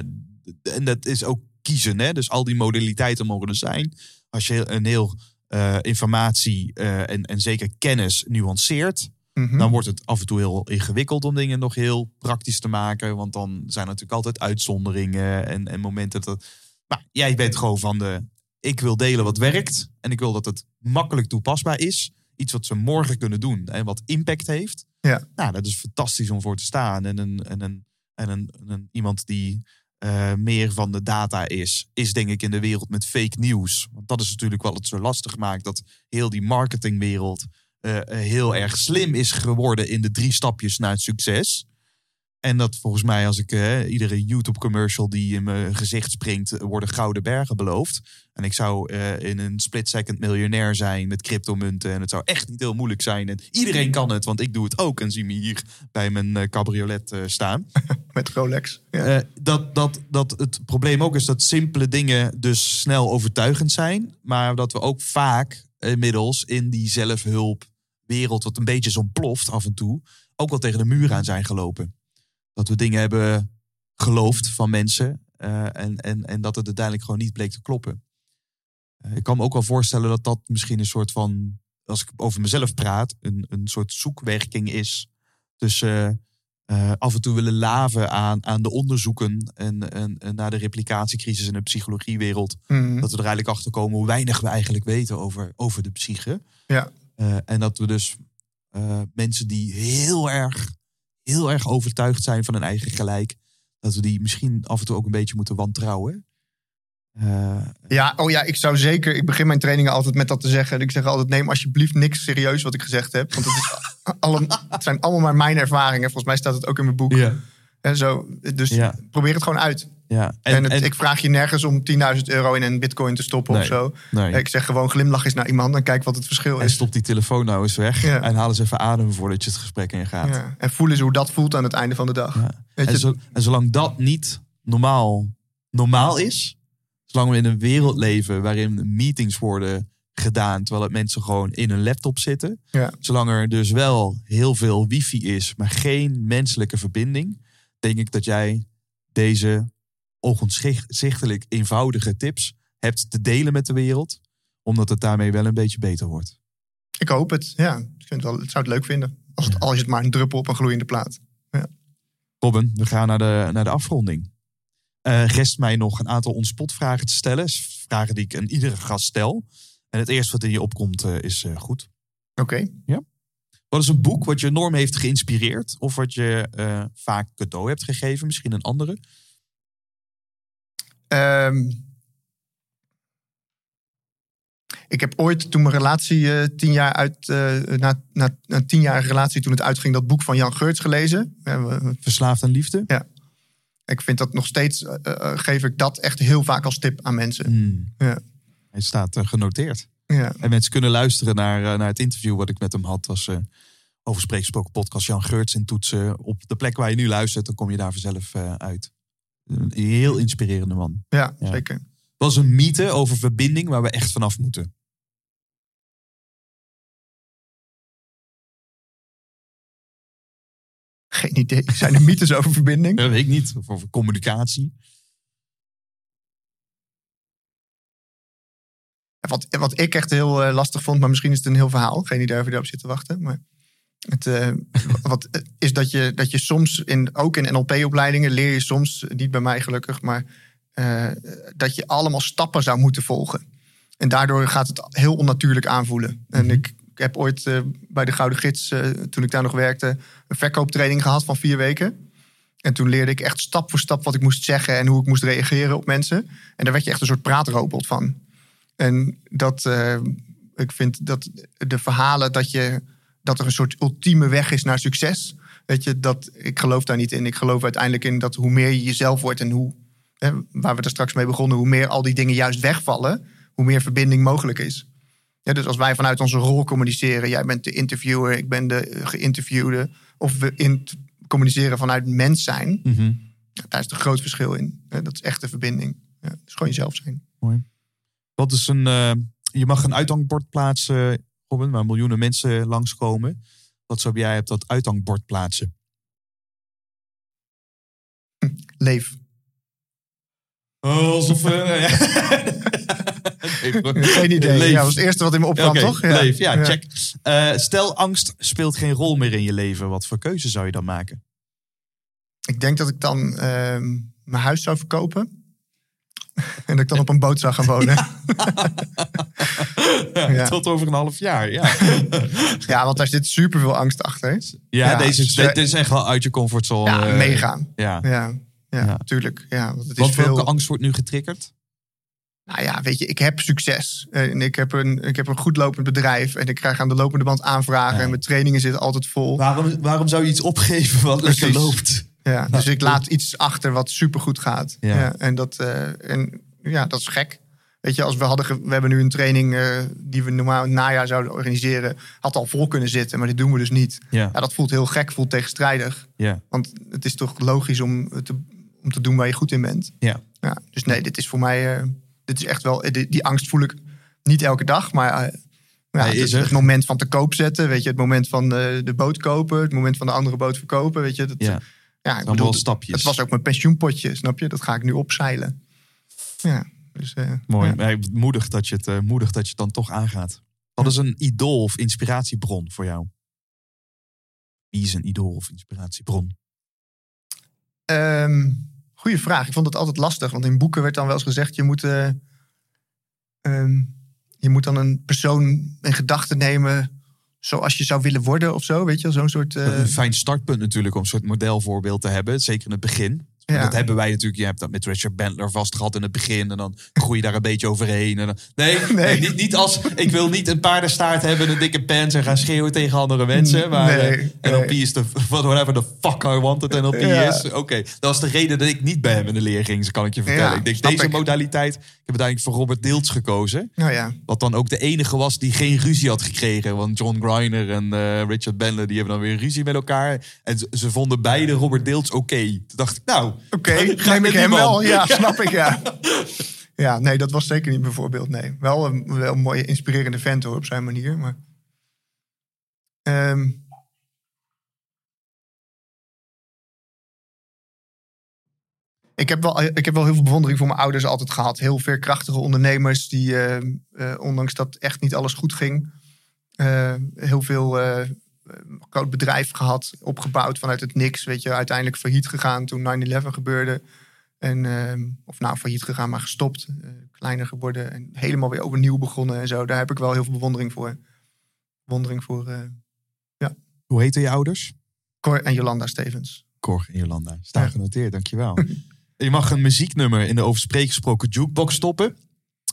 en dat is ook kiezen. Hè? Dus al die modaliteiten mogen er zijn. Als je een heel eh, informatie en, en zeker kennis nuanceert, Mhm. dan wordt het af en toe heel ingewikkeld om dingen nog heel praktisch te maken. Want dan zijn er natuurlijk altijd uitzonderingen en, en momenten dat. Maar jij bent gewoon van de. Ik wil delen wat werkt. En ik wil dat het makkelijk toepasbaar is. Iets wat ze morgen kunnen doen en wat impact heeft. Ja. Nou, dat is fantastisch om voor te staan. En, een, en, een, en een, een, iemand die eh, meer van de data is, is denk ik in de wereld met fake news. Want dat is natuurlijk wat het zo lastig maakt. Dat heel die marketingwereld uh, heel erg slim is geworden in de drie stapjes naar het succes. En dat volgens mij, als ik uh, iedere YouTube-commercial die in mijn gezicht springt, worden gouden bergen beloofd. En ik zou uh, in een split second miljonair zijn met cryptomunten. En het zou echt niet heel moeilijk zijn. En iedereen kan het, want ik doe het ook. En zie me hier bij mijn uh, cabriolet staan. met Rolex. Ja. dat, dat, dat het probleem ook is dat simpele dingen dus snel overtuigend zijn. Maar dat we ook vaak inmiddels in die zelfhulpwereld, wat een beetje zo ploft af en toe, ook wel tegen de muur aan zijn gelopen dat we dingen hebben geloofd van mensen. Uh, en, en, en dat het uiteindelijk gewoon niet bleek te kloppen. Uh, ik kan me ook wel voorstellen dat dat misschien een soort van, als ik over mezelf praat, een, een soort zoekwerking is. Tussen uh, af en toe willen laven aan, aan de onderzoeken en, en, en naar de replicatiecrisis in de psychologiewereld. Mhm. Dat we er eigenlijk achter komen hoe weinig we eigenlijk weten over, over de psyche. Ja. en dat we dus mensen die heel erg heel erg overtuigd zijn van hun eigen gelijk, dat we die misschien af en toe ook een beetje moeten wantrouwen. Uh, ja, oh ja, ik zou zeker. Ik begin mijn trainingen altijd met dat te zeggen. Ik zeg altijd: neem alsjeblieft niks serieus wat ik gezegd heb. Want het, is het zijn allemaal maar mijn ervaringen. Volgens mij staat het ook in mijn boek. Ja. En zo, dus Ja. probeer het gewoon uit. Ja. En, het- ik vraag je nergens om 10.000 euro in een bitcoin te stoppen Nee. of zo. nee. Ik zeg gewoon glimlach eens naar iemand en kijk wat het verschil En is. stop die telefoon nou eens weg. Ja. En haal eens even adem voordat je het gesprek ingaat. Ja. En voel eens hoe dat voelt aan het einde van de dag. Ja. Weet En, zo- en zolang dat niet normaal, normaal is, zolang we in een wereld leven waarin meetings worden gedaan terwijl het mensen gewoon in een laptop zitten, zolang er dus wel heel veel wifi is, maar geen menselijke verbinding, denk ik dat jij deze ogenzichtelijk eenvoudige tips hebt te delen met de wereld, omdat het daarmee wel een beetje beter wordt. Ik hoop het. Ja, ik, vind het wel, ik zou het leuk vinden. Als het, als je het maar een druppel op een gloeiende plaat. Robin, we gaan naar de, naar de afronding. Eh rest mij nog een aantal onspotvragen te stellen. Vragen die ik aan iedere gast stel. En het eerste wat in je opkomt eh, is eh, goed. Oké. Wat is een boek wat je enorm heeft geïnspireerd? Of wat je eh, vaak cadeau hebt gegeven? Misschien een andere? Ehm, ik heb ooit, toen mijn relatie eh, tien jaar uit, eh, na, na een tienjarige relatie, toen het uitging, dat boek van Jan Geurts gelezen. Ja, Verslaafd aan liefde? ik vind dat nog steeds, geef ik dat echt heel vaak als tip aan mensen. Hmm. Ja. Hij staat genoteerd. Ja. En mensen kunnen luisteren naar, eh, naar het interview wat ik met hem had. Was eh over Spreeksproken podcast Jan Geurts in toetsen. Op de plek waar je nu luistert, dan kom je daar vanzelf eh, uit. Een heel inspirerende man. Ja, Ja. zeker. Dat is een mythe over verbinding waar we echt vanaf moeten. Geen idee. Zijn er mythes over verbinding? Dat weet ik niet. Of over communicatie. Wat, wat ik echt heel eh, lastig vond, maar misschien is het een heel verhaal. Geen idee of je daarop zit te wachten. Maar het, eh, wat, eh, is dat je, dat je soms, in, ook in NLP-opleidingen, leer je soms, niet bij mij gelukkig, maar dat je allemaal stappen zou moeten volgen. En daardoor gaat het heel onnatuurlijk aanvoelen. En Mhm. ik, heb ooit bij de Gouden Gids, toen ik daar nog werkte, een verkooptraining gehad van vier weken. En toen leerde ik echt stap voor stap wat ik moest zeggen en hoe ik moest reageren op mensen. En daar werd je echt een soort praatrobot van. En dat, eh, ik vind dat de verhalen dat, je, dat er een soort ultieme weg is naar succes. Weet je, dat, ik geloof daar niet in. Ik geloof uiteindelijk in dat hoe meer je jezelf wordt en hoe, hè, waar we er straks mee begonnen, hoe meer al die dingen juist wegvallen, hoe meer verbinding mogelijk is. Ja, dus als wij vanuit onze rol communiceren, jij bent de interviewer, ik ben de eh, geïnterviewde, of we in communiceren vanuit mens zijn, ja, daar is een groot verschil in. Dat is echte verbinding. Ja, dus gewoon jezelf zijn. Wat is een. eh, je mag een uithangbord plaatsen, Robin, waar miljoenen mensen langskomen. Wat zou jij op dat uithangbord plaatsen? Leef. Alsof. Geen idee. Leef. Ja, dat was het eerste wat in me opkwam, toch? Leef, ja, check. Eh, stel, angst speelt geen rol meer in je leven. Wat voor keuze zou je dan maken? Ik denk dat ik dan ehm, mijn huis zou verkopen. En dat ik dan op een boot zou gaan wonen. Ja. Tot over een half jaar, ja. ja, want daar zit superveel angst achter. Ja, Ja, deze, dus, dit eh, is echt wel uit je comfortzone. Ja, eh, meegaan. Ja. Ja, ja, Ja. tuurlijk. Ja, want het is Want veel... welke angst wordt nu getriggerd? Nou ja, weet je, ik heb succes. En ik heb, een, ik heb een goed lopend bedrijf. En ik krijg aan de lopende band aanvragen. En mijn trainingen zitten altijd vol. Waarom, waarom zou je iets opgeven wat lekker loopt? Ja, dus ik laat iets achter wat supergoed gaat. Ja. Ja. en, dat, eh, en ja, dat is gek. Weet je, als we hadden, we hebben nu een training eh, die we normaal het najaar zouden organiseren, had al vol kunnen zitten, maar dit doen we dus niet. Ja, Ja, dat voelt heel gek, voelt tegenstrijdig. ja, Want het is toch logisch om te, om te doen waar je goed in bent. ja. Ja, dus nee, dit is voor mij, eh, dit is echt wel, eh, die, die angst voel ik niet elke dag, maar eh, ja, het, is het moment van te koop zetten, weet je, het moment van eh, de boot kopen, het moment van de andere boot verkopen, weet je. Dat, ja. Ja, ik bedoel, stapjes. het was ook mijn pensioenpotje, snap je? Dat ga ik nu opzeilen. Ja, dus, eh, Mooi. ja. Moedig, dat je het, eh, moedig dat je het dan toch aangaat. Wat is een idool of inspiratiebron voor jou? Wie is een idool of inspiratiebron? Ehm, goeie vraag. Ik vond het altijd lastig, want in boeken werd dan wel eens gezegd: je moet, eh, ehm, je moet dan een persoon in gedachten nemen zoals je zou willen worden of zo, weet je, wel, zo'n soort. eh, een fijn startpunt natuurlijk om een soort modelvoorbeeld te hebben. Zeker in het begin. Ja. Dat hebben wij natuurlijk. Je hebt dat met Richard Bentler vast gehad in het begin. En dan groei je daar een beetje overheen. En dan, nee, nee. Nee. niet, niet als. Ik wil niet een paardenstaart hebben, een dikke pants en gaan schreeuwen tegen andere mensen. Maar Nee, eh, NLP is de. Whatever the fuck I want het NLP Ja. is. Oké, dat was de reden dat ik niet bij hem in de leer ging. Kan ik je vertellen. Ja, ik denk deze ik. modaliteit. Ik heb uiteindelijk voor Robert Deeltz gekozen. Nou ja, Wat dan ook de enige was die geen ruzie had gekregen. Want John Griner en eh, Richard Bentler die hebben dan weer ruzie met elkaar. En ze, ze vonden beide Robert Deeltz oké. Toen dacht ik, nou, oké, ga neem met ik hem man. wel. Ja, snap ik, ja. Ja, nee, dat was zeker niet mijn voorbeeld. Nee, wel een, wel een mooie, inspirerende vent hoor, op zijn manier. Maar, Ehm, ik, heb wel, ik heb wel heel veel bewondering voor mijn ouders altijd gehad. Heel veerkrachtige ondernemers die, eh, eh, ondanks dat echt niet alles goed ging, eh, heel veel eh, groot bedrijf gehad, opgebouwd vanuit het niks. Weet je, uiteindelijk failliet gegaan toen 9-11 gebeurde. En, ehm, of nou, failliet gegaan, maar gestopt. eh, kleiner geworden en helemaal weer overnieuw begonnen en zo. Daar heb ik wel heel veel bewondering voor. Bewondering voor eh hoe heten je ouders? Cor en Jolanda Stevens. Cor en Jolanda. Staan Ja. genoteerd, dankjewel. je mag een muzieknummer in de over gesproken jukebox stoppen.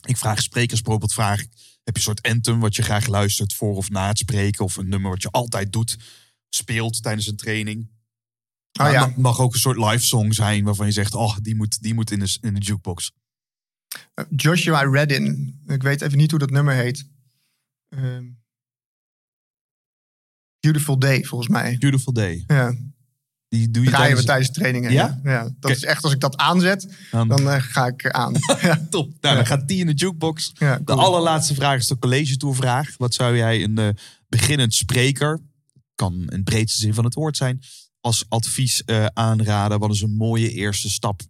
Ik vraag sprekers bijvoorbeeld, vraag, heb je een soort anthem wat je graag luistert voor of na het spreken? Of een nummer wat je altijd doet, speelt tijdens een training? Maar ja, Het mag ook een soort live song zijn waarvan je zegt, oh, die moet, die moet in, de, in de jukebox. Joshua Redden. Ik weet even niet hoe dat nummer heet. Ehm, Beautiful Day, volgens mij. Beautiful Day. Ja, Die doe je draaien we tijdens... tijdens trainingen. Ja? Ja, ja dat is echt, als ik dat aanzet, Dan, dan eh, ga ik aan. ja, top. Nou, dan gaat die in de jukebox. De allerlaatste vraag is de college toevraag. Wat zou jij een eh, beginnend spreker, kan in de breedste zin van het woord zijn, als advies eh, aanraden? Wat is een mooie eerste stap?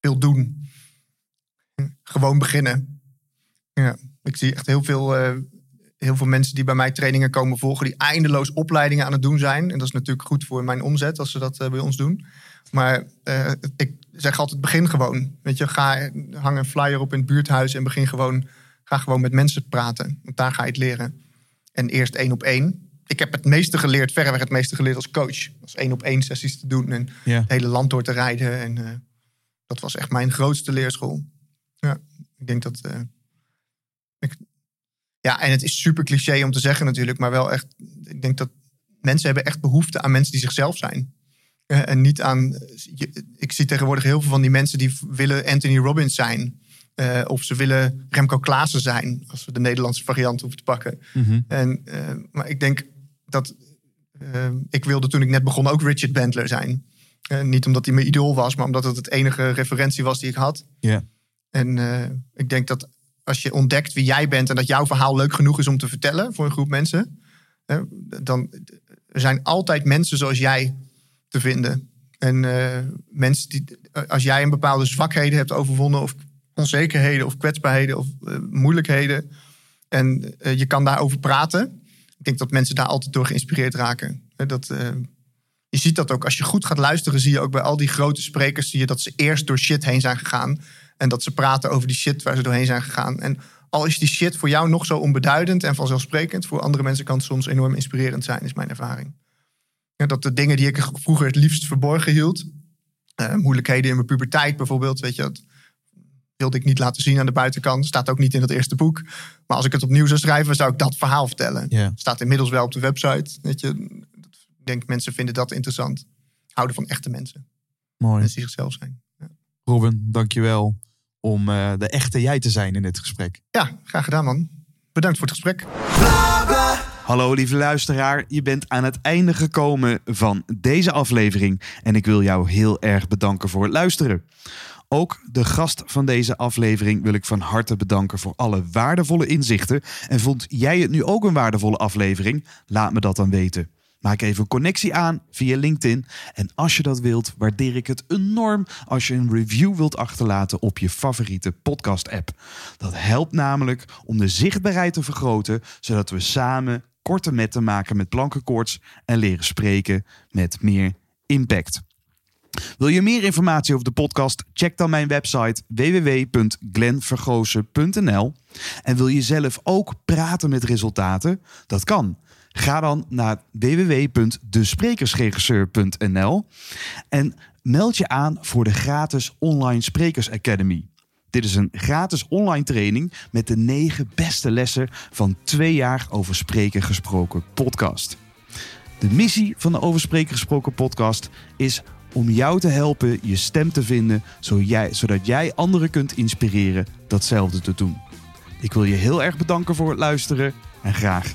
veel doen. Gewoon beginnen. Ja, ik zie echt heel veel, heel veel mensen die bij mij trainingen komen volgen, die eindeloos opleidingen aan het doen zijn. En dat is natuurlijk goed voor mijn omzet als ze dat eh, bij ons doen. Maar eh, ik zeg altijd: begin gewoon. Weet je, ga, hang een flyer op in het buurthuis en begin gewoon, ga gewoon met mensen praten. Want daar ga je het leren. En eerst één op één. Ik heb het meeste geleerd, verreweg het meeste geleerd als coach. Als één op één sessies te doen en Ja. het hele land door te rijden. En eh, dat was echt mijn grootste leerschool. Ja, ik denk dat. Ja, en het is super cliché om te zeggen natuurlijk, maar wel echt. Ik denk dat mensen hebben echt behoefte aan mensen die zichzelf zijn. Eh, en niet aan. ik zie tegenwoordig heel veel van die mensen die willen Anthony Robbins zijn. Eh, of ze willen Remco Klaassen zijn, als we de Nederlandse variant hoeven te pakken. Mhm. En, eh, maar ik denk dat. ik wilde toen ik net begon ook Richard Bentler zijn. Niet omdat hij mijn idool was, maar omdat het het enige referentie was die ik had. Ja. En ik denk dat als je ontdekt wie jij bent en dat jouw verhaal leuk genoeg is om te vertellen voor een groep mensen, hè, dan er zijn altijd mensen zoals jij te vinden. En eh, mensen die, als jij een bepaalde zwakheden hebt overwonnen, of onzekerheden, of kwetsbaarheden, of eh, moeilijkheden, en eh, je kan daarover praten, ik denk dat mensen daar altijd door geïnspireerd raken. Dat, je ziet dat ook als je goed gaat luisteren, zie je ook bij al die grote sprekers, zie je dat ze eerst door shit heen zijn gegaan. En dat ze praten over die shit waar ze doorheen zijn gegaan. En al is die shit voor jou nog zo onbeduidend en vanzelfsprekend, voor andere mensen kan het soms enorm inspirerend zijn, is mijn ervaring. Ja, dat de dingen die ik vroeger het liefst verborgen hield, uh, moeilijkheden in mijn puberteit bijvoorbeeld, weet je, dat wilde ik niet laten zien aan de buitenkant. Staat ook niet in dat eerste boek. Maar als ik het opnieuw zou schrijven, zou ik dat verhaal vertellen. Staat inmiddels wel op de website. Weet je, ik denk mensen vinden dat interessant. Houden van echte mensen. Mooi. Mensen die zichzelf zijn. Ja. Robin, dankjewel om uh, de echte jij te zijn in dit gesprek. Ja, graag gedaan man. Bedankt voor het gesprek. Hallo lieve luisteraar, je bent aan het einde gekomen van deze aflevering en ik wil jou heel erg bedanken voor het luisteren. Ook de gast van deze aflevering wil ik van harte bedanken voor alle waardevolle inzichten. En vond jij het nu ook een waardevolle aflevering? Laat me dat dan weten. Maak even een connectie aan via LinkedIn. En als je dat wilt, waardeer ik het enorm als je een review wilt achterlaten op je favoriete podcast-app. Dat helpt namelijk om de zichtbaarheid te vergroten, zodat we samen korte metten maken met plankenkoorts en leren spreken met meer impact. Wil je meer informatie over de podcast? Check dan mijn website www.glenvergozen.nl. En wil je zelf ook praten met resultaten? Dat kan. Ga dan naar www.desprekersregisseur.nl en meld je aan voor de gratis Online Sprekers Academy. Dit is een gratis online training met de negen beste lessen van twee jaar over spreken gesproken podcast. De missie van de Over Spreken gesproken podcast is om jou te helpen je stem te vinden, zodat jij anderen kunt inspireren datzelfde te doen. Ik wil je heel erg bedanken voor het luisteren en graag